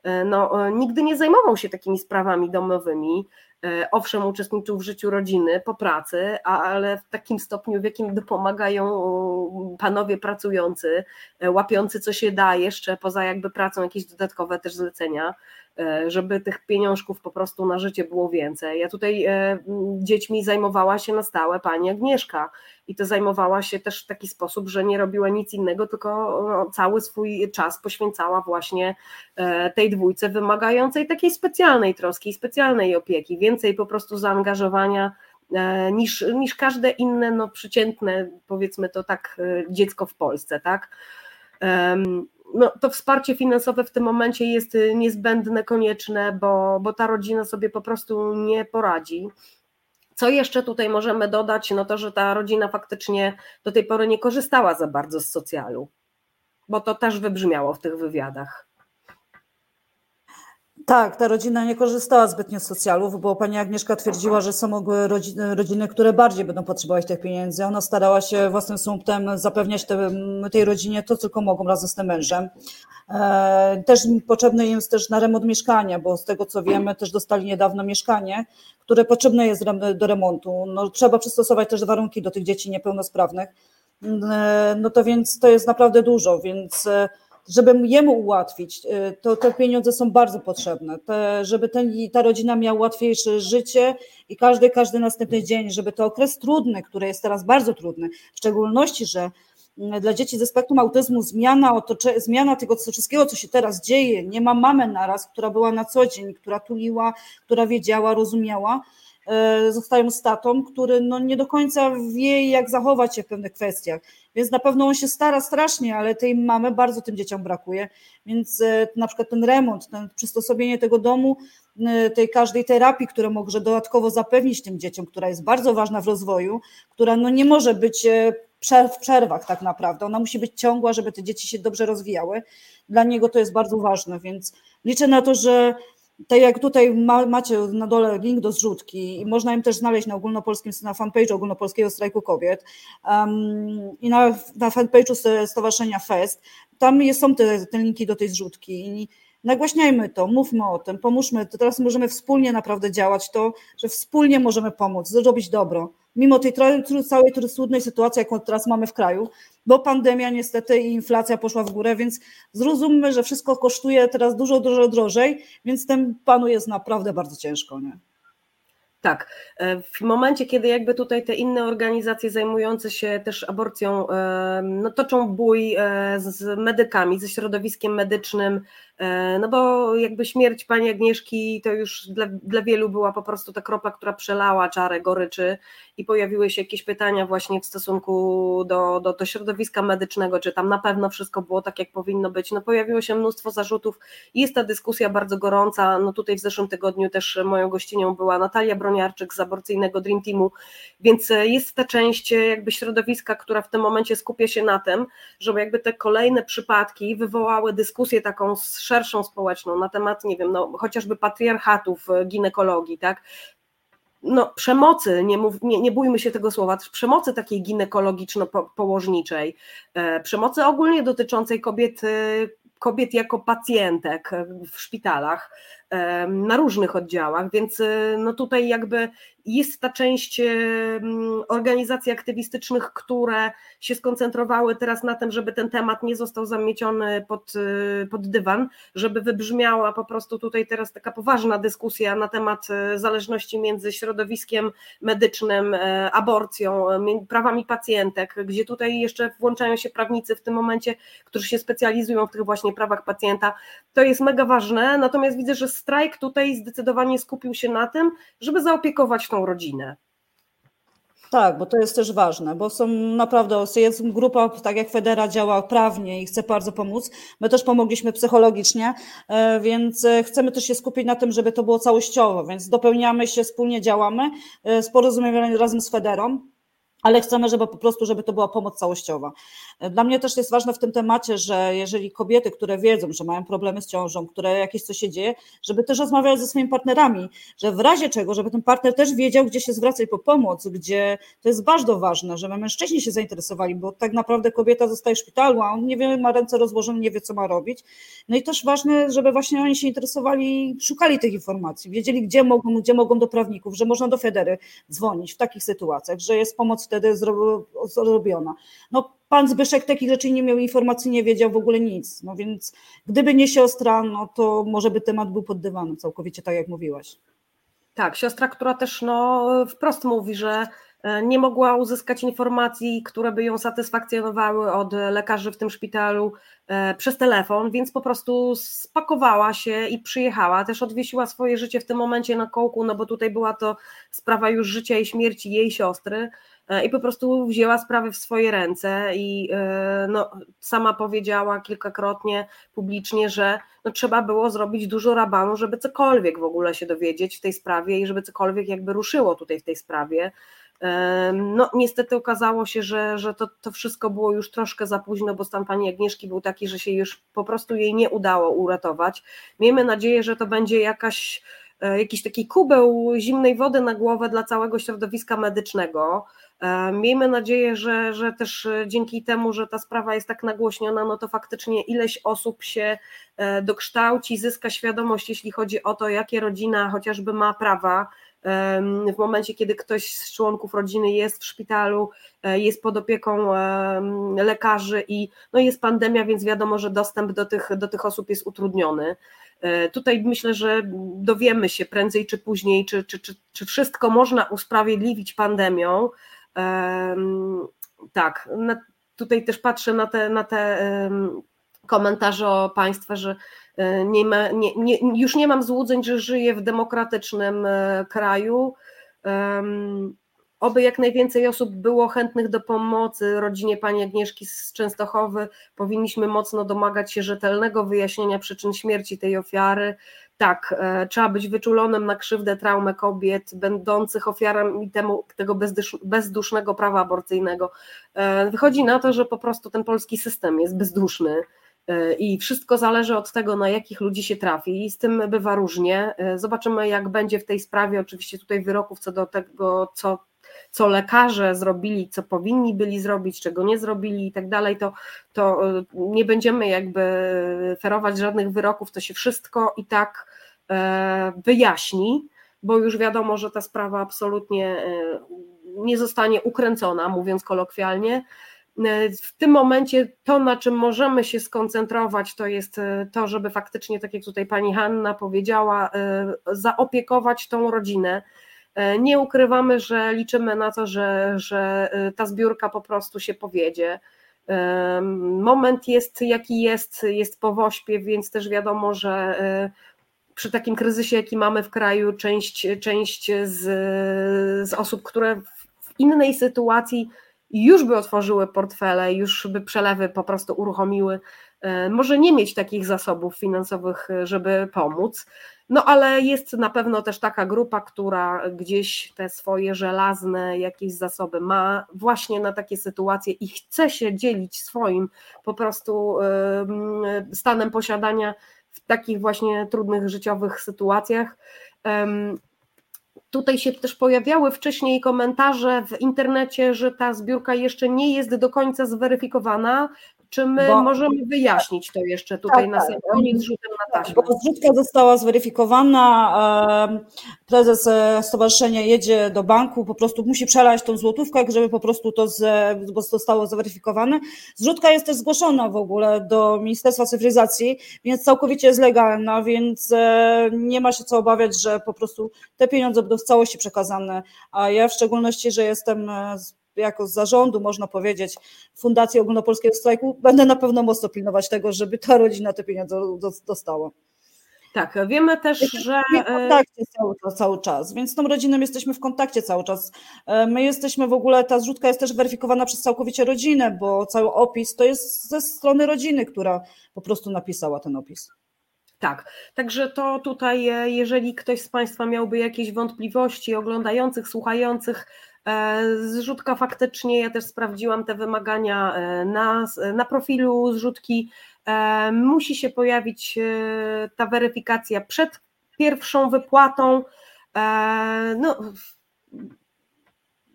y, no, nigdy nie zajmował się takimi sprawami domowymi, y, owszem, uczestniczył w życiu rodziny po pracy, ale w takim stopniu, w jakim dopomagają panowie pracujący, łapiący co się da jeszcze poza jakby pracą, jakieś dodatkowe też zlecenia, żeby tych pieniążków po prostu na życie było więcej. Ja tutaj e, dziećmi zajmowała się na stałe pani Agnieszka i to zajmowała się też w taki sposób, że nie robiła nic innego, tylko no, cały swój czas poświęcała właśnie e, tej dwójce wymagającej takiej specjalnej troski, specjalnej opieki, więcej po prostu zaangażowania niż, niż każde inne, no przeciętne, powiedzmy to tak, dziecko w Polsce, tak? No, to wsparcie finansowe w tym momencie jest y, niezbędne, konieczne, bo, bo ta rodzina sobie po prostu nie poradzi. Co jeszcze tutaj możemy dodać? No to, że ta rodzina faktycznie do tej pory nie korzystała za bardzo z socjalu, bo to też wybrzmiało w tych wywiadach. Tak, ta rodzina nie korzystała zbytnio z socjalów, bo pani Agnieszka twierdziła, że są rodziny, które bardziej będą potrzebować tych pieniędzy. Ona starała się własnym sumptem zapewniać te, tej rodzinie to, co mogą razem z tym mężem. E, też potrzebne jest też na remont mieszkania, bo z tego co wiemy, też dostali niedawno mieszkanie, które potrzebne jest do remontu. No, trzeba przystosować też warunki do tych dzieci niepełnosprawnych. E, no to więc to jest naprawdę dużo, więc e, żeby jemu ułatwić, y, to te pieniądze są bardzo potrzebne, te, żeby ten, ta rodzina miała łatwiejsze życie i każdy, każdy następny dzień, żeby to okres trudny, który jest teraz bardzo trudny, w szczególności, że mm, dla dzieci ze spektrum autyzmu zmiana, otocze, zmiana tego wszystkiego, co się teraz dzieje, nie ma mamy naraz, która była na co dzień, która tuliła, która wiedziała, rozumiała, E, zostają statą, który no nie do końca wie, jak zachować się w pewnych kwestiach. Więc na pewno on się stara strasznie, ale tej mamy bardzo tym dzieciom brakuje. Więc e, na przykład ten remont, ten przysposobienie tego domu, e, tej każdej terapii, którą może dodatkowo zapewnić tym dzieciom, która jest bardzo ważna w rozwoju, która no nie może być w przerwach tak naprawdę. Ona musi być ciągła, żeby te dzieci się dobrze rozwijały. Dla niego to jest bardzo ważne, więc liczę na to, że tak jak tutaj ma, macie na dole link do zrzutki i można im też znaleźć na ogólnopolskim, na fanpage'u ogólnopolskiego strajku kobiet um, i na, na fanpage'u Stowarzyszenia FEST, tam jest, są te, te linki do tej zrzutki i nagłaśniajmy to, mówmy o tym, pomóżmy, to teraz możemy wspólnie naprawdę działać to, że wspólnie możemy pomóc, zrobić dobro mimo tej całej trudnej sytuacji, jaką teraz mamy w kraju, bo pandemia niestety i inflacja poszła w górę, więc zrozummy, że wszystko kosztuje teraz dużo, dużo drożej, więc tym panu jest naprawdę bardzo ciężko. Nie? Tak. E, w momencie, kiedy jakby tutaj te inne organizacje zajmujące się też aborcją e, no, toczą bój e, z medykami, ze środowiskiem medycznym, no bo jakby śmierć pani Agnieszki to już dla, dla wielu była po prostu ta kropla, która przelała czarę goryczy i pojawiły się jakieś pytania właśnie w stosunku do, do, do środowiska medycznego, czy tam na pewno wszystko było tak, jak powinno być. No pojawiło się mnóstwo zarzutów jest ta dyskusja bardzo gorąca. No tutaj w zeszłym tygodniu też moją gościnią była Natalia Broniarczyk z aborcyjnego Dream Teamu, więc jest ta część jakby środowiska, która w tym momencie skupia się na tym, żeby jakby te kolejne przypadki wywołały dyskusję taką szerszą społeczną na temat, nie wiem, no chociażby patriarchatów ginekologii, tak, no, przemocy, nie, mów, nie, nie bójmy się tego słowa, przemocy takiej ginekologiczno-położniczej, e, przemocy ogólnie dotyczącej kobiet, e, kobiet jako pacjentek w szpitalach, na różnych oddziałach, więc no tutaj jakby jest ta część organizacji aktywistycznych, które się skoncentrowały teraz na tym, żeby ten temat nie został zamieciony pod, pod dywan, żeby wybrzmiała po prostu tutaj teraz taka poważna dyskusja na temat zależności między środowiskiem medycznym, aborcją, prawami pacjentek, gdzie tutaj jeszcze włączają się prawnicy w tym momencie, którzy się specjalizują w tych właśnie prawach pacjenta. To jest mega ważne, natomiast widzę, że strajk tutaj zdecydowanie skupił się na tym, żeby zaopiekować tą rodzinę. Tak, bo to jest też ważne, bo są naprawdę, jest grupa, tak jak Federa działa prawnie i chce bardzo pomóc. My też pomogliśmy psychologicznie, e, więc e, chcemy też się skupić na tym, żeby to było całościowo, więc dopełniamy się, wspólnie działamy, e, porozumiewamy razem z Federą ale chcemy, żeby po prostu, żeby to była pomoc całościowa. Dla mnie też jest ważne w tym temacie, że jeżeli kobiety, które wiedzą, że mają problemy z ciążą, które jakieś coś się dzieje, żeby też rozmawiały ze swoimi partnerami, że w razie czego, żeby ten partner też wiedział, gdzie się zwracać po pomoc, gdzie to jest bardzo ważne, żeby mężczyźni się zainteresowali, bo tak naprawdę kobieta zostaje w szpitalu, a on nie wie, ma ręce rozłożone, nie wie, co ma robić. No i też ważne, żeby właśnie oni się interesowali, szukali tych informacji, wiedzieli, gdzie mogą, gdzie mogą do prawników, że można do Federy dzwonić w takich sytuacjach, że jest pomoc wtedy zrobiona. No, pan Zbyszek takich rzeczy nie miał informacji, nie wiedział w ogóle nic. No więc gdyby nie siostra, no to może by temat był pod dywanem, całkowicie tak jak mówiłaś. Tak, siostra, która też no, wprost mówi, że e, nie mogła uzyskać informacji, które by ją satysfakcjonowały od lekarzy w tym szpitalu e, przez telefon, więc po prostu spakowała się i przyjechała. Też odwiesiła swoje życie w tym momencie na kołku, no bo tutaj była to sprawa już życia i śmierci jej siostry. E, i po prostu wzięła sprawy w swoje ręce i e, no, sama powiedziała kilkakrotnie publicznie, że no, trzeba było zrobić dużo rabanu, żeby cokolwiek w ogóle się dowiedzieć w tej sprawie i żeby cokolwiek jakby ruszyło tutaj w tej sprawie. E, no, niestety okazało się, że, że to, to wszystko było już troszkę za późno, bo stan pani Agnieszki był taki, że się już po prostu jej nie udało uratować. Miejmy nadzieję, że to będzie jakaś, jakiś taki kubeł zimnej wody na głowę dla całego środowiska medycznego. E, miejmy nadzieję, że, że też e, dzięki temu, że ta sprawa jest tak nagłośniona, no to faktycznie ileś osób się e, dokształci, zyska świadomość, jeśli chodzi o to, jakie rodzina chociażby ma prawa. W momencie, kiedy ktoś z członków rodziny jest w szpitalu, jest pod opieką lekarzy i no jest pandemia, więc wiadomo, że dostęp do tych, do tych osób jest utrudniony. Tutaj myślę, że dowiemy się prędzej czy później, czy, czy, czy, czy wszystko można usprawiedliwić pandemią, tak, tutaj też patrzę na te, na te komentarze o Państwa, że e, nie ma, nie, nie, już nie mam złudzeń, że żyję w demokratycznym e, kraju. Oby jak najwięcej osób było chętnych do pomocy rodzinie pani Agnieszki z Częstochowy. Powinniśmy mocno domagać się rzetelnego wyjaśnienia przyczyn śmierci tej ofiary. Tak, e, trzeba być wyczulonym na krzywdę, traumę kobiet, będących ofiarami temu, tego bezdusznego prawa aborcyjnego. E, wychodzi na to, że po prostu ten polski system jest bezduszny e, i wszystko zależy od tego, na jakich ludzi się trafi, i z tym bywa różnie. Zobaczymy, jak będzie w tej sprawie. Oczywiście tutaj wyroków co do tego, co co lekarze zrobili, co powinni byli zrobić, czego nie zrobili i tak dalej, to, to e, nie będziemy jakby ferować żadnych wyroków, to się wszystko i tak e, wyjaśni, bo już wiadomo, że ta sprawa absolutnie e, nie zostanie ukręcona, mówiąc kolokwialnie. W tym momencie to, na czym możemy się skoncentrować, to jest to, żeby faktycznie, tak jak tutaj pani Hanna powiedziała, zaopiekować tą rodzinę, nie ukrywamy, że liczymy na to, że, że e, ta zbiórka po prostu się powiedzie. E, moment jest jaki jest, jest po wośpie, więc też wiadomo, że przy takim kryzysie, jaki mamy w kraju, część, część z, z osób, które w innej sytuacji już by otworzyły portfele, już by przelewy po prostu uruchomiły, może nie mieć takich zasobów finansowych, żeby pomóc. No ale jest na pewno też taka grupa, która gdzieś te swoje żelazne jakieś zasoby ma właśnie na takie sytuacje i chce się dzielić swoim po prostu stanem posiadania w takich właśnie trudnych życiowych sytuacjach. Tutaj się też pojawiały wcześniej komentarze w internecie, że ta zbiórka jeszcze nie jest do końca zweryfikowana. Czy my Bo- możemy wyjaśnić to jeszcze tutaj Tak, na tak. sam koniec rzutem na taśmę? Bo zrzutka została zweryfikowana, prezes e, stowarzyszenia jedzie do banku, po prostu musi przelać tą złotówkę, żeby po prostu to z, bo zostało zweryfikowane. Zrzutka jest też zgłoszona w ogóle do Ministerstwa Cyfryzacji, więc całkowicie jest legalna, więc e, nie ma się co obawiać, że po prostu te pieniądze będą w całości przekazane, a ja w szczególności, że jestem e, jako z zarządu, można powiedzieć, Fundacji Ogólnopolskiego Strajku, będę na pewno mocno pilnować tego, żeby ta rodzina te pieniądze do- dostała. Tak, wiemy też, że w kontakcie cały, cały czas, więc z tą rodziną jesteśmy w kontakcie cały czas. E, My jesteśmy w ogóle, ta zrzutka jest też weryfikowana przez całkowicie rodzinę, bo cały opis to jest ze strony rodziny, która po prostu napisała ten opis. Tak, także to tutaj, e, jeżeli ktoś z Państwa miałby jakieś wątpliwości, oglądających, słuchających, zrzutka faktycznie, ja też sprawdziłam te wymagania e, na, na profilu zrzutki, e, musi się pojawić e, ta weryfikacja przed pierwszą wypłatą. E, No,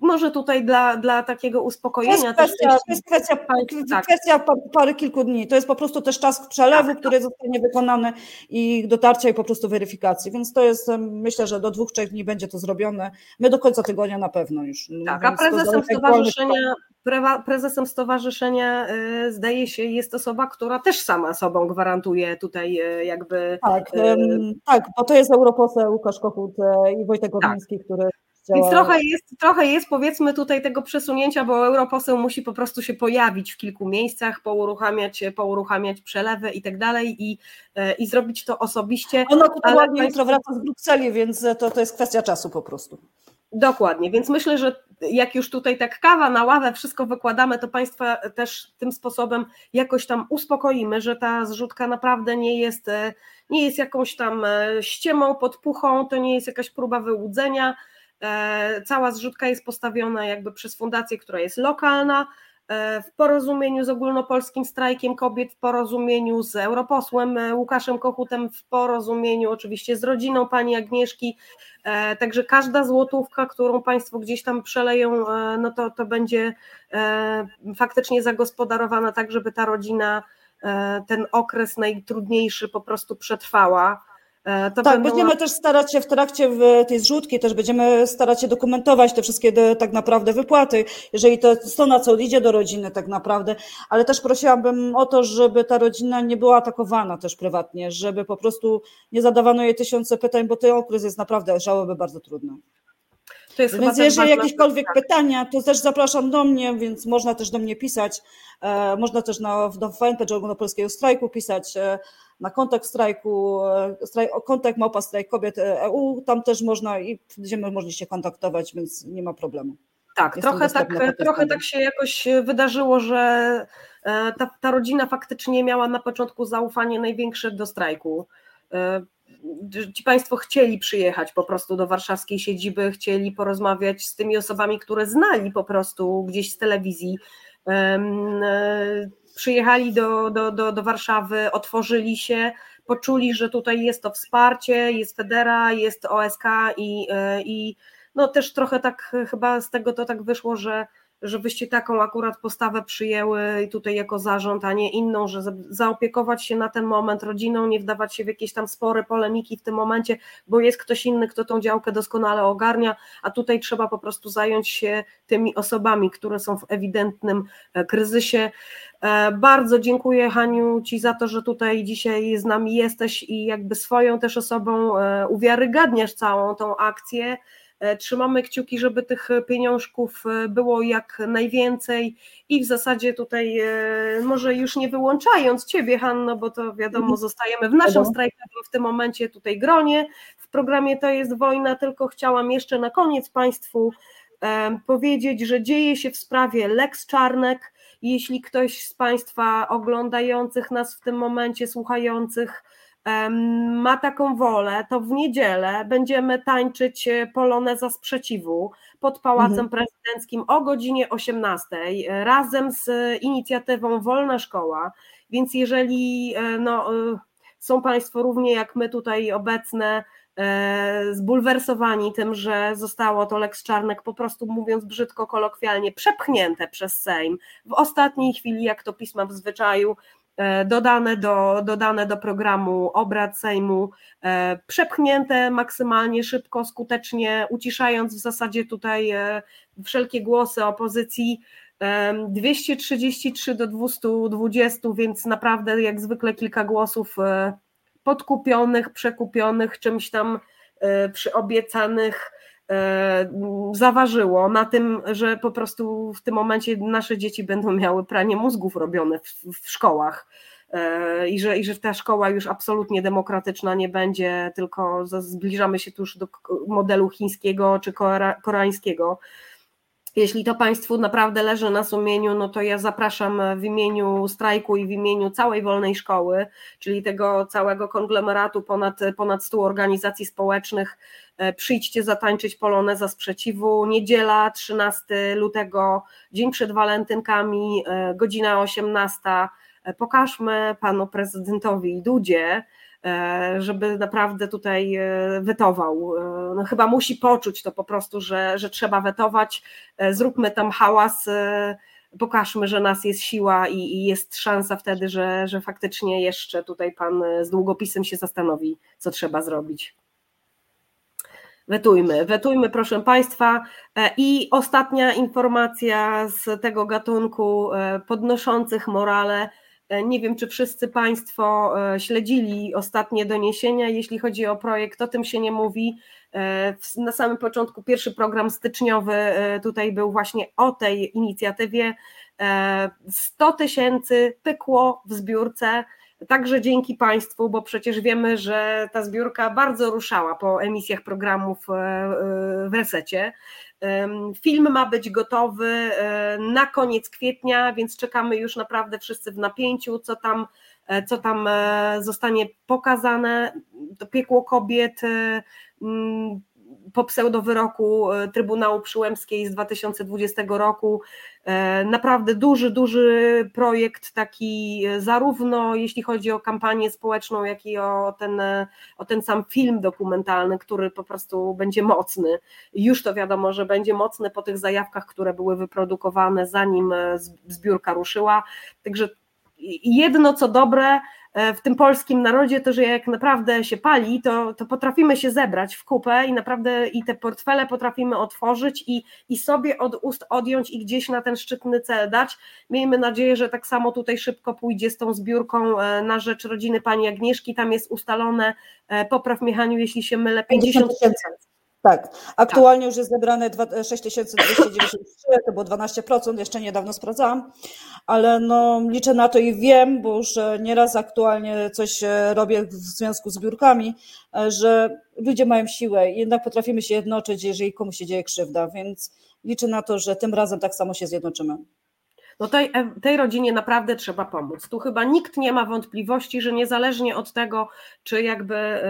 może tutaj dla, dla takiego To jest uspokojenia też kwestia, to jest kwestia, tak. kwestia pa- pary kilku dni. To jest po prostu też czas przelewu, który zostanie wykonany i dotarcia i po prostu weryfikacji. Więc to jest, myślę, że do dwóch, trzech dni będzie to zrobione. My do końca tygodnia na pewno już. Tak, a prezesem stowarzyszenia, prezesem stowarzyszenia y, zdaje się jest osoba, która też sama sobą gwarantuje tutaj y, jakby. Tak, y, tak, bo to jest europoseł Łukasz Kochut e, i Wojtek Orliński, który Więc działa... trochę jest, trochę jest powiedzmy tutaj tego przesunięcia, bo europoseł musi po prostu się pojawić w kilku miejscach, pouruchamiać, pouruchamiać przelewy i tak dalej i, y, i zrobić to osobiście. Ona tutaj ładnie państwo- jutro wraca z Brukseli, więc to, to jest kwestia czasu po prostu. Dokładnie, więc myślę, że jak już tutaj tak kawa na ławę, wszystko wykładamy, to Państwa też tym sposobem jakoś tam uspokoimy, że ta zrzutka naprawdę nie jest, e, nie jest jakąś tam e, ściemą, podpuchą, to nie jest jakaś próba wyłudzenia. E, Cała zrzutka jest postawiona jakby przez fundację, która jest lokalna, e, w porozumieniu z ogólnopolskim strajkiem kobiet, w porozumieniu z europosłem e, Łukaszem Kochutem, w porozumieniu oczywiście z rodziną pani Agnieszki, Także każda złotówka, którą Państwo gdzieś tam przeleją, no to, to będzie faktycznie zagospodarowana tak, żeby ta rodzina ten okres najtrudniejszy po prostu przetrwała. E, To Tak, będą- będziemy też starać się w trakcie tej zrzutki, też będziemy starać się dokumentować te wszystkie de- tak naprawdę wypłaty, jeżeli to jest to, na co idzie do rodziny tak naprawdę, ale też prosiłabym o to, żeby ta rodzina nie była atakowana też prywatnie, żeby po prostu nie zadawano jej tysiące pytań, bo ten okres jest naprawdę żałoby bardzo trudny. to jest chyba Więc jeżeli jakiekolwiek kwestia. pytania, to też zapraszam do mnie, więc można też do mnie pisać. E, Można też na, na fanpage Ogólnopolskiego Strajku pisać, e, na kontakt strajku, e, straj, kontakt małpa strajk kobiet e, EU, tam też można i będziemy mogli się kontaktować, więc nie ma problemu. Tak, Jestem trochę tak, trochę tak się jakoś wydarzyło, że e, ta, ta rodzina faktycznie miała na początku zaufanie największe do strajku. E, Ci Państwo chcieli przyjechać po prostu do warszawskiej siedziby, chcieli porozmawiać z tymi osobami, które znali po prostu gdzieś z telewizji. Przyjechali do, do, do, do Warszawy, otworzyli się, poczuli, że tutaj jest to wsparcie, jest Federa, jest OSK i, e, i no też trochę tak chyba z tego to tak wyszło, że, że wyście taką akurat postawę przyjęły tutaj jako zarząd, a nie inną, że za- zaopiekować się na ten moment rodziną, nie wdawać się w jakieś tam spory, polemiki w tym momencie, bo jest ktoś inny, kto tą działkę doskonale ogarnia, a tutaj trzeba po prostu zająć się tymi osobami, które są w ewidentnym e, kryzysie. E, Bardzo dziękuję Haniu Ci za to, że tutaj dzisiaj z nami jesteś i jakby swoją też osobą e, uwiarygadniasz całą tą akcję. E, Trzymamy kciuki, żeby tych pieniążków e, było jak najwięcej i w zasadzie tutaj, e, może już nie wyłączając Ciebie, Hanno, bo to wiadomo, zostajemy w naszym strajkowym w tym momencie tutaj gronie. W programie To jest wojna, tylko chciałam jeszcze na koniec Państwu powiedzieć, że dzieje się w sprawie Lex Czarnek. Jeśli ktoś z Państwa oglądających nas w tym momencie, słuchających, ma taką wolę, to w niedzielę będziemy tańczyć e, poloneza sprzeciwu pod Pałacem Mhm. Prezydenckim o godzinie 18 e, razem z inicjatywą Wolna Szkoła. Więc jeżeli e, no, są Państwo równie jak my tutaj obecne, zbulwersowani tym, że zostało to Lex Czarnek, po prostu mówiąc brzydko, kolokwialnie, przepchnięte przez Sejm w ostatniej chwili, jak to pisma w zwyczaju, dodane do, dodane do programu obrad Sejmu, e, przepchnięte maksymalnie szybko, skutecznie, uciszając w zasadzie tutaj e, wszelkie głosy opozycji. 233 do 220, więc naprawdę jak zwykle kilka głosów podkupionych, przekupionych, czymś tam przyobiecanych E, zaważyło na tym, że po prostu w tym momencie nasze dzieci będą miały pranie mózgów robione w, w szkołach e, i że, i że ta szkoła już absolutnie demokratyczna nie będzie, tylko zbliżamy się tuż do modelu chińskiego czy koreańskiego. Jeśli to Państwu naprawdę leży na sumieniu, no to ja zapraszam w imieniu strajku i w imieniu całej wolnej szkoły, czyli tego całego konglomeratu ponad, ponad 100 organizacji społecznych. E, przyjdźcie zatańczyć poloneza sprzeciwu. Niedziela 13 lutego, dzień przed walentynkami, e, godzina 18. E, pokażmy panu prezydentowi Dudzie, żeby naprawdę tutaj e, wetował. E, no chyba musi poczuć to po prostu, że, że trzeba wetować. Zróbmy tam hałas, pokażmy, że nas jest siła i, i jest szansa wtedy, że, że faktycznie jeszcze tutaj pan z długopisem się zastanowi, co trzeba zrobić. Wetujmy, wetujmy, proszę Państwa. I ostatnia informacja z tego gatunku podnoszących morale E, nie wiem, czy wszyscy Państwo e, śledzili ostatnie doniesienia, jeśli chodzi o projekt, o tym się nie mówi. E, na samym początku pierwszy program styczniowy tutaj był właśnie o tej inicjatywie. 100 tysięcy pykło w zbiórce, także dzięki Państwu, bo przecież wiemy, że ta zbiórka bardzo ruszała po emisjach programów w resecie. Film ma być gotowy e, na koniec kwietnia, więc czekamy już naprawdę wszyscy w napięciu, co tam, e, co tam e, zostanie pokazane. To piekło kobiet po pseudowyroku e, Trybunału Przyłębskiej z 2020 roku. E, naprawdę duży, duży projekt, taki e, zarówno jeśli chodzi o kampanię społeczną, jak i o ten, o ten sam film dokumentalny, który po prostu będzie mocny. Już to wiadomo, że będzie mocny po tych zajawkach, które były wyprodukowane zanim zbiórka ruszyła. Także jedno co dobre, w tym polskim narodzie, to że jak naprawdę się pali, to, to potrafimy się zebrać w kupę i naprawdę i te portfele potrafimy otworzyć i, i sobie od ust odjąć i gdzieś na ten szczytny cel dać. Miejmy nadzieję, że tak samo tutaj szybko pójdzie z tą zbiórką e, na rzecz rodziny pani Agnieszki. Tam jest ustalone, e, popraw Michaniu, jeśli się mylę, 50 tysięcy. Tak, aktualnie tak. już jest zebrane 6293, to było 12%, jeszcze niedawno sprawdzałam, ale no liczę na to i wiem, bo już e, nieraz aktualnie coś e, robię w związku z zbiórkami, e, że ludzie mają siłę i jednak potrafimy się jednoczyć, jeżeli komuś się dzieje krzywda, więc liczę na to, że tym razem tak samo się zjednoczymy. No tej, tej rodzinie naprawdę trzeba pomóc. Tu chyba nikt nie ma wątpliwości, że niezależnie od tego, czy jakby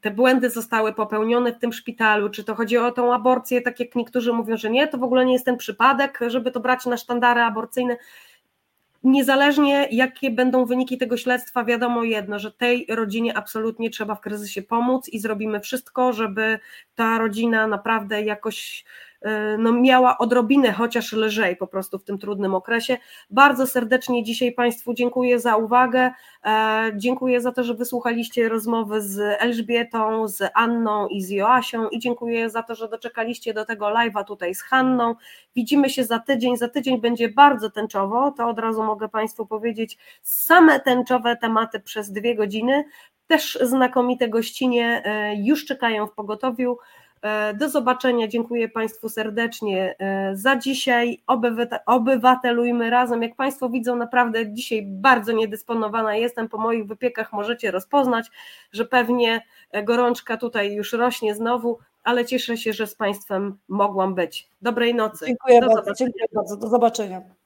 te błędy zostały popełnione w tym szpitalu, czy to chodzi o tą aborcję, tak jak niektórzy mówią, że nie, to w ogóle nie jest ten przypadek, żeby to brać na sztandary aborcyjne. Niezależnie jakie będą wyniki tego śledztwa, wiadomo jedno, że tej rodzinie absolutnie trzeba w kryzysie pomóc i zrobimy wszystko, żeby ta rodzina naprawdę jakoś no, miała odrobinę chociaż lżej po prostu w tym trudnym okresie. Bardzo serdecznie dzisiaj Państwu dziękuję za uwagę, e, dziękuję za to, że wysłuchaliście rozmowy z Elżbietą, z Anną i z Joasią i dziękuję za to, że doczekaliście do tego live'a tutaj z Hanną. Widzimy się za tydzień, za tydzień będzie bardzo tęczowo, to od razu mogę Państwu powiedzieć, same tęczowe tematy przez dwie godziny, też znakomite gościnie e, już czekają w pogotowiu. E, do zobaczenia. Dziękuję Państwu serdecznie e, za dzisiaj. Obywatelujmy razem. Jak Państwo widzą, naprawdę dzisiaj bardzo niedysponowana jestem. Po moich wypiekach możecie rozpoznać, że pewnie gorączka tutaj już rośnie znowu, ale cieszę się, że z Państwem mogłam być. Dobrej nocy. Dziękuję do bardzo. Dziękuję bardzo. Do zobaczenia.